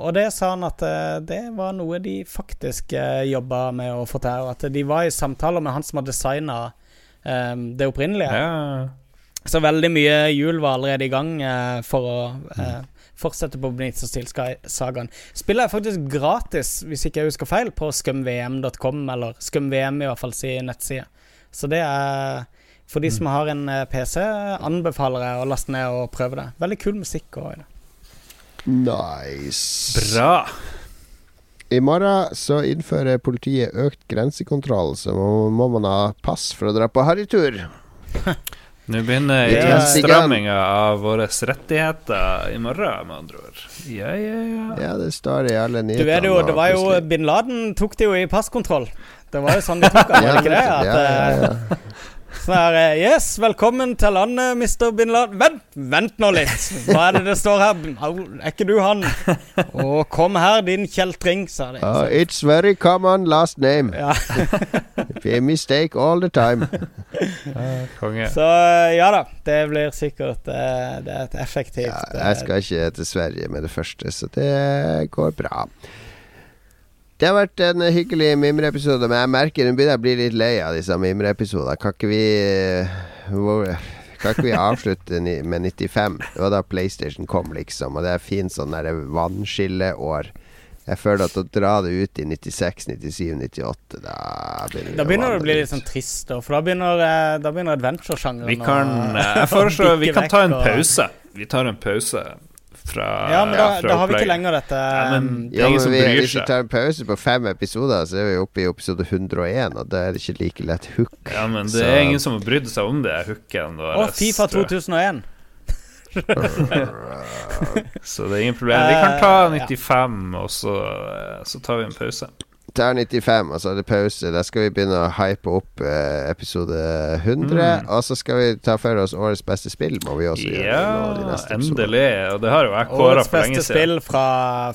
og det sa han at eh, det var noe de faktisk uh, jobba med å få til. At de var i samtaler med han som har designa det opprinnelige. Ja. Så veldig mye hjul var allerede i gang eh, for å eh, fortsette på Benitza the Steel Sky-sagaen. Spillet er faktisk gratis, hvis ikke jeg husker feil, på skumvm.com, eller skumvm i hvert fall sin nettside. Så det er For de som har en eh, PC, anbefaler jeg å laste ned og prøve det. Veldig kul musikk òg i det. Nice. Bra. I morgen så innfører politiet økt grensekontroll, så må man ha pass for å dra på harrytur. [laughs] Nå begynner Det er- innstramminga av våre rettigheter i morgen, med andre ord. Ja, ja, ja. Ja, det står i alle Du nyhetene. vet jo, det var jo. Bin Laden tok det jo i passkontroll. Det var jo sånn de tok [laughs] han, var det ikke det? At, ja, ja, ja. Eh, Sånn her eh, Yes, velkommen til landet, Mr. Bin Laden. Vent, vent nå litt. Hva er det det står her? Er ikke du han? Å, kom her, din kjeltring, sa de. Oh, it's very common last name. Ja, [laughs] A mistake all the time. Konge. så eh, ja da. Det blir sikkert eh, Det er et effektivt Ja, eh, jeg skal ikke til Sverige med det første, så det går bra. Det har vært en hyggelig mimreepisode, men jeg merker nå begynner jeg å bli litt lei av disse mimreepisodene. Kan ikke vi eh, hvor, Kan ikke vi avslutte med 95? Det var da PlayStation kom, liksom. Og det er fint sånn der vannskilleår. Jeg føler at å dra det ut i 96, 97, 98 Da begynner, Da begynner det å bli litt sånn trist, da, for da begynner, eh, da begynner adventure-sjangeren Vi kan å- Jeg foreslår [laughs] vi kan ta en pause. Vi tar en pause fra Ja, men da, da har vi ikke lenger dette Ja, men um, det er men vi, Hvis vi tar en pause på fem episoder, så er vi oppe i episode 101, og da er det ikke like lett hook. Ja, men det Så- er ingen som har brydd seg om det hooken Å. Fifa 2001. [laughs] Så det er ingen problem. Vi kan ta Eh, 95, og så, eh, så tar vi en pause. Tar 95, og så er det pause. Da skal vi begynne å hype opp eh, episode 100. Mm. Og så skal vi ta for oss årets beste spill, må vi også gjøre. nå, de Ja, neste endelig. Og det har jo jeg kåra Årets for lenge beste spill fra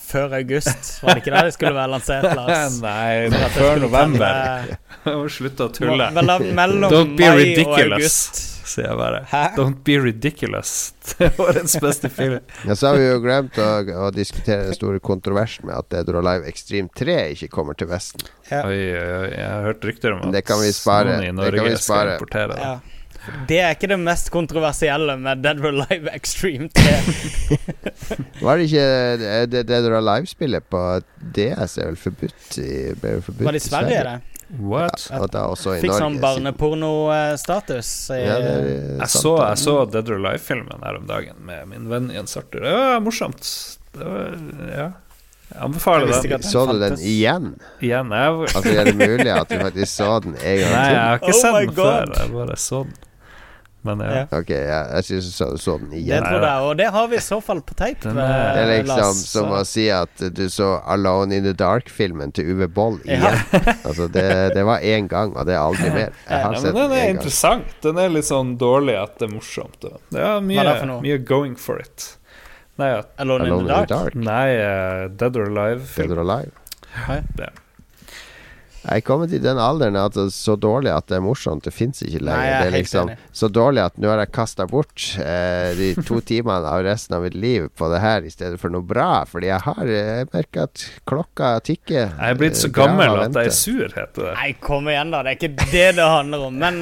før august. Var det ikke der det skulle være lansert, [laughs] Lars? Nei, For at før skulle november. [laughs] Slutt å tulle. Mellom Don't be mai og ridiculous, august. Sier jeg bare. Hæ? Don't be ridiculous. [laughs] Det er årets beste film. Ja, så har vi jo glemt å, å diskutere den store kontroversen med at Dead or Alive Extreme 3 ikke kommer til Vesten. Ja. Oi, jeg har hørt rykter om at Det kan vi spare. noen i Det Norge kan vi skal spare. importere det. Ja. Det er ikke det mest kontroversielle med Dead or Alive Extreme 3. [laughs] Var det ikke eh, Dead or Alive-spillet på DS er vel forbudt i, ble forbudt Var det i Sverige, det? What? I Fikk Norge. sånn barnepornostatus. i- Ja, Jeg så, jeg så Dead or Alive-filmen her om dagen med min venn Jens Arthur. Det var morsomt. Det var, ja. Jeg anbefaler Jeg den. den Så du den igjen? Igjen. Jeg, Altså, er det mulig at du faktisk så den en gang nei, jeg har [laughs] ikke Oh sett den før. Jeg bare så den. Men ja. Ja. Ok, ja, jeg syns så, så den Det igjen. tror jeg, og det har vi i så fall på. Den eh, Det er liksom Lars, som å si at du så Alone in the Dark-filmen til Uwe Boll igjen. Ja. altså, det, det var én gang, og det er aldri mer. Jeg har Ja, sett men den den er interessant. gang. Den er litt sånn dårlig at det er morsomt. og Det er mye, er det mye going for it. Nei, Alone, Alone in the Dark. nei uh, Dead or Alive. Dead or Alive. Det. Jeg er kommet i den alderen at det er så dårlig at det er morsomt. Det fins ikke lenger. Nei, det er liksom enig. så dårlig at nå har jeg kasta bort eh, de to [laughs] timene av resten av mitt liv på det her i stedet for noe bra. Fordi jeg har Jeg merker at klokka tikker. Jeg er blitt så Eh, gammel at jeg er sur, heter det. Nei, kom igjen, da. Det er ikke det det handler om. Men,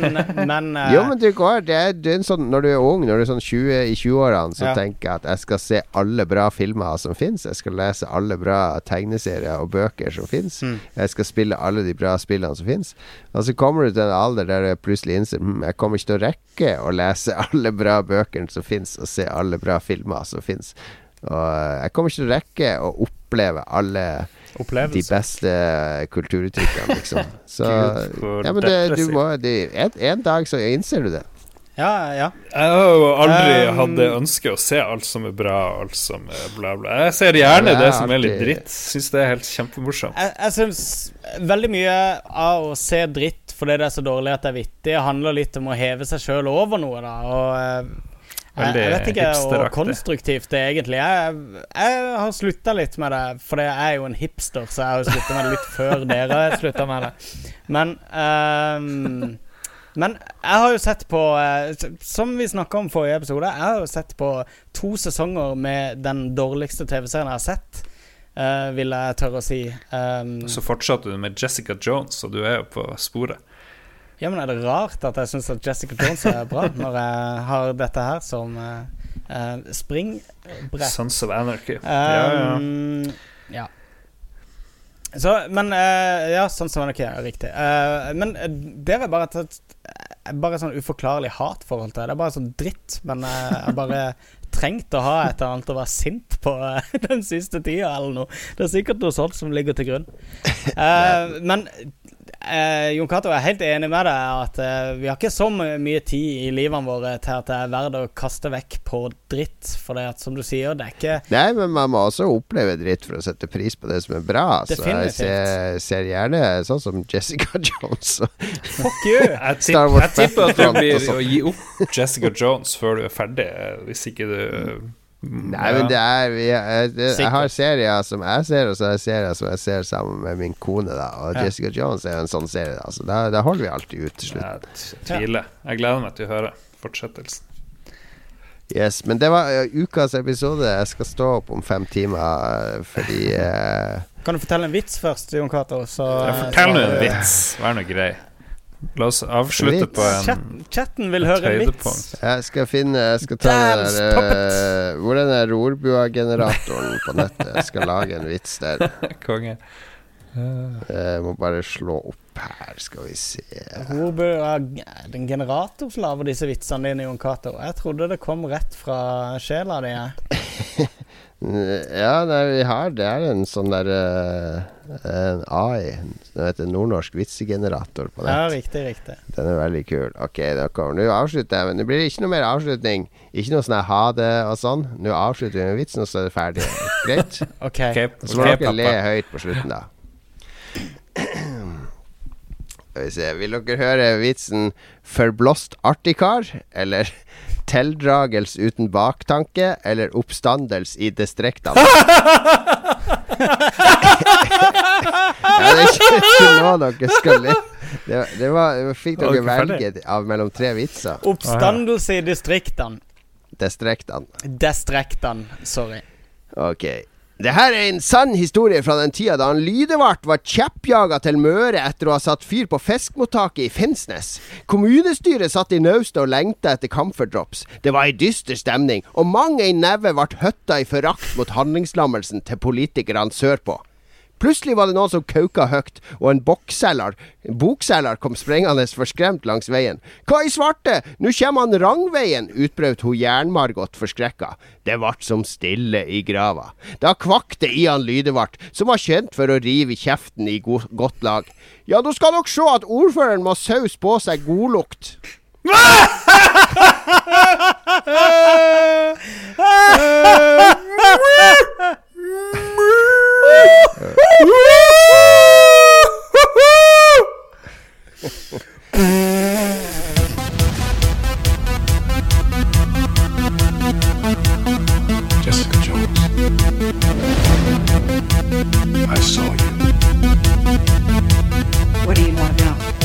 men uh... Jo, men det går. Det er, det er en sånn, når du er ung, når du er sånn 20 i 20-årene, så Ja. tenker jeg at jeg skal se alle bra filmer som fins. Jeg skal lese alle bra tegneserier og bøker som fins. Mm. Jeg skal spille alle de bra spillene som fins. Og så kommer du til en alder der du plutselig innser hm, jeg kommer ikke til å rekke å lese [laughs] alle bra bøkene som fins, og se alle bra filmer som fins. Og eh, jeg kommer ikke til å rekke å oppleve alle de beste kulturuttrykkene, liksom. [laughs] Så ja, men det, du må det, en, en dag så innser du det. Ja, ja. Jeg har jo aldri Um, hatt det ønsket å se alt som er bra, alt som er bla, bla. Jeg ser gjerne det det, som er litt dritt. Syns det er helt kjempemorsomt. Jeg, jeg syns veldig mye av å se dritt fordi det er så dårlig at det er vittig, handler litt om å heve seg sjøl over noe, da. Og eh, jeg, jeg vet ikke hvor konstruktivt det er egentlig Jeg, jeg har slutta litt med det, for jeg er jo en hipster, så jeg har slutta med det litt før dere slutta med det. Men ehm, Men jeg har jo sett på eh, Som vi snakka om forrige episode, jeg har jo sett på to sesonger med den dårligste TV-serien jeg har sett, Uh, vil jeg tørre å si. Um, Så fortsatte du med Jessica Jones, og du er jo på sporet. Ja, men er det rart at jeg syns at Jessica Jones er bra, [laughs] når jeg har dette her som uh, springbrett? Sons of Anarchy. ja, ja. Um, ja. Så, men uh, Ja, sånn som er riktig. Uh, men uh, det er bare et, et bare sånn uforklarlig hatforhold til det. Det er bare sånn dritt. Men eh, jeg bare [laughs] trengt å ha et eller annet å være sint på eh, [laughs] den siste tida, eller noe. Det er sikkert noe sånt som ligger til grunn. [laughs] Eh, men eh, Jon Cato er helt enig med deg at eh, vi har ikke så mye tid i livene våre til at det er verdt å kaste vekk på dritt. For det at, som du sier, det er ikke Nei, men man må også oppleve dritt for å sette pris på det som er bra. Så jeg ser, ser gjerne sånn som Jessica [laughs] Jones. Fuck you! Jeg, Star Wars jeg tipper at du blir å gi opp Jessica Jones før du er ferdig, hvis ikke du Nei, men det er vi, jeg, det, jeg har serier som jeg ser, og så har jeg serier som jeg ser sammen med min kone. da Og Ja. Jessica Jones er en sånn serie. da Så da, da holder vi alltid ut til slutt. Jeg tviler. Jeg gleder meg til å høre fortsettelsen. Yes, Men det var uh, ukas episode. Jeg skal stå opp om fem timer uh, fordi uh, [laughs] Kan du fortelle en vits først, Jon Cato? Fortell nå en vits. Vær nå grei. La oss avslutte Vits? på en Chatten, chatten vil høre en vits. Jeg skal finne Jeg skal ta Damn, den der uh, Hvor er den rorbua-generatoren på nettet? Jeg skal lage en vits der. [laughs] Konge. Jeg må bare slå opp her, skal vi se. Rorbua Den generator som lager disse vitsene dine, Jon Cato? Jeg trodde det kom rett fra sjela di. [laughs] jeg. Ja, nei, vi har Det er en sånn der uh, En AI. Den heter Nordnorsk vitsegenerator på Ja, riktig, riktig. Den er veldig kul. Ok, da kommer Nå avslutter jeg, men det blir ikke noe mer avslutning. Ikke noe sånn ha det og sånn. Nå avslutter vi med vitsen, og så er det ferdig. Greit? [laughs] Ok. Så må okay, dere le høyt på slutten, da. Skal vi se Vil dere høre vitsen 'forblåst artigkar'? Eller 'tildragels uten baktanke'? Eller 'oppstandels i distriktene'? [laughs] ja, det er ikke, ikke nå dere skal le. Det, var- det var, fikk dere velge av mellom tre vitser. Oppstandelse i distriktene. Distriktene. Distriktene, sorry. Ok. Det her er en sann historie fra den tida da han Lydevart var kjeppjaga til Møre etter å ha satt fyr på fiskmottaket i Finnsnes. Kommunestyret satt i naustet og lengta etter camferdrops. Det var ei dyster stemning, og mang ei neve ble høtta i forakt mot handlingslammelsen til politikerne sørpå. Plutselig var det noen som kauka høyt, og en bokselger, en bokselger kom sprengende forskremt langs veien. Hva i svarte, nå kommer han Rangveien, utbrøt hun Jern-Margot forskrekka. Det vart som stille i grava. Da kvakk det i han Lydevart, som var kjent for å rive kjeften i go godt lag. Ja, da skal dere se at ordføreren må sause på seg godlukt. Jessica Jones. I saw you. What do you want to know?